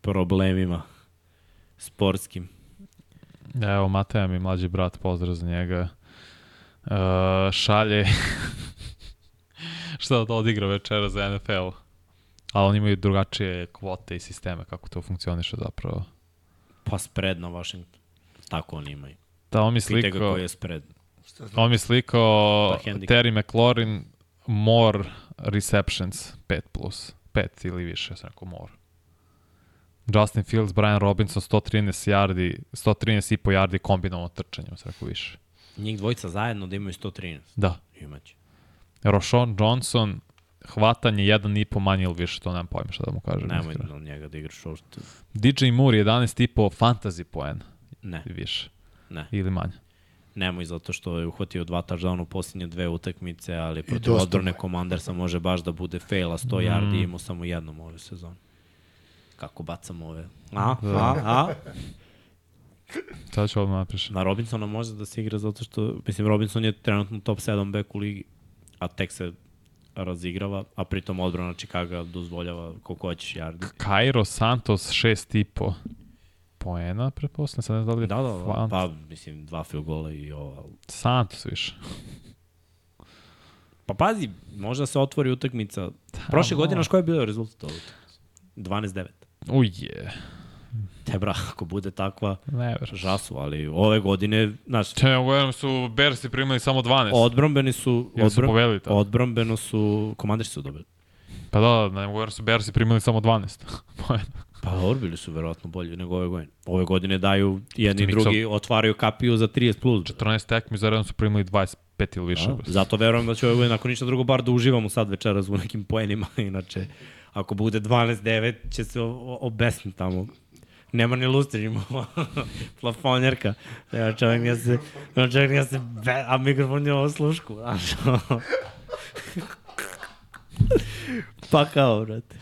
[SPEAKER 1] problemima sportskim.
[SPEAKER 2] Evo, Mateja mi mlađi brat, pozdrav za njega. Uh, šalje šta da odigra večera za NFL. Ali oni imaju drugačije kvote i sisteme kako to funkcioniše zapravo.
[SPEAKER 1] Pa spread na Washington. Tako oni imaju.
[SPEAKER 2] Da, on mi
[SPEAKER 1] Pite ga
[SPEAKER 2] slikao,
[SPEAKER 1] koji je spread.
[SPEAKER 2] on mi slikao
[SPEAKER 1] Pa.
[SPEAKER 2] Terry McLaurin more receptions 5 plus. 5 ili više, sam rekao more. Justin Fields, Brian Robinson 113 yardi, 113 i po yardi kombinovano trčanje, sam rekao više.
[SPEAKER 1] Njih dvojica zajedno da imaju 113.
[SPEAKER 2] Da.
[SPEAKER 1] Imaće.
[SPEAKER 2] Rošon Johnson, hvatanje jedan i po manje ili više, to nemam pojma šta da mu kažem.
[SPEAKER 1] Nemoj na njega da igraš uopšte.
[SPEAKER 2] DJ Moore 11 i po fantasy poen
[SPEAKER 1] Ne,
[SPEAKER 2] i više.
[SPEAKER 1] ne.
[SPEAKER 2] Ili manje.
[SPEAKER 1] Nemoj zato što je uhvatio dva touchdowna u posljednje dve utakmice, ali protiv odbrane
[SPEAKER 3] manje.
[SPEAKER 1] Commandersa može baš da bude fail, a 100
[SPEAKER 2] Mm.
[SPEAKER 1] yardi imao samo jednom ove sezone. Kako bacam ove? A, a, a?
[SPEAKER 2] Sada ću odmah napišem.
[SPEAKER 1] Na Robinsona može da se igra zato što, mislim, Robinson je trenutno top 7 back u ligi, a tek se razigrava, a pritom odbrana Chicago dozvoljava koliko hoćeš yardi.
[SPEAKER 2] Cairo Santos 6 i po poena, pretpostavljam. Sad ne znam da li je
[SPEAKER 1] Da, da, da, pa mislim dva field gola i ovo.
[SPEAKER 2] Santos više.
[SPEAKER 1] Pa pazi, možda se otvori utakmica. Prošle godine, znaš koji je bio rezultat ovog? 12-9.
[SPEAKER 2] Uje,
[SPEAKER 1] Te bra, ako bude takva,
[SPEAKER 2] ne
[SPEAKER 1] žasu, ali ove godine, znaš,
[SPEAKER 2] Te, ugledam su Bersi primili samo 12.
[SPEAKER 1] odbrambeni su,
[SPEAKER 2] Ili su tamo?
[SPEAKER 1] odbrambeno su, komandari su dobili.
[SPEAKER 2] Pa da, da, ne mogu su Bersi primili samo 12. poena.
[SPEAKER 1] Pa dobro, bili su verovatno bolji nego ove godine. Ove godine daju jedni i drugi, otvaraju kapiju za 30 plus.
[SPEAKER 2] 14 tekmi za redom su primili 25 ili više.
[SPEAKER 1] Da, zato verujem da će ove godine, ako ništa drugo, bar da uživamo sad večeras u nekim poenima. Inače, ako bude 12-9, će se obesniti tamo. Nema ni lustri, ima plafonjerka. Ja čovjek nije se, ja čovjek nije se, be, a mikrofon je ovo slušku, znaš. pa kao, brate.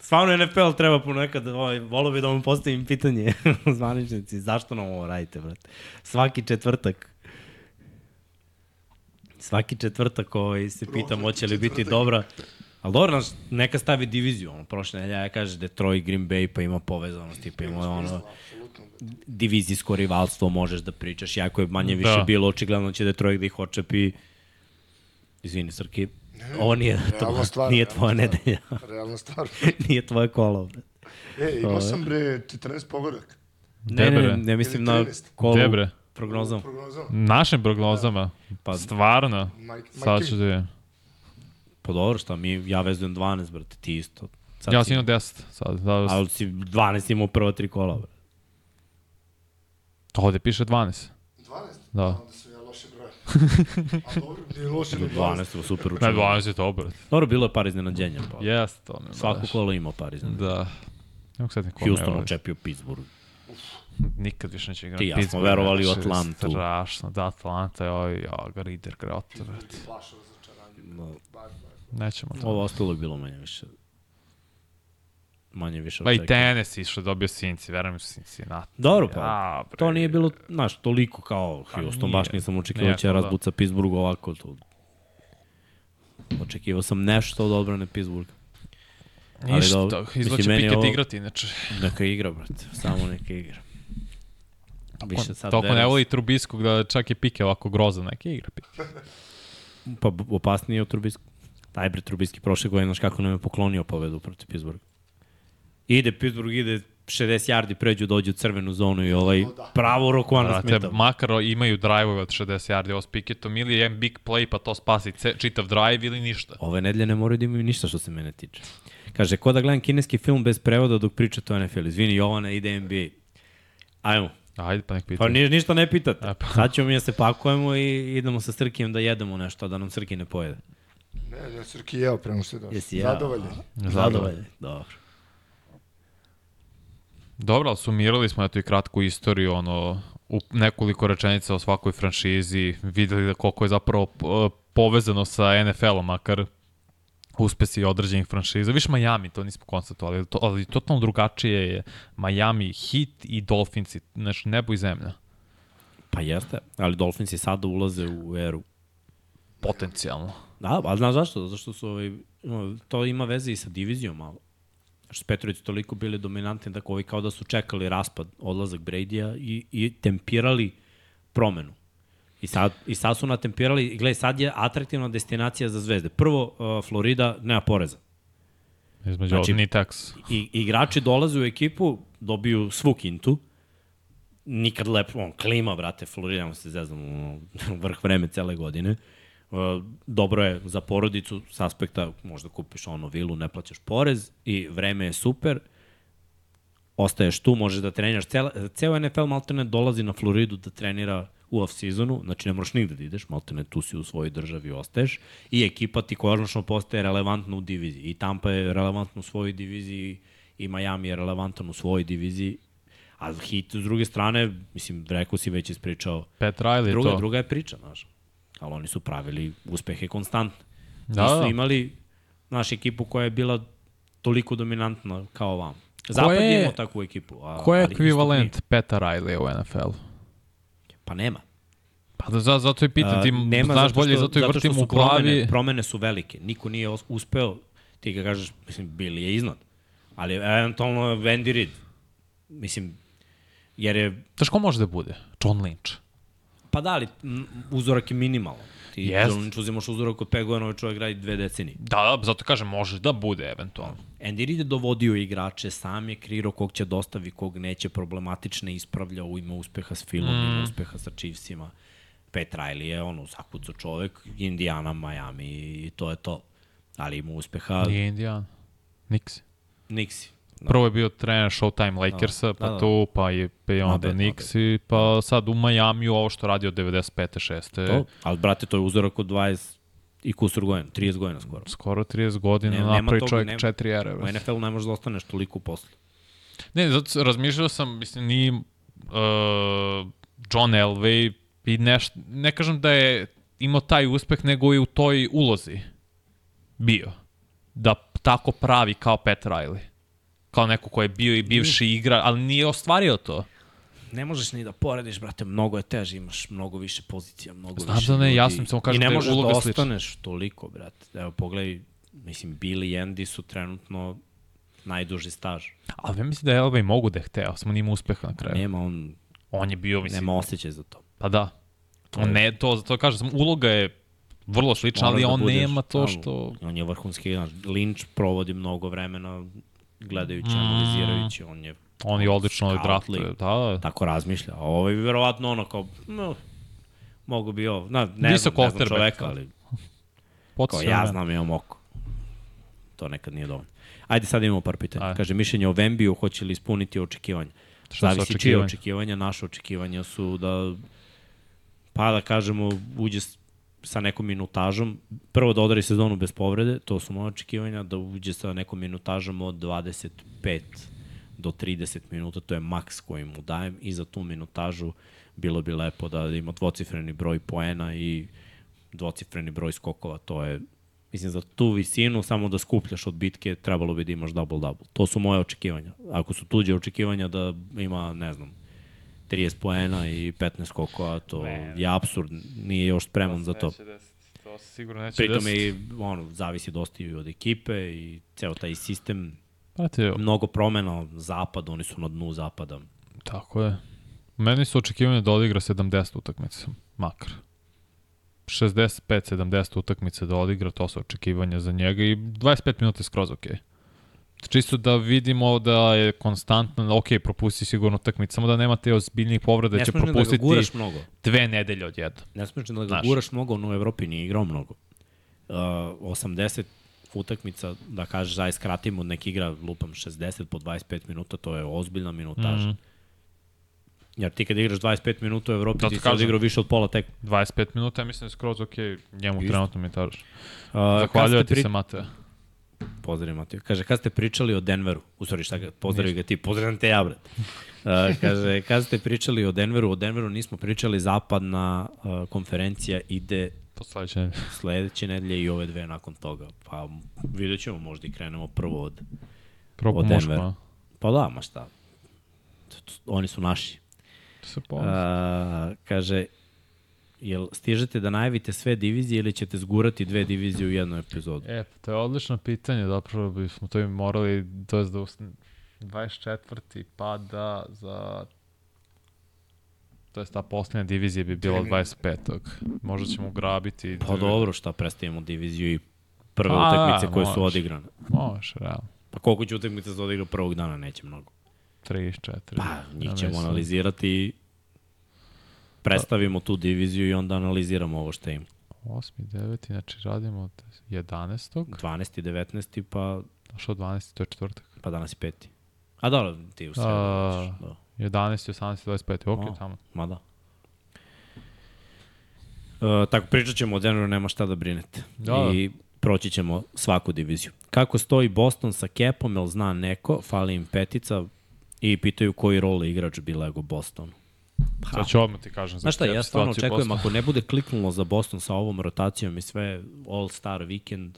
[SPEAKER 1] Stvarno NFL treba ponekad, ovaj, volio bi da vam postavim pitanje zvaničnici, zašto nam ovo radite, brate? Svaki četvrtak svaki četvrtak ovaj, se pitam hoće li biti dobra. Ali dobro, znaš, neka stavi diviziju. Ono, prošle nedelja ja kaže Detroit, Green Bay, pa ima povezanost, pa ima ono, divizijsko rivalstvo možeš da pričaš. Jako je manje više
[SPEAKER 2] Da.
[SPEAKER 1] bilo, očigledno će Detroit da ih očepi. Izvini, Srki, ovo nije, to,
[SPEAKER 3] stvar,
[SPEAKER 1] nije tvoja
[SPEAKER 3] stvar.
[SPEAKER 1] nedelja,
[SPEAKER 3] Realna stvar.
[SPEAKER 1] nije tvoje kolo.
[SPEAKER 3] E, imao sam bre 14 pogodak.
[SPEAKER 1] Ne, ne, ne, mislim na
[SPEAKER 3] 13.
[SPEAKER 1] kolo
[SPEAKER 2] Debre.
[SPEAKER 1] prognozom.
[SPEAKER 3] Prognozom.
[SPEAKER 2] Našim prognozama,
[SPEAKER 1] Pa,
[SPEAKER 2] stvarno,
[SPEAKER 3] Mike,
[SPEAKER 2] sad ću da vidim.
[SPEAKER 1] Pa dobro, šta, mi, ja vezujem 12, brate, ti isto. Sad
[SPEAKER 2] Ja sam imao 10, sad, da,
[SPEAKER 1] Ali si 12 imao prva tri kola, bre.
[SPEAKER 2] ovde piše 12.
[SPEAKER 3] 12?
[SPEAKER 2] Da.
[SPEAKER 3] Onda sam ja loše broj. A dobro, nije loše ni 12.
[SPEAKER 1] 12 super
[SPEAKER 2] Ne,
[SPEAKER 1] učinio.
[SPEAKER 2] 12 je to, brate.
[SPEAKER 1] Dobro, bilo je par iznenađenja. Pa.
[SPEAKER 2] Jeste to. Ne,
[SPEAKER 1] Svako kolo ima par iznenađenja.
[SPEAKER 2] Da. Ne mogu sad nikom
[SPEAKER 1] Houston očepio Pittsburgh.
[SPEAKER 2] Nikad više neće igrati.
[SPEAKER 1] Ti ja smo verovali u
[SPEAKER 2] znači,
[SPEAKER 1] Atlantu.
[SPEAKER 2] Strašno, da, Atlanta je ovaj, ja, ga Rider, grota, brate.
[SPEAKER 3] Plašo razočaranje.
[SPEAKER 1] No,
[SPEAKER 3] Bar, bar.
[SPEAKER 2] Nećemo to.
[SPEAKER 1] ovo ostalo je bilo manje više. Manje više.
[SPEAKER 2] Pa i što je dobio Cinci, verujem u Cincinnati.
[SPEAKER 1] Dobro, pa.
[SPEAKER 2] Ja, bre.
[SPEAKER 1] To nije bilo, znaš, toliko kao
[SPEAKER 2] Pa
[SPEAKER 1] Houston, baš nisam očekivao da će
[SPEAKER 2] da.
[SPEAKER 1] razbuca Pittsburgh ovako. To. Očekivao sam nešto od odbrane Pittsburgha. ali
[SPEAKER 2] Ništa,
[SPEAKER 1] dobro. meni je
[SPEAKER 2] Pickett
[SPEAKER 1] ovo-
[SPEAKER 2] igrati, inače.
[SPEAKER 1] Neka igra, brate. Samo neka igra. Više sad
[SPEAKER 2] Toliko ne voli Trubiskog da čak je Pike ovako grozan, neke igra Pike.
[SPEAKER 1] Pa opasnije od Trubisky. Taj bre Trubisky prošle godine, znaš kako nam je poklonio pobedu protiv Pittsburgha. Ide Pittsburgh, ide 60 yardi, pređu, dođu u crvenu zonu i ovaj pravo Rokuana
[SPEAKER 2] Brate,
[SPEAKER 1] smeta.
[SPEAKER 2] makar imaju drive od 60 yardi, ovo s Piketom, ili je big play pa to spasi ce, čitav drive ili ništa.
[SPEAKER 1] Ove nedelje ne moraju da imaju ništa što se mene tiče. Kaže, ko da gledam kineski film bez prevoda dok pričate o NFL. Izvini, Jovana, ide NBA. Ajmo,
[SPEAKER 2] Ajde, pa nek
[SPEAKER 1] Pa
[SPEAKER 2] pitaj.
[SPEAKER 1] ni, ništa ne pitate.
[SPEAKER 2] E, pa.
[SPEAKER 1] Sad ćemo mi da se pakujemo i idemo sa Srkijem da jedemo nešto, da nam Srki ne pojede.
[SPEAKER 3] Ne, ja Srki jeo prema što je došao.
[SPEAKER 1] Jesi jeo?
[SPEAKER 3] Zadovoljan.
[SPEAKER 1] Zadovoljan. Dobro.
[SPEAKER 2] Dobro, ali sumirali smo eto i kratku istoriju, ono, u nekoliko rečenica o svakoj franšizi, videli da koliko je zapravo uh, povezano sa NFL-om, makar uspesi određenih franšiza. Više Miami, to nismo konstatovali, ali, to, ali totalno drugačije je Miami, Heat i Dolphinsi, znači nebo i zemlja.
[SPEAKER 1] Pa jeste, ali Dolphinsi sada ulaze u eru.
[SPEAKER 2] Potencijalno.
[SPEAKER 1] Da, ali znaš zašto? Zato što su, ovaj, no, to ima veze i sa divizijom malo. Što su Petrović toliko bili dominantni da ovi kao da su čekali raspad, odlazak Brady-a i, i tempirali promenu. I sad, I sad su natempirali, i gledaj, sad je atraktivna destinacija za zvezde. Prvo, uh, Florida nema poreza.
[SPEAKER 2] Između
[SPEAKER 1] Znači-
[SPEAKER 2] ni tax.
[SPEAKER 1] I, igrači dolaze u ekipu, dobiju svu kintu, nikad lepo, on, klima, brate, Florida, se zeznam, vrh vreme cele godine. Uh, dobro je za porodicu s aspekta, možda kupiš ono vilu, ne plaćaš porez i vreme je super, ostaješ tu, možeš da treniraš. Cela, ceo NFL maltene dolazi na Floridu da trenira u off-seasonu, znači ne moraš nigde da ideš, maltene tu si u svojoj državi ostaješ i ekipa ti konačno postaje relevantna u diviziji. I Tampa je relevantna u svojoj diviziji i Miami je relevantan u svojoj diviziji. A Heat, s druge strane, mislim, rekao si već ispričao,
[SPEAKER 2] Pat Riley
[SPEAKER 1] druga,
[SPEAKER 2] to.
[SPEAKER 1] druga je priča, znaš. Ali oni su pravili uspehe konstantne.
[SPEAKER 2] Da,
[SPEAKER 1] Nisu
[SPEAKER 2] da.
[SPEAKER 1] imali, naš ekipu koja je bila toliko dominantna kao vam. Zapad
[SPEAKER 2] je-
[SPEAKER 1] je imao takvu ekipu. A,
[SPEAKER 2] Ko je ekvivalent. Peta Riley u NFL-u?
[SPEAKER 1] Pa nema.
[SPEAKER 2] Pa da, za- zato i pitam, ti
[SPEAKER 1] A, nema
[SPEAKER 2] znaš
[SPEAKER 1] zato
[SPEAKER 2] bolje,
[SPEAKER 1] što-
[SPEAKER 2] zato i
[SPEAKER 1] zato
[SPEAKER 2] vrtim u glavi.
[SPEAKER 1] Promene, promene su velike. Niko nije uspeo, ti ga kažeš, mislim, bili je iznad. Ali eventualno Wendy Reed. Mislim, jer je,
[SPEAKER 2] Znaš ko može da bude? John Lynch.
[SPEAKER 1] Pa da, ali uzorak je minimalan. Ti
[SPEAKER 2] Jest.
[SPEAKER 1] Jest. uzimaš uzorak od 5 godina, ovaj čovjek radi dve decenije.
[SPEAKER 2] Da, da, zato kažem, može da bude eventualno.
[SPEAKER 1] Andy Reid je dovodio igrače, sam je kreirao kog će dostavi, kog neće, problematične ispravljao, ima uspeha s Philom, mm. ima uspeha sa Chiefsima. Pat Riley je ono, zakucao čovek, Indiana, Miami i to je to. Ali ima uspeha
[SPEAKER 2] Nije Indijan. Nixi.
[SPEAKER 1] Nixi. Da.
[SPEAKER 2] Prvo je bio trener Showtime Lakersa,
[SPEAKER 1] Da,
[SPEAKER 2] pa
[SPEAKER 1] da, da.
[SPEAKER 2] tu, pa je pa i onda
[SPEAKER 1] bet,
[SPEAKER 2] Nixi, pa sad u Miami ovo što radi od 95. 6.
[SPEAKER 1] To, ali brate, to je uzorak od 20 i kusur godina, 30 godina skoro.
[SPEAKER 2] Skoro 30 godina
[SPEAKER 1] Ne-
[SPEAKER 2] napravi
[SPEAKER 1] toga,
[SPEAKER 2] čovjek
[SPEAKER 1] nema-
[SPEAKER 2] 4 ere.
[SPEAKER 1] U NFL ne možeš da ostaneš toliko posle.
[SPEAKER 2] Ne, zato razmišljao sam, mislim, ni uh, John Elway i neš, ne kažem da je imao taj uspeh, nego i u toj ulozi bio. Da tako pravi kao Pat Riley. Kao neko ko je bio i bivši igra, ali nije ostvario to.
[SPEAKER 1] Ne možeš ni da porediš, brate, mnogo je teže, imaš mnogo više pozicija, mnogo
[SPEAKER 2] Znam
[SPEAKER 1] više
[SPEAKER 2] da ne,
[SPEAKER 1] ljudi.
[SPEAKER 2] jasno samo kažem
[SPEAKER 1] I ne
[SPEAKER 2] da je
[SPEAKER 1] možeš
[SPEAKER 2] uloga
[SPEAKER 1] da
[SPEAKER 2] slična.
[SPEAKER 1] ostaneš toliko, brate. Evo, pogledaj, mislim, Billy i Andy su trenutno najduži staž.
[SPEAKER 2] Ali ja mislim da je Elway mogu da je hteo, samo nima uspeha na kraju.
[SPEAKER 1] Nema on,
[SPEAKER 2] On je bio, mislim,
[SPEAKER 1] nema osjećaj za to.
[SPEAKER 2] pa da. On ne, to, to kažem, samo uloga je vrlo slična, ali
[SPEAKER 1] da
[SPEAKER 2] on
[SPEAKER 1] budeš
[SPEAKER 2] nema to što...
[SPEAKER 1] On je vrhunski igrač. Lynch provodi mnogo vremena gledajući,
[SPEAKER 2] Mm.
[SPEAKER 1] analizirajući, on je
[SPEAKER 2] On je odlično draftuje.
[SPEAKER 1] league.
[SPEAKER 2] Da, da.
[SPEAKER 1] tako razmišlja. A ovo je verovatno ono kao, no, mogu bi ovo, na, ne
[SPEAKER 2] Visok
[SPEAKER 1] znam, ne znam čoveka,
[SPEAKER 2] da.
[SPEAKER 1] ali Kao ja znam, imam oko. To nekad nije dovoljno. Ajde sad imamo par pitanja.
[SPEAKER 2] Ajde.
[SPEAKER 1] Kaže, mišljenje o Vembiju, hoće li ispuniti očekivanja?
[SPEAKER 2] Šta
[SPEAKER 1] Zavisi čije
[SPEAKER 2] očekivanja?
[SPEAKER 1] naše očekivanja su da, pa da kažemo, uđe sa nekom minutažom, prvo da odari sezonu bez povrede, to su moje očekivanja, da uđe sa nekom minutažom od 25 do 30 minuta, to je maks koji mu dajem i za tu minutažu bilo bi lepo da ima dvocifreni broj poena i dvocifreni broj skokova, to je mislim za tu visinu samo da skupljaš od bitke trebalo bi da imaš double double. To su moje očekivanja. Ako su tuđe očekivanja da ima, ne znam, 30 poena i 15 skokova, to
[SPEAKER 2] Ne.
[SPEAKER 1] je absurd, nije još spreman za to.
[SPEAKER 2] To se sigurno neće
[SPEAKER 1] Pritom
[SPEAKER 2] desiti.
[SPEAKER 1] i ono, zavisi dosta i od ekipe i ceo taj sistem,
[SPEAKER 2] Znate,
[SPEAKER 1] mnogo promena, zapad, oni su na dnu zapada.
[SPEAKER 2] tako je. Meni su očekivanja da odigra 70 utakmica, makar. 65-70 utakmice da odigra, to su očekivanja za njega i 25 minuta je skroz okej. Čisto da vidimo da je konstantno, ok, propusti sigurno utakmicu, samo da nema te ozbiljnih povreda,
[SPEAKER 1] Ne
[SPEAKER 2] da će
[SPEAKER 1] da
[SPEAKER 2] propustiti
[SPEAKER 1] guraš mnogo.
[SPEAKER 2] dve nedelje odjedno.
[SPEAKER 1] Ne ni da ga
[SPEAKER 2] Znaš.
[SPEAKER 1] guraš mnogo, on u Evropi nije igrao mnogo. Uh, 80 utakmica, da kažeš, aj skratimo, nek igra, lupam, 60 po 25 minuta, to je ozbiljna minutaža. Mm
[SPEAKER 2] Mhm.
[SPEAKER 1] Jer ti kad igraš 25 minuta u Evropi,
[SPEAKER 2] Da
[SPEAKER 1] ti
[SPEAKER 2] ti
[SPEAKER 1] si odigrao više od pola tek.
[SPEAKER 2] 25 minuta, ja mislim da je skroz ok, njemu
[SPEAKER 1] Isto.
[SPEAKER 2] trenutno mi tažeš.
[SPEAKER 1] Uh,
[SPEAKER 2] Zahvaljujem ti se, Mateja.
[SPEAKER 1] Pozdrav Matiju. Kaže, kad ste pričali o Denveru, u stvari šta ga, pozdravi ga ti, pozdravim te ja, brat. Uh, kaže, kad ste pričali o Denveru, o Denveru nismo pričali, zapadna uh, konferencija ide
[SPEAKER 2] Po sledeće nedelje.
[SPEAKER 1] sledeće nedelje i ove dve nakon toga. Pa vidjet ćemo, možda i krenemo prvo od...
[SPEAKER 2] Prvo
[SPEAKER 1] Od Denvera.
[SPEAKER 2] muško, a?
[SPEAKER 1] Pa da, ma šta. Oni su naši.
[SPEAKER 2] Se
[SPEAKER 1] Uh, kaže, jel stižete da najavite sve divizije ili ćete zgurati dve divizije u jednu epizodu?
[SPEAKER 2] E, to je odlično pitanje, zapravo bismo to i morali, to je da us- 24. pada za to je ta posljednja divizija bi bila 25. Možda ćemo grabiti.
[SPEAKER 1] Pa dobro, šta predstavimo diviziju i prve
[SPEAKER 2] Pa,
[SPEAKER 1] utakmice koje su
[SPEAKER 2] može.
[SPEAKER 1] odigrane.
[SPEAKER 2] Može, realno.
[SPEAKER 1] Pa koliko će utakmice se odigra prvog dana, neće mnogo.
[SPEAKER 2] 3, 4.
[SPEAKER 1] Pa, njih
[SPEAKER 2] ja
[SPEAKER 1] ćemo
[SPEAKER 2] mislim.
[SPEAKER 1] analizirati i predstavimo tu diviziju i onda analiziramo ovo što ima.
[SPEAKER 2] 8. 9. Znači radimo od 11.
[SPEAKER 1] 12. 19. pa,
[SPEAKER 2] A što 12. to je četvrtak.
[SPEAKER 1] pa danas je peti. A dobro, ti u sredu.
[SPEAKER 2] A,
[SPEAKER 1] Da.
[SPEAKER 2] 11. 18. 25. Ok,
[SPEAKER 1] O.
[SPEAKER 2] tamo.
[SPEAKER 1] Ma da. E, tako, pričat ćemo o Denveru, nema šta da brinete.
[SPEAKER 2] Da, da.
[SPEAKER 1] I proći ćemo svaku diviziju. Kako stoji Boston sa kepom, jel zna neko, fali im petica i pitaju koji rol igrač bi lego Bostonu. Pa,
[SPEAKER 2] Sad ću odmah ti kažem.
[SPEAKER 1] Znaš šta, ja stvarno očekujem, ako ne bude kliknulo za Boston sa ovom rotacijom i sve All-Star weekend,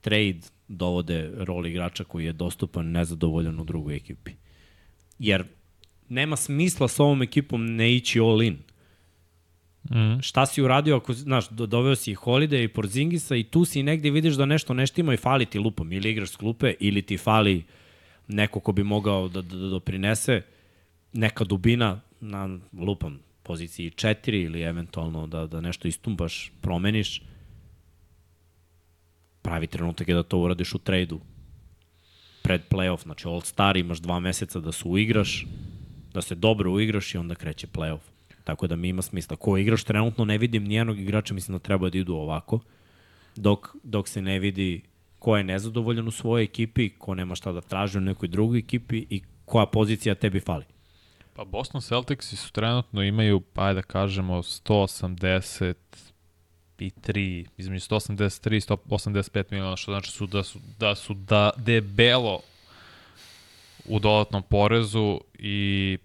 [SPEAKER 1] trade dovode rol igrača koji je dostupan nezadovoljan u drugoj ekipi. Jer nema smisla s ovom ekipom ne ići all-in.
[SPEAKER 2] Mhm.
[SPEAKER 1] Šta si uradio ako, znaš, do- doveo si i Holiday i Porzingisa i tu si negde vidiš da nešto neštima i fali ti lupom. Ili igraš s klupe, ili ti fali neko ko bi mogao da, da, da doprinese neka dubina na lupam poziciji 4 ili eventualno da, da nešto istumbaš, promeniš. Pravi trenutak je da to uradiš u trejdu pred playoff, znači All Star, imaš dva meseca da se uigraš, da se dobro uigraš i onda kreće playoff. Tako da mi ima smisla. Ko igraš trenutno ne vidim nijednog igrača, mislim da treba da idu ovako, dok, dok se ne vidi ko je nezadovoljan u svojoj ekipi, ko nema šta da traži u nekoj drugoj ekipi i koja pozicija tebi fali.
[SPEAKER 2] Pa Boston Celticsi su trenutno imaju, pa ajde da kažemo, 183, između 183 i 185 miliona, što znači su da su, da su da debelo u dodatnom porezu i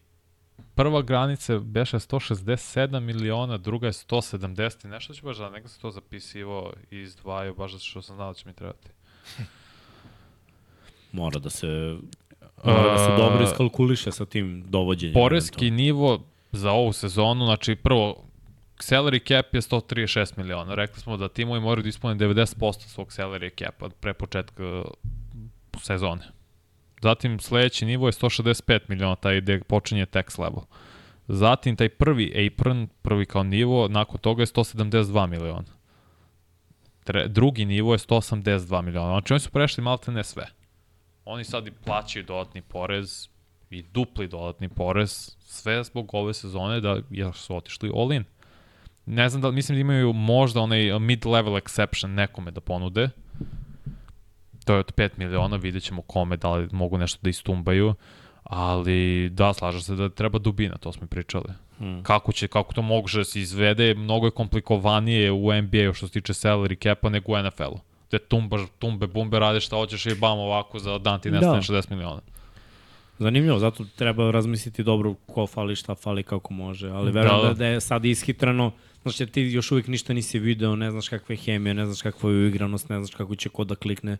[SPEAKER 2] prva granica beše 167 miliona, druga je 170 i nešto ću baš da neka se to zapisivo i izdvajaju, baš zato što sam znao da će mi trebati.
[SPEAKER 1] Mora da se mora da se dobro iskalkuliše sa tim dovođenjem.
[SPEAKER 2] Poreski nivo za ovu sezonu, znači prvo, salary cap je 136 miliona. Rekli smo da timovi moraju da ispune 90% svog salary capa pre početka uh, sezone. Zatim sledeći nivo je 165 miliona, taj gde počinje tax level. Zatim taj prvi apron, prvi kao nivo, nakon toga je 172 miliona. Tre, drugi nivo je 182 miliona. Znači oni su prešli malte ne sve. Oni sad i plaćaju dodatni porez i dupli dodatni porez, sve zbog ove sezone da jer su otišli all in. Ne znam da mislim da imaju možda onaj mid-level exception nekome da ponude. To je od 5 miliona, vidjet ćemo kome, da li mogu nešto da istumbaju. Ali da, slažem se da treba dubina, to smo i pričali.
[SPEAKER 1] Hmm.
[SPEAKER 2] Kako će, kako to može da se izvede, mnogo je komplikovanije u NBA-u što se tiče salary capa nego u NFL-u. Te tumbaš, tumbe, bumbe, radiš šta hoćeš i bam ovako za dan ti nestane
[SPEAKER 1] Da.
[SPEAKER 2] 60 miliona.
[SPEAKER 1] Zanimljivo, zato treba razmisliti dobro ko fali, šta fali, kako može. Ali verujem da,
[SPEAKER 2] Da.
[SPEAKER 1] da, je sad ishitrano, znači ti još uvijek ništa nisi video, ne znaš kakva je hemija, ne znaš kakva je uigranost, ne znaš kako će ko da klikne.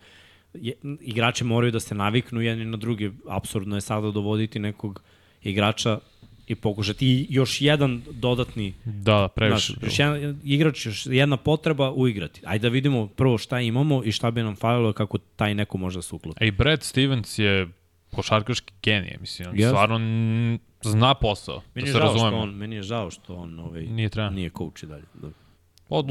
[SPEAKER 1] Je, igrači moraju da se naviknu jedni na druge. Absurdno je sada dovoditi nekog igrača i pokušati još jedan dodatni
[SPEAKER 2] Da, previše.
[SPEAKER 1] Znaš, još jedan igrač, još jedna potreba uigrati. Ajde da vidimo prvo šta imamo i šta bi nam falilo kako taj neko može da se uklopi.
[SPEAKER 2] I Brad Stevens je košarkaški genije, mislim, on
[SPEAKER 1] Jeste.
[SPEAKER 2] stvarno zna posao,
[SPEAKER 1] Meni
[SPEAKER 2] da se razumemo.
[SPEAKER 1] on, meni je žao što on ovaj,
[SPEAKER 2] Nije trener.
[SPEAKER 1] nije coach i dalje. Da.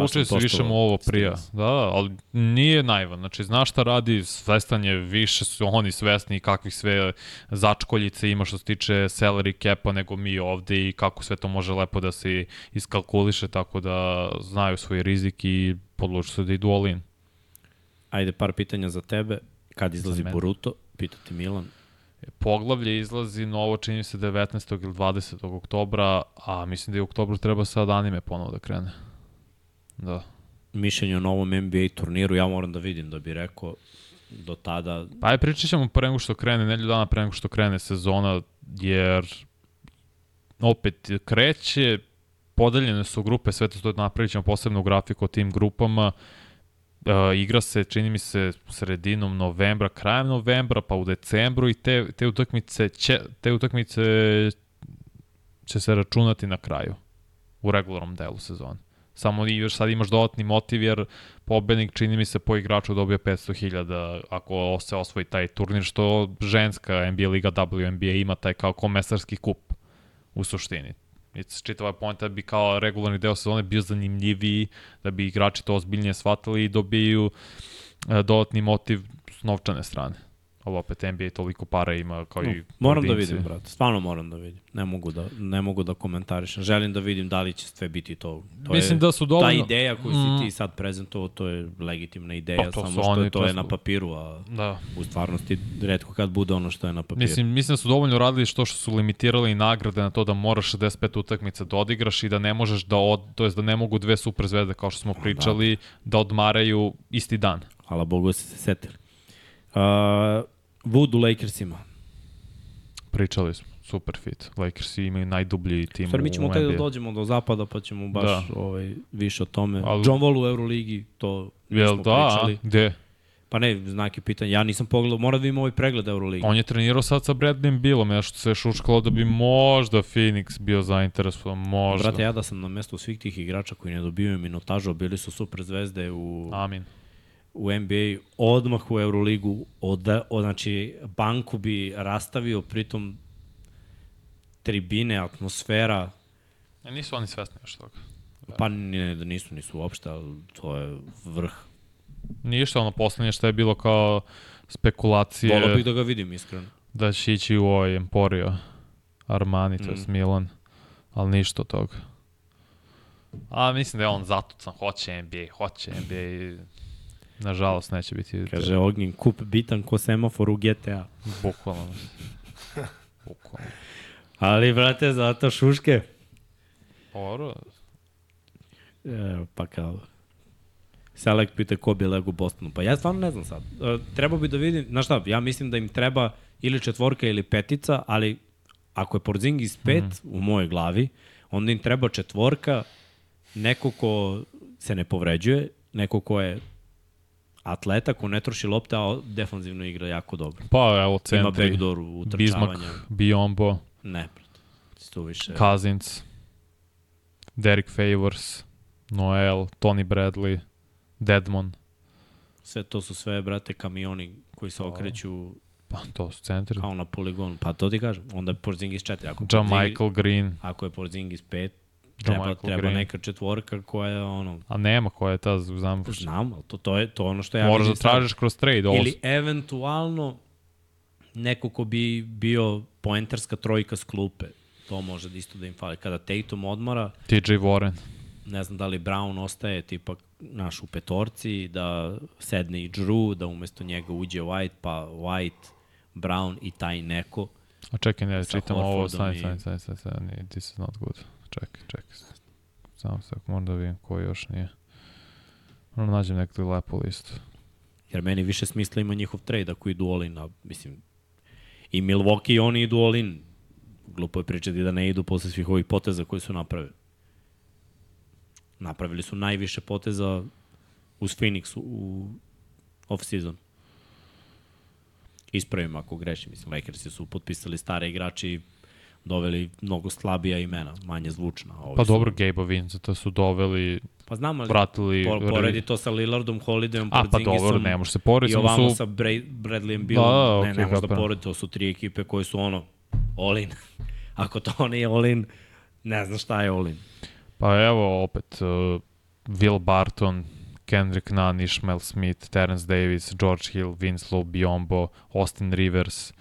[SPEAKER 1] Sam
[SPEAKER 2] se više mu ovo prija. Da, da, ali nije naivan. Znači, zna šta radi, svestan je, više su oni svesni kakvih sve začkoljice ima što se tiče salary capa nego mi ovde i kako sve to može lepo da se iskalkuliše, tako da znaju svoj rizik i podlučuju se da idu all in.
[SPEAKER 1] Ajde, par pitanja za tebe. Kad izlazi. Boruto? Pitati Milan.
[SPEAKER 2] Poglavlje izlazi novo, čini se 19. ili 20. oktobra, a mislim da je u oktobru treba sad anime ponovo da krene. Da.
[SPEAKER 1] Mišljenje o novom NBA turniru, ja moram da vidim da bi rekao do tada
[SPEAKER 2] Pa aj pričat ćemo pre nego što krene, nelju dana pre nego što krene sezona, jer opet kreće, podeljene su grupe, sve to napravit ćemo posebnu grafiku o tim grupama, Uh, igra se, čini mi se, sredinom novembra, krajem novembra, pa u decembru i te, te utakmice će, te utakmice će se računati na kraju u regularnom delu sezone. Samo i još sad imaš dodatni motiv jer pobednik čini mi se po igraču dobija 500.000 ako se osvoji taj turnir što ženska NBA liga WNBA ima taj kao komesarski kup u suštini. I čitava pojenta bi kao regularni deo sezone bio zanimljiviji, da bi igrači to ozbiljnije shvatili i dobiju e, dodatni motiv s novčane strane. Ovo opet NBA toliko para ima kao no, i
[SPEAKER 1] Moram da
[SPEAKER 2] pojedinci.
[SPEAKER 1] vidim, brate. Stvarno moram da vidim. Ne mogu da, ne mogu da komentarišem. Želim da vidim da li će sve biti to. to
[SPEAKER 2] Mislim
[SPEAKER 1] je,
[SPEAKER 2] da su dovoljno...
[SPEAKER 1] Ta ideja koju si ti sad prezentovao, to je legitimna ideja,
[SPEAKER 2] Pa to
[SPEAKER 1] samo što
[SPEAKER 2] oni,
[SPEAKER 1] to
[SPEAKER 2] to
[SPEAKER 1] je na papiru, a
[SPEAKER 2] Da.
[SPEAKER 1] u stvarnosti redko kad bude ono što je na papiru.
[SPEAKER 2] Mislim, mislim da su dovoljno radili što što su limitirali nagrade na to da moraš 65 utakmica da odigraš i da ne možeš da od, to jest da ne mogu dve super zvezde kao što smo pričali da, odmaraju isti dan.
[SPEAKER 1] Hvala Bogu da ste se setili. Uh, Wood u Lakersima.
[SPEAKER 2] Pričali smo, super fit. Lakers imaju najdublji tim
[SPEAKER 1] Stvar, mi ćemo
[SPEAKER 2] u
[SPEAKER 1] tek da
[SPEAKER 2] NBA.
[SPEAKER 1] dođemo do zapada, pa ćemo baš
[SPEAKER 2] Da.
[SPEAKER 1] ovaj, više o tome.
[SPEAKER 2] Ali-
[SPEAKER 1] John Wall u Euroligi, to
[SPEAKER 2] Jel
[SPEAKER 1] nismo
[SPEAKER 2] da?
[SPEAKER 1] pričali.
[SPEAKER 2] Gde?
[SPEAKER 1] Pa ne, znak je pitanja. Ja nisam pogledao, mora da vidim ovaj pregled Euroligi.
[SPEAKER 2] On je trenirao sad sa Bradleyem Billom, nešto se je šuškalo da bi možda Phoenix bio zainteresovan, možda.
[SPEAKER 1] Brate, ja da sam na mestu svih tih igrača koji ne dobijaju minutažu, bili su super zvezde u,
[SPEAKER 2] Amin.
[SPEAKER 1] U NBA, odmah u Euroligu, od, od, znači, banku bi rastavio, pritom tribine, atmosfera,
[SPEAKER 2] E, nisu oni svesni još toga.
[SPEAKER 1] pa ne, da nisu, nisu uopšte, ali to je vrh.
[SPEAKER 2] Ništa, ono poslednje što je bilo kao spekulacije
[SPEAKER 1] Volao bih da ga vidim, iskreno.
[SPEAKER 2] da će ići u ovaj Emporio, Armani, to
[SPEAKER 1] Mm.
[SPEAKER 2] je Milan, ali ništa od toga. A mislim da je on zatucan, hoće NBA, hoće NBA nažalost neće biti.
[SPEAKER 1] Kaže Ognjen, kup bitan ko semafor u GTA.
[SPEAKER 2] Bukvalno. Bukvalno.
[SPEAKER 1] Ali, brate, zato šuške.
[SPEAKER 2] Oro,
[SPEAKER 1] E, pa kao... Selek pita ko bi lego Bostonu. Pa ja stvarno ne znam sad. E, treba bi da vidim, znaš šta, ja mislim da im treba ili četvorka ili petica, ali ako je Porzingis pet mm. u mojoj glavi, onda im treba četvorka, neko ko se ne povređuje, neko ko je atleta, ko ne troši lopte, a defanzivno igra jako dobro.
[SPEAKER 2] pa evo
[SPEAKER 1] Ima
[SPEAKER 2] centri,
[SPEAKER 1] backdoor
[SPEAKER 2] Bismak,
[SPEAKER 1] utrčavanja.
[SPEAKER 2] Biombo,
[SPEAKER 1] Ne. Tu više...
[SPEAKER 2] Cousins, Derek Favors, Noel, Tony Bradley, Deadmon.
[SPEAKER 1] Sve to su sve, brate, kamioni koji se okreću
[SPEAKER 2] Pa to su centri.
[SPEAKER 1] kao na poligonu. Pa to ti kažem. Onda je Porzingis 4. Ako
[SPEAKER 2] Ja
[SPEAKER 1] Porzingis-
[SPEAKER 2] Michael Green.
[SPEAKER 1] Ako je Porzingis 5, treba, treba
[SPEAKER 2] Green.
[SPEAKER 1] neka četvorka koja je ono...
[SPEAKER 2] A nema koja je ta, znam.
[SPEAKER 1] Znam, ali to, to, je, to ono što ja
[SPEAKER 2] Moraš da tražiš kroz trade. Ovo,
[SPEAKER 1] Ili eventualno neko ko bi bio poenterska trojka s klupe. To može da isto da im fali. Kada Tatum odmara,
[SPEAKER 2] TJ Warren.
[SPEAKER 1] ne znam da li Brown ostaje tipa naš u petorci, da sedne i Drew, da umesto njega uđe White, pa White, Brown i taj neko.
[SPEAKER 2] A čekaj, ne, čitam ovo, stani, stani, stani, stani, this is not good. Čekaj, čekaj. Samo se, moram da vidim ko još nije. Moram nađem neku lepu listu.
[SPEAKER 1] Jer meni više smisla ima njihov trade ako idu all in, a mislim, i Milwaukee i oni idu all in. Glupo je pričati da ne idu posle svih ovih poteza koji su napravili. Napravili su najviše poteza uz Phoenix u, off-season. Ispravim ako grešim. Mislim, Lakersi su potpisali stare igrači doveli mnogo slabija imena, manje zvučna. Ovi
[SPEAKER 2] Pa
[SPEAKER 1] su-
[SPEAKER 2] dobro, Gabe Vincenta su doveli,
[SPEAKER 1] Pa znam, ali
[SPEAKER 2] vratili...
[SPEAKER 1] po, poredi to sa Lillardom, Holidayom,
[SPEAKER 2] A, pa dobro, ne može se porediti,
[SPEAKER 1] I ovamo
[SPEAKER 2] su...
[SPEAKER 1] sa Bra Bradleyem Billom,
[SPEAKER 2] Da, da,
[SPEAKER 1] ne, ne može da poredi, to su tri ekipe koje su ono, all in. Ako to nije all in, ne znam šta je all in.
[SPEAKER 2] Pa evo, opet, uh, Will Barton, Kendrick Nunn, Ishmael Smith, Terence Davis, George Hill, Vince Lowe, Biombo, Austin Rivers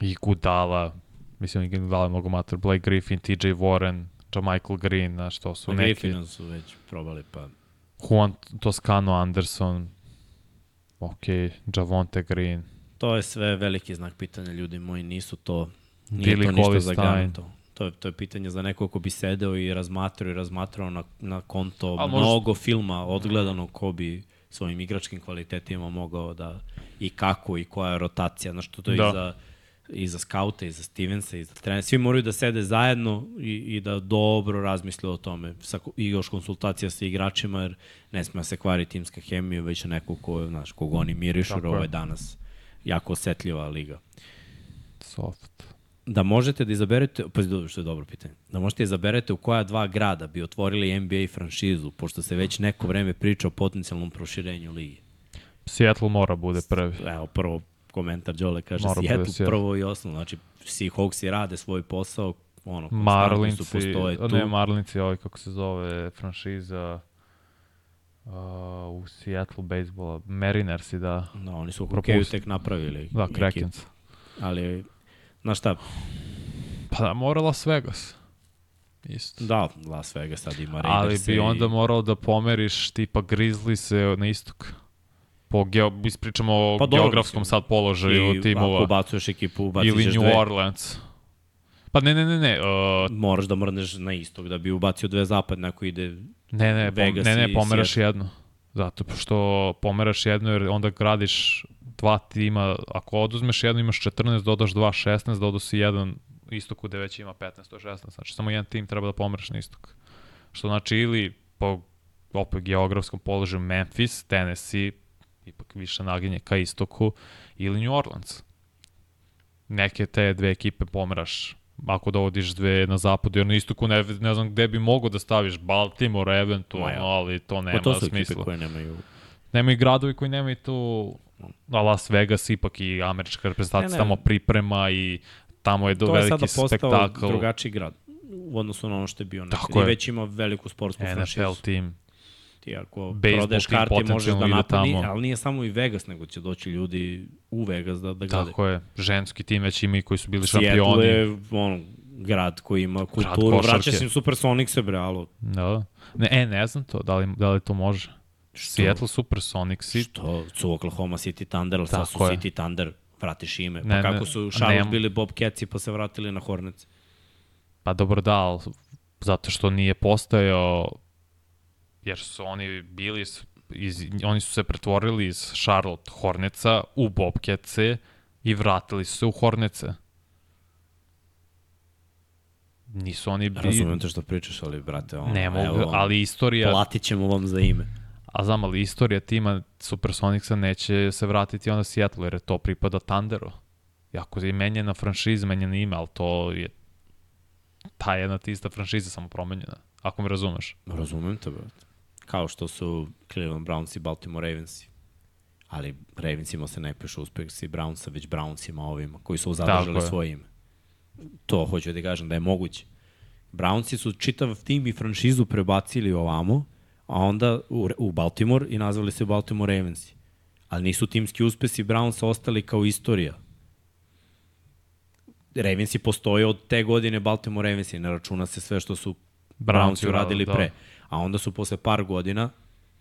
[SPEAKER 2] i Gudala, mislim je mnogo mater, Blake Griffin, TJ Warren, Michael Green, znaš, to su neki...
[SPEAKER 1] Griffinom su već probali, pa
[SPEAKER 2] Juan Toscano Anderson, ok, Javonte Green,
[SPEAKER 1] to je sve veliki znak pitanja, ljudi moji, nisu to, nije
[SPEAKER 2] Billy
[SPEAKER 1] to ništa
[SPEAKER 2] Colistein.
[SPEAKER 1] zagaranto. To je, to je pitanje za nekog ko bi sedeo i razmatrao i razmatrao na, na konto
[SPEAKER 2] A možda-
[SPEAKER 1] mnogo filma odgledano ko bi svojim igračkim kvalitetima mogao da i kako i koja je rotacija. Znaš, to, to je
[SPEAKER 2] Da.
[SPEAKER 1] i za, i za skauta, i za Stevensa, i za trenera. Svi moraju da sede zajedno i, i da dobro razmisle o tome. Sa, I još konsultacija sa igračima, jer ne sme da se kvari timska hemija, već neko ko, znaš, kog oni mirišu, jer
[SPEAKER 2] je.
[SPEAKER 1] ovo je danas jako osetljiva liga.
[SPEAKER 2] Soft.
[SPEAKER 1] Da možete da izaberete, pa što je dobro pitanje, da možete da izaberete u koja dva grada bi otvorili NBA franšizu, pošto se već neko vreme priča o potencijalnom proširenju ligi.
[SPEAKER 2] Seattle mora bude prvi.
[SPEAKER 1] Evo, prvo komentar Đole kaže
[SPEAKER 2] Mora
[SPEAKER 1] Seattle
[SPEAKER 2] Seattle.
[SPEAKER 1] prvo i osnovno, znači Seahawksi rade svoj posao, ono,
[SPEAKER 2] Marlinci,
[SPEAKER 1] su postoje tu.
[SPEAKER 2] ne Marlinci, ovaj kako se zove, franšiza uh, u Seattle baseballa, Marinersi, da.
[SPEAKER 1] No, oni su u hokeju tek napravili.
[SPEAKER 2] Da. Krakens.
[SPEAKER 1] Ali, znaš šta,
[SPEAKER 2] Pa da, mora Las Vegas. Isto.
[SPEAKER 1] da, Las Vegas sad ima
[SPEAKER 2] Ali
[SPEAKER 1] Raiders
[SPEAKER 2] bi onda morao da pomeriš tipa Grizzlies na istok. Po geo, ispričamo o
[SPEAKER 1] Pa dobro,
[SPEAKER 2] geografskom
[SPEAKER 1] mislim.
[SPEAKER 2] sad položaju
[SPEAKER 1] i
[SPEAKER 2] timova.
[SPEAKER 1] ako ubacuješ ekipu, ubacit
[SPEAKER 2] Ili New
[SPEAKER 1] dve.
[SPEAKER 2] Orleans. Pa ne, ne, ne, ne. Uh,
[SPEAKER 1] Moraš da mrneš na istog da bi ubacio dve zapadne ako ide
[SPEAKER 2] ne, ne, pom,
[SPEAKER 1] Vegas
[SPEAKER 2] ne, ne,
[SPEAKER 1] i
[SPEAKER 2] pomeraš jedno. Zato što pomeraš jedno jer onda gradiš dva tima. Ako oduzmeš jedno imaš 14, dodaš 2, 16, dodaš si jedan istoku gde već ima 15, to je 16. Znači samo jedan tim treba da pomeraš na istok. Što znači ili po opet geografskom položaju Memphis, Tennessee, ipak više naginje ka istoku, ili New Orleans. Neke te dve ekipe pomeraš ako dovodiš dve na zapadu, jer na istoku ne, ne znam gde bi mogo da staviš Baltimore eventualno,
[SPEAKER 1] ja.
[SPEAKER 2] ali to nema
[SPEAKER 1] Pa to su ekipe
[SPEAKER 2] smisla.
[SPEAKER 1] koje nemaju...
[SPEAKER 2] Nema i gradovi koji nemaju tu a Las Vegas ipak i američka reprezentacija
[SPEAKER 1] Ne, ne.
[SPEAKER 2] tamo priprema i tamo je do
[SPEAKER 1] To je sada
[SPEAKER 2] veliki
[SPEAKER 1] postao
[SPEAKER 2] spektakl.
[SPEAKER 1] drugačiji grad u odnosu na ono što je bio nekad.
[SPEAKER 2] Tako
[SPEAKER 1] I
[SPEAKER 2] je.
[SPEAKER 1] već ima veliku sportsku franšizu.
[SPEAKER 2] NFL tim.
[SPEAKER 1] Ti ako
[SPEAKER 2] Baseball
[SPEAKER 1] prodeš karte možeš da napuni,
[SPEAKER 2] tamo.
[SPEAKER 1] ali nije samo i Vegas, nego će doći ljudi u Vegas da, da gledaju.
[SPEAKER 2] Tako je. Ženski tim već ima i koji su bili
[SPEAKER 1] Seattle
[SPEAKER 2] šampioni.
[SPEAKER 1] je ono, grad koji ima kulturu, vraća se im Supersonics, bre, alo.
[SPEAKER 2] Da. Ne, e, ne znam to, da li, da li to može. Seattle Supersonics
[SPEAKER 1] Što su Oklahoma City Thunder, ali sad su
[SPEAKER 2] je.
[SPEAKER 1] City Thunder, vratiš ime. Pa
[SPEAKER 2] Ne,
[SPEAKER 1] kako su Charlotte bili Bobcatsi pa se vratili na Hornets.
[SPEAKER 2] Pa dobro da, ali zato što nije postojao, jer su oni bili, iz, oni su se pretvorili iz Charlotte Horneca u Bobcatse i vratili su se u Hornece. Nisu oni bili...
[SPEAKER 1] Razumijem te što pričaš, ali brate, ono,
[SPEAKER 2] Ne mogu,
[SPEAKER 1] evo
[SPEAKER 2] ali istorija,
[SPEAKER 1] platit ćemo vam za ime.
[SPEAKER 2] a znam, ali istorija tima Supersonicsa neće se vratiti onda Seattle, jer je to pripada Thunderu. Iako je menjena franšiza, menjena ime, ali to je ta jedna te ista franšiza samo promenjena, ako me razumeš.
[SPEAKER 1] Razumem te, brate. Kao što su Cleveland Browns i Baltimore Ravensi. Ali Ravensima se ne pišu uspehsi Brownsa, već Brownsima ovima, koji su zadržali
[SPEAKER 2] je.
[SPEAKER 1] svoje ime. To hoću da kažem, da je moguće. Brownsi su čitav tim i franšizu prebacili ovamo, a onda u, u Baltimore i nazvali se Baltimore Ravensi. Ali nisu timski uspesi Brownsa ostali kao istorija. Ravensi postoje od te godine Baltimore Ravensi, ne računa se sve što su Brownsi uradili
[SPEAKER 2] da.
[SPEAKER 1] pre. A onda su posle par godina,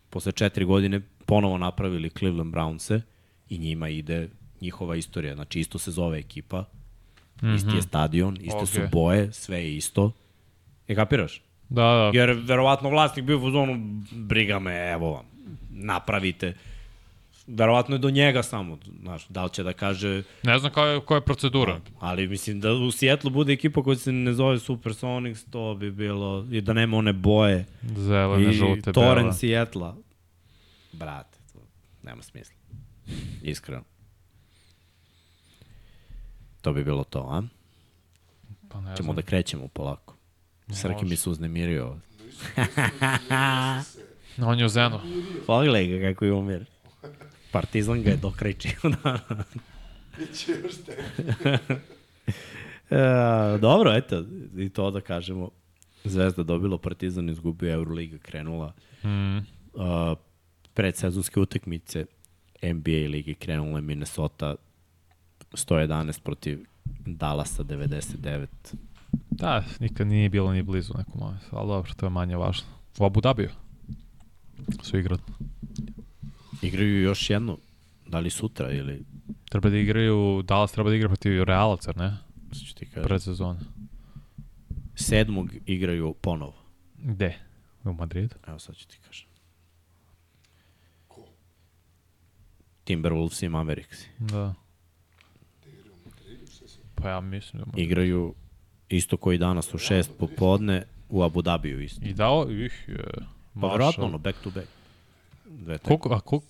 [SPEAKER 1] posle četiri godine, ponovo napravili Cleveland Brownse i njima ide njihova istorija. Znači, isto se zove ekipa, mm -hmm. isti je stadion, iste okay. su boje, sve je isto. E, kapiraš?
[SPEAKER 2] Da, da.
[SPEAKER 1] Jer verovatno vlasnik bio u zonu, briga me, evo vam, napravite. Verovatno je do njega samo, znaš, da li će da kaže,
[SPEAKER 2] Ne znam koja je, koja je procedura.
[SPEAKER 1] ali mislim da u Seattle bude ekipa koja se ne zove Supersonics, to bi bilo, i da nema one boje.
[SPEAKER 2] Zelene,
[SPEAKER 1] I
[SPEAKER 2] žute,
[SPEAKER 1] Toren
[SPEAKER 2] bele.
[SPEAKER 1] Seattle. Brate, to nema smisla. Iskreno. To bi bilo to, a?
[SPEAKER 2] Pa ne
[SPEAKER 1] Ćemo
[SPEAKER 2] znam.
[SPEAKER 1] da krećemo polako. Srki mi se uznemirio.
[SPEAKER 2] On je u Zenu.
[SPEAKER 1] Pogledaj ga kako je umir. Partizan ga je dokrajčio. da.
[SPEAKER 3] Biće još te.
[SPEAKER 1] e, dobro, eto, i to da kažemo. Zvezda dobila Partizan, izgubio Euroliga, krenula.
[SPEAKER 2] Mm.
[SPEAKER 1] Uh, predsezonske utakmice NBA ligi krenula je Minnesota 111 protiv Dallasa 99.
[SPEAKER 2] Da, nikad nije bilo ni blizu nekom ali dobro, to je manje važno. U Abu Dhabiju su igrali.
[SPEAKER 1] Igraju još jedno, da li sutra ili
[SPEAKER 2] Treba da igraju, Dallas treba da igra protiv Reala, car ne?
[SPEAKER 1] Sad ću ti kažem.
[SPEAKER 2] Pred sezone.
[SPEAKER 1] Sedmog igraju ponovo.
[SPEAKER 2] Gde? U Madridu?
[SPEAKER 1] Evo sad ću ti kažem. Timberwolves i Mavericks.
[SPEAKER 2] Da. Pa ja mislim da...
[SPEAKER 1] Igraju isto koji danas u šest popodne u Abu Dhabiju isto.
[SPEAKER 2] I dao ih je...
[SPEAKER 1] Pa verovatno ono, back to back. Dve.
[SPEAKER 2] Koliko, a koliko,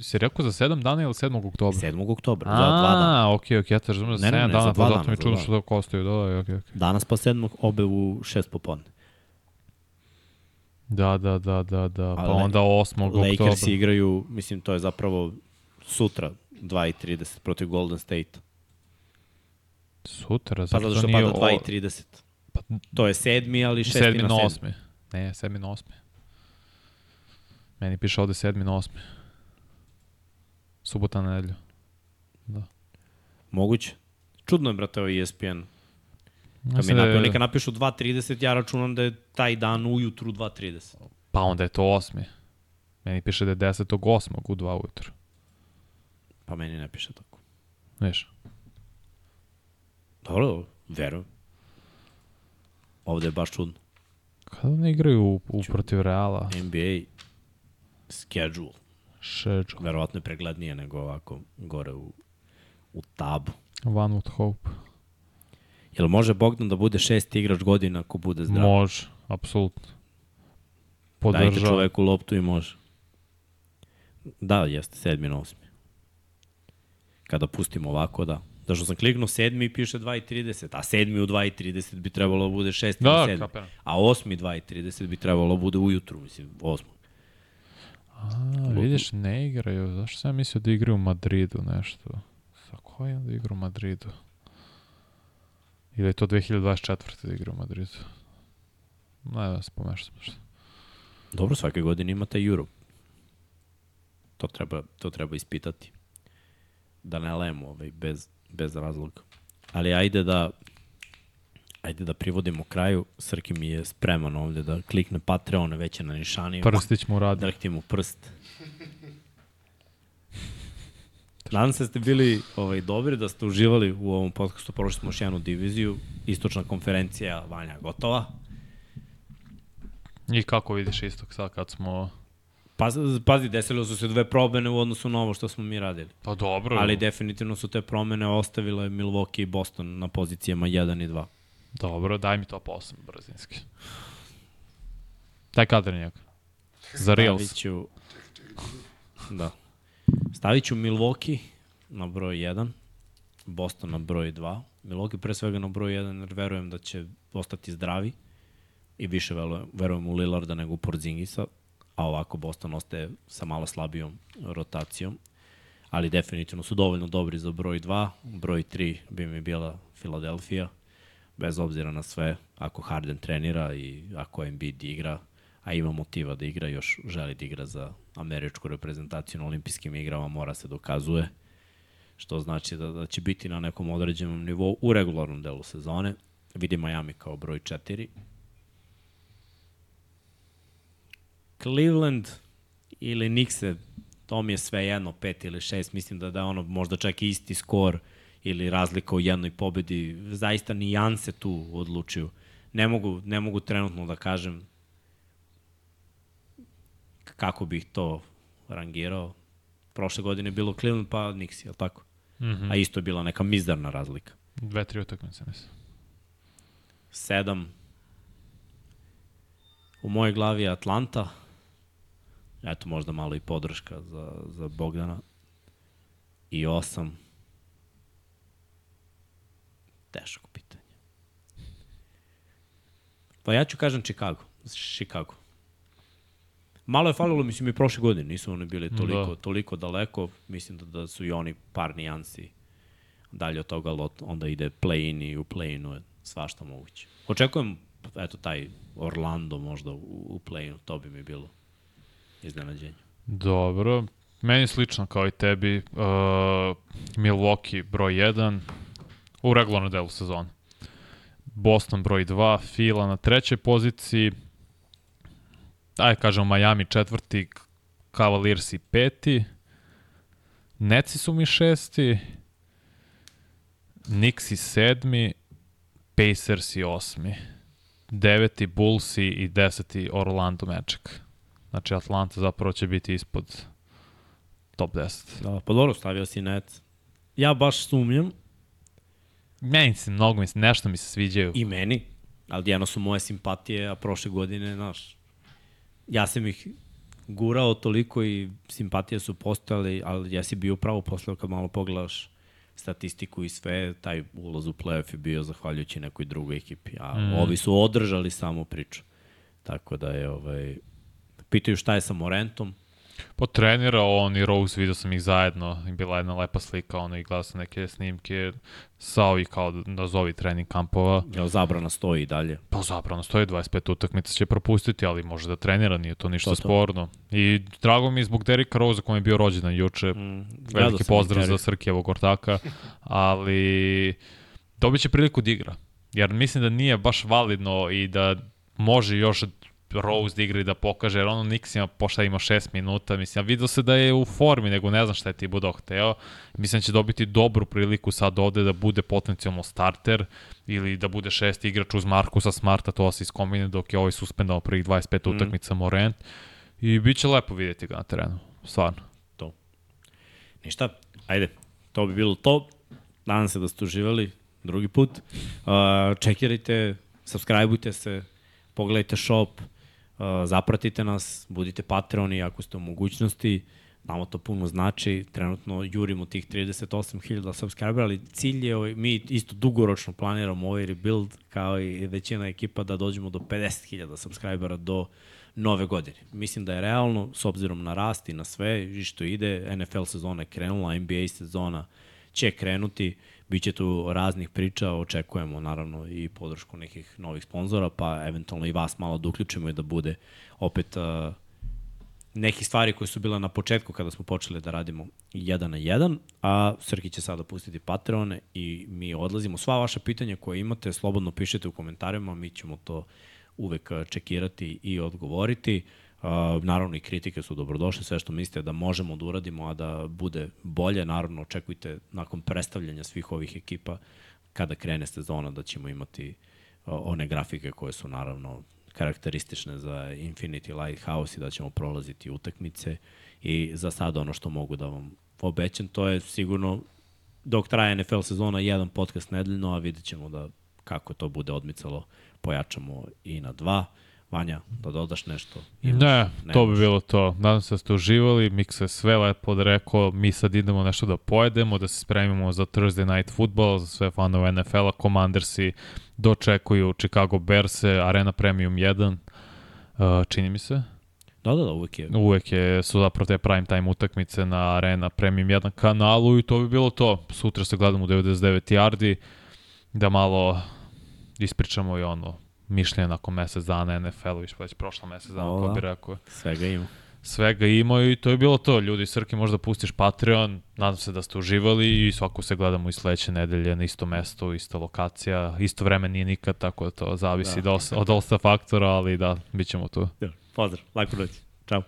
[SPEAKER 2] si rekao za 7 dana ili 7. oktobra?
[SPEAKER 1] 7. oktobra, za dva dana.
[SPEAKER 2] A, okej, okej, ja te razumem za
[SPEAKER 1] Ne,
[SPEAKER 2] 7
[SPEAKER 1] ne, ne,
[SPEAKER 2] dana, pa zato
[SPEAKER 1] dana,
[SPEAKER 2] mi čudno što to kostaju, da, da, okej, okej.
[SPEAKER 1] Danas pa sedmog, obe u šest popodne.
[SPEAKER 2] Da, da, da, da, da, pa
[SPEAKER 1] Ali
[SPEAKER 2] onda 8. oktobra.
[SPEAKER 1] Lakers igraju, mislim, to je zapravo sutra, 2.30 protiv Golden State.
[SPEAKER 2] Sutra,
[SPEAKER 1] Pa
[SPEAKER 2] zato
[SPEAKER 1] što
[SPEAKER 2] nije...
[SPEAKER 1] pada
[SPEAKER 2] o-
[SPEAKER 1] 2.30.
[SPEAKER 2] Pa,
[SPEAKER 1] To je sedmi, ali šesti
[SPEAKER 2] sedmi
[SPEAKER 1] na
[SPEAKER 2] na
[SPEAKER 1] sedmi.
[SPEAKER 2] osmi. Ne, sedmi na osmi. Meni piše ovde sedmi na osmi. Subota na nedelju.
[SPEAKER 1] Moguće. Čudno je, brate, ovo E ESPN. Kad mi
[SPEAKER 2] da
[SPEAKER 1] napišu, neka napišu 2.30, ja računam da je taj dan ujutru 2.30.
[SPEAKER 2] Pa onda je to osmi. Meni piše da je 10. osmog u 2 ujutru.
[SPEAKER 1] Pa meni ne piše tako.
[SPEAKER 2] Viš?
[SPEAKER 1] Dobro, verujem. Ovde je baš čudno.
[SPEAKER 2] Kada ne igraju u, u protiv Reala?
[SPEAKER 1] NBA schedule.
[SPEAKER 2] Šeđu.
[SPEAKER 1] Verovatno je preglednije nego ovako gore u, u tabu.
[SPEAKER 2] One would hope.
[SPEAKER 1] Jel može Bogdan da bude šesti igrač godina ako bude zdrav?
[SPEAKER 2] Može, apsolutno.
[SPEAKER 1] Dajte
[SPEAKER 2] Podržava.
[SPEAKER 1] čoveku loptu i može. Da, jeste, sedmi na osmi. Kada pustimo ovako, da. Zašto sam kliknuo sedmi i piše 2.30, a sedmi u 2.30 bi trebalo da bude šesti
[SPEAKER 2] Da,
[SPEAKER 1] na sedmi. A osmi 2.30 bi trebalo da bude ujutru, mislim, osmo.
[SPEAKER 2] A, vidiš, ne igraju. Zašto sam ja mislio da igraju u Madridu nešto? Sa kojim da igraju u Madridu? Ili je to 2024. da igraju u Madridu? Ne, da se pomešam.
[SPEAKER 1] Dobro, svake godine imate Euro. To treba, to treba ispitati. Da ne lemo ovaj, bez, bez razloga. Ali ajde da ajde da privodimo kraju. Srki mi je spreman ovde da klikne Patreon, već je na nišaniju.
[SPEAKER 2] Prstić mu radi.
[SPEAKER 1] Drhti mu prst. Nadam se da ste bili ovaj, dobri, da ste uživali u ovom podcastu. Prošli smo još jednu diviziju. Istočna konferencija Vanja gotova.
[SPEAKER 2] I kako vidiš istok sad kad smo...
[SPEAKER 1] Pa, pazi, desilo su se dve promene u odnosu na ovo što smo mi radili.
[SPEAKER 2] Pa dobro.
[SPEAKER 1] Ali definitivno su te promene ostavile Milwaukee i Boston na pozicijama 1 i 2.
[SPEAKER 2] Dobro, daj mi top 8 brzinski. Daj kadrnjak. Za Reals.
[SPEAKER 1] Stavit ću... Da. Stavit ću Milwaukee na broj 1, Boston na broj 2. Milwaukee pre svega na broj 1 jer verujem da će ostati zdravi i više verujem, verujem u Lillarda nego u Porzingisa, a ovako Boston ostaje sa malo slabijom rotacijom. Ali definitivno su dovoljno dobri za broj 2. Broj 3 bi mi bila Filadelfija. Bez obzira na sve, ako Harden trenira i ako Embiid igra, a ima motiva da igra, još želi da igra za američku reprezentaciju na olimpijskim igrama, mora se dokazuje, što znači da, da će biti na nekom određenom nivou u regularnom delu sezone. Vidi Miami kao broj 4. Cleveland ili Knicks to mi je sve jedno, pet ili šest, mislim da da ono možda čak i isti skor ili razlika u jednoj pobedi, zaista nijanse tu odlučuju. Ne mogu, ne mogu trenutno da kažem kako bih to rangirao. Prošle godine je bilo Cleveland pa Knicks, je li tako?
[SPEAKER 2] Mm -hmm.
[SPEAKER 1] A isto je bila neka mizdarna razlika.
[SPEAKER 2] Dve, tri utakmice, mislim.
[SPEAKER 1] Sedam. U mojoj glavi je Atlanta. Eto, možda malo i podrška za, za Bogdana. I osam. Teško pitanje. Pa ja ću kažem Chicago. Chicago. Malo je falilo, mislim, i prošle godine. Nisu oni bili toliko,
[SPEAKER 2] Da.
[SPEAKER 1] da. toliko daleko. Mislim da, da su i oni par nijansi dalje od toga, ali od- onda ide play-in i u play-inu je svašta moguće. Očekujem, eto, taj Orlando možda u, u play-inu, to bi mi bilo iznenađenje.
[SPEAKER 2] Dobro. Meni slično kao i tebi. Uh, Milwaukee broj 1 u regularnom delu sezone. Boston broj 2, Fila na trećoj poziciji. Ajde kažemo Miami četvrti, Cavaliersi peti. Netsi su mi šesti, Knicks i sedmi, Pacers i osmi, deveti Bullsi i deseti Orlando Magic. Znači Atlanta zapravo će biti ispod top 10.
[SPEAKER 1] Da, pa dobro, stavio si net. Ja baš sumnjam,
[SPEAKER 2] Meni se mnogo, mislim, nešto mi se sviđaju.
[SPEAKER 1] i meni, ali jedno su moje simpatije, a prošle godine, znaš, ja sam ih gurao toliko i simpatije su postojale, ali ja si bio pravo posle kad malo pogledaš statistiku i sve, taj ulaz u playoff je bio zahvaljujući nekoj drugoj ekipi, a mm. ovi su održali samo priču. Tako da je, ovaj, pitaju šta je sa Morentom,
[SPEAKER 2] Po trenira on i Rose, vidio sam ih zajedno i bila jedna lepa slika, ono i gledao sam neke snimke sa ovih kao nazovi trening kampova.
[SPEAKER 1] jel zabrana stoji i dalje.
[SPEAKER 2] Pa zapravo stoji 25 utakmica će propustiti, ali može da trenira, nije to ništa
[SPEAKER 1] To
[SPEAKER 2] to, sporno. I drago mi je zbog Derika Rose kom je bio rođendan juče,
[SPEAKER 1] Mm,
[SPEAKER 2] veliki pozdrav za Srkijevog ortaka, ali dobit će priliku da igra. Jer mislim da nije baš validno i da može još Rose da igra i da pokaže, jer ono Nix ima, pošta ima 6 minuta, mislim, ja vidio se da je u formi, nego ne znam šta je Thibodeau hteo. Mislim da će dobiti dobru priliku sad ovde da bude potencijalno starter ili da bude šesti igrač uz Markusa Smarta, to se iskombine dok je ovaj suspendao prvih 25
[SPEAKER 1] Mhm.
[SPEAKER 2] utakmica Morent. I bit će lepo vidjeti ga na terenu, stvarno.
[SPEAKER 1] Ništa, ajde, to bi bilo to. Nadam se da ste uživali drugi put. Uh, čekirajte, subscribeujte se, pogledajte shop, zapratite nas, budite patroni ako ste u mogućnosti. Nama to puno znači, trenutno jurimo tih 38.000 subscribera, ali cilj je, ovaj, mi isto dugoročno planiramo ovaj rebuild, kao i većina ekipa, da dođemo do 50.000 subscribera do nove godine. Mislim da je realno, s obzirom na rast i na sve i što ide, NFL sezona je krenula, NBA sezona će krenuti, bit će tu raznih priča, očekujemo naravno i podršku nekih novih sponzora, pa eventualno i vas malo da uključimo i da bude opet uh, neki stvari koje su bile na početku kada smo počeli da radimo jedan na jedan, a Srki će sada pustiti Patreone i mi odlazimo. Sva vaša pitanja koje imate, slobodno pišite u komentarima, mi ćemo to uvek a, čekirati i odgovoriti. Uh, naravno i kritike su dobrodošle, sve što mislite da možemo da uradimo, a da bude bolje, naravno očekujte nakon predstavljanja svih ovih ekipa kada krene sezona da ćemo imati uh, one grafike koje su naravno karakteristične za Infinity Lighthouse i da ćemo prolaziti utakmice i za sad ono što mogu da vam obećam, to je sigurno dok traje NFL sezona jedan podcast nedeljno, a vidjet ćemo da kako to bude odmicalo, pojačamo i na dva. Vanja, da dodaš nešto? Imaš?
[SPEAKER 2] Ne, to bi
[SPEAKER 1] Nemaš?
[SPEAKER 2] bilo to. Nadam se da ste uživali, Mik se sve lepo odrekao, mi sad idemo nešto da pojedemo, da se spremimo za Thursday Night Football, za sve fanove NFL-a, Commandersi dočekuju Chicago Bears, Arena Premium 1, uh, čini mi se.
[SPEAKER 1] Da, da, da, uvek je.
[SPEAKER 2] Uvek je, su zapravo te prime time utakmice na Arena Premium 1 kanalu i to bi bilo to. Sutra se gledamo u 99 yardi, da malo ispričamo i ono mišljenje nakon mesec dana NFL-u, više već prošla mesec dana,
[SPEAKER 1] O,
[SPEAKER 2] ko
[SPEAKER 1] da.
[SPEAKER 2] bi rekao
[SPEAKER 1] Svega ima.
[SPEAKER 2] svega imao i to je bilo to. Ljudi, Srki, možda pustiš Patreon, nadam se da ste uživali i svako se gledamo i sledeće nedelje na isto mesto, ista lokacija, isto vreme nije nikad, tako da to zavisi
[SPEAKER 1] Da.
[SPEAKER 2] da. od dosta faktora, ali da, bit ćemo tu.
[SPEAKER 1] Pozdrav, lako noć. Ćao.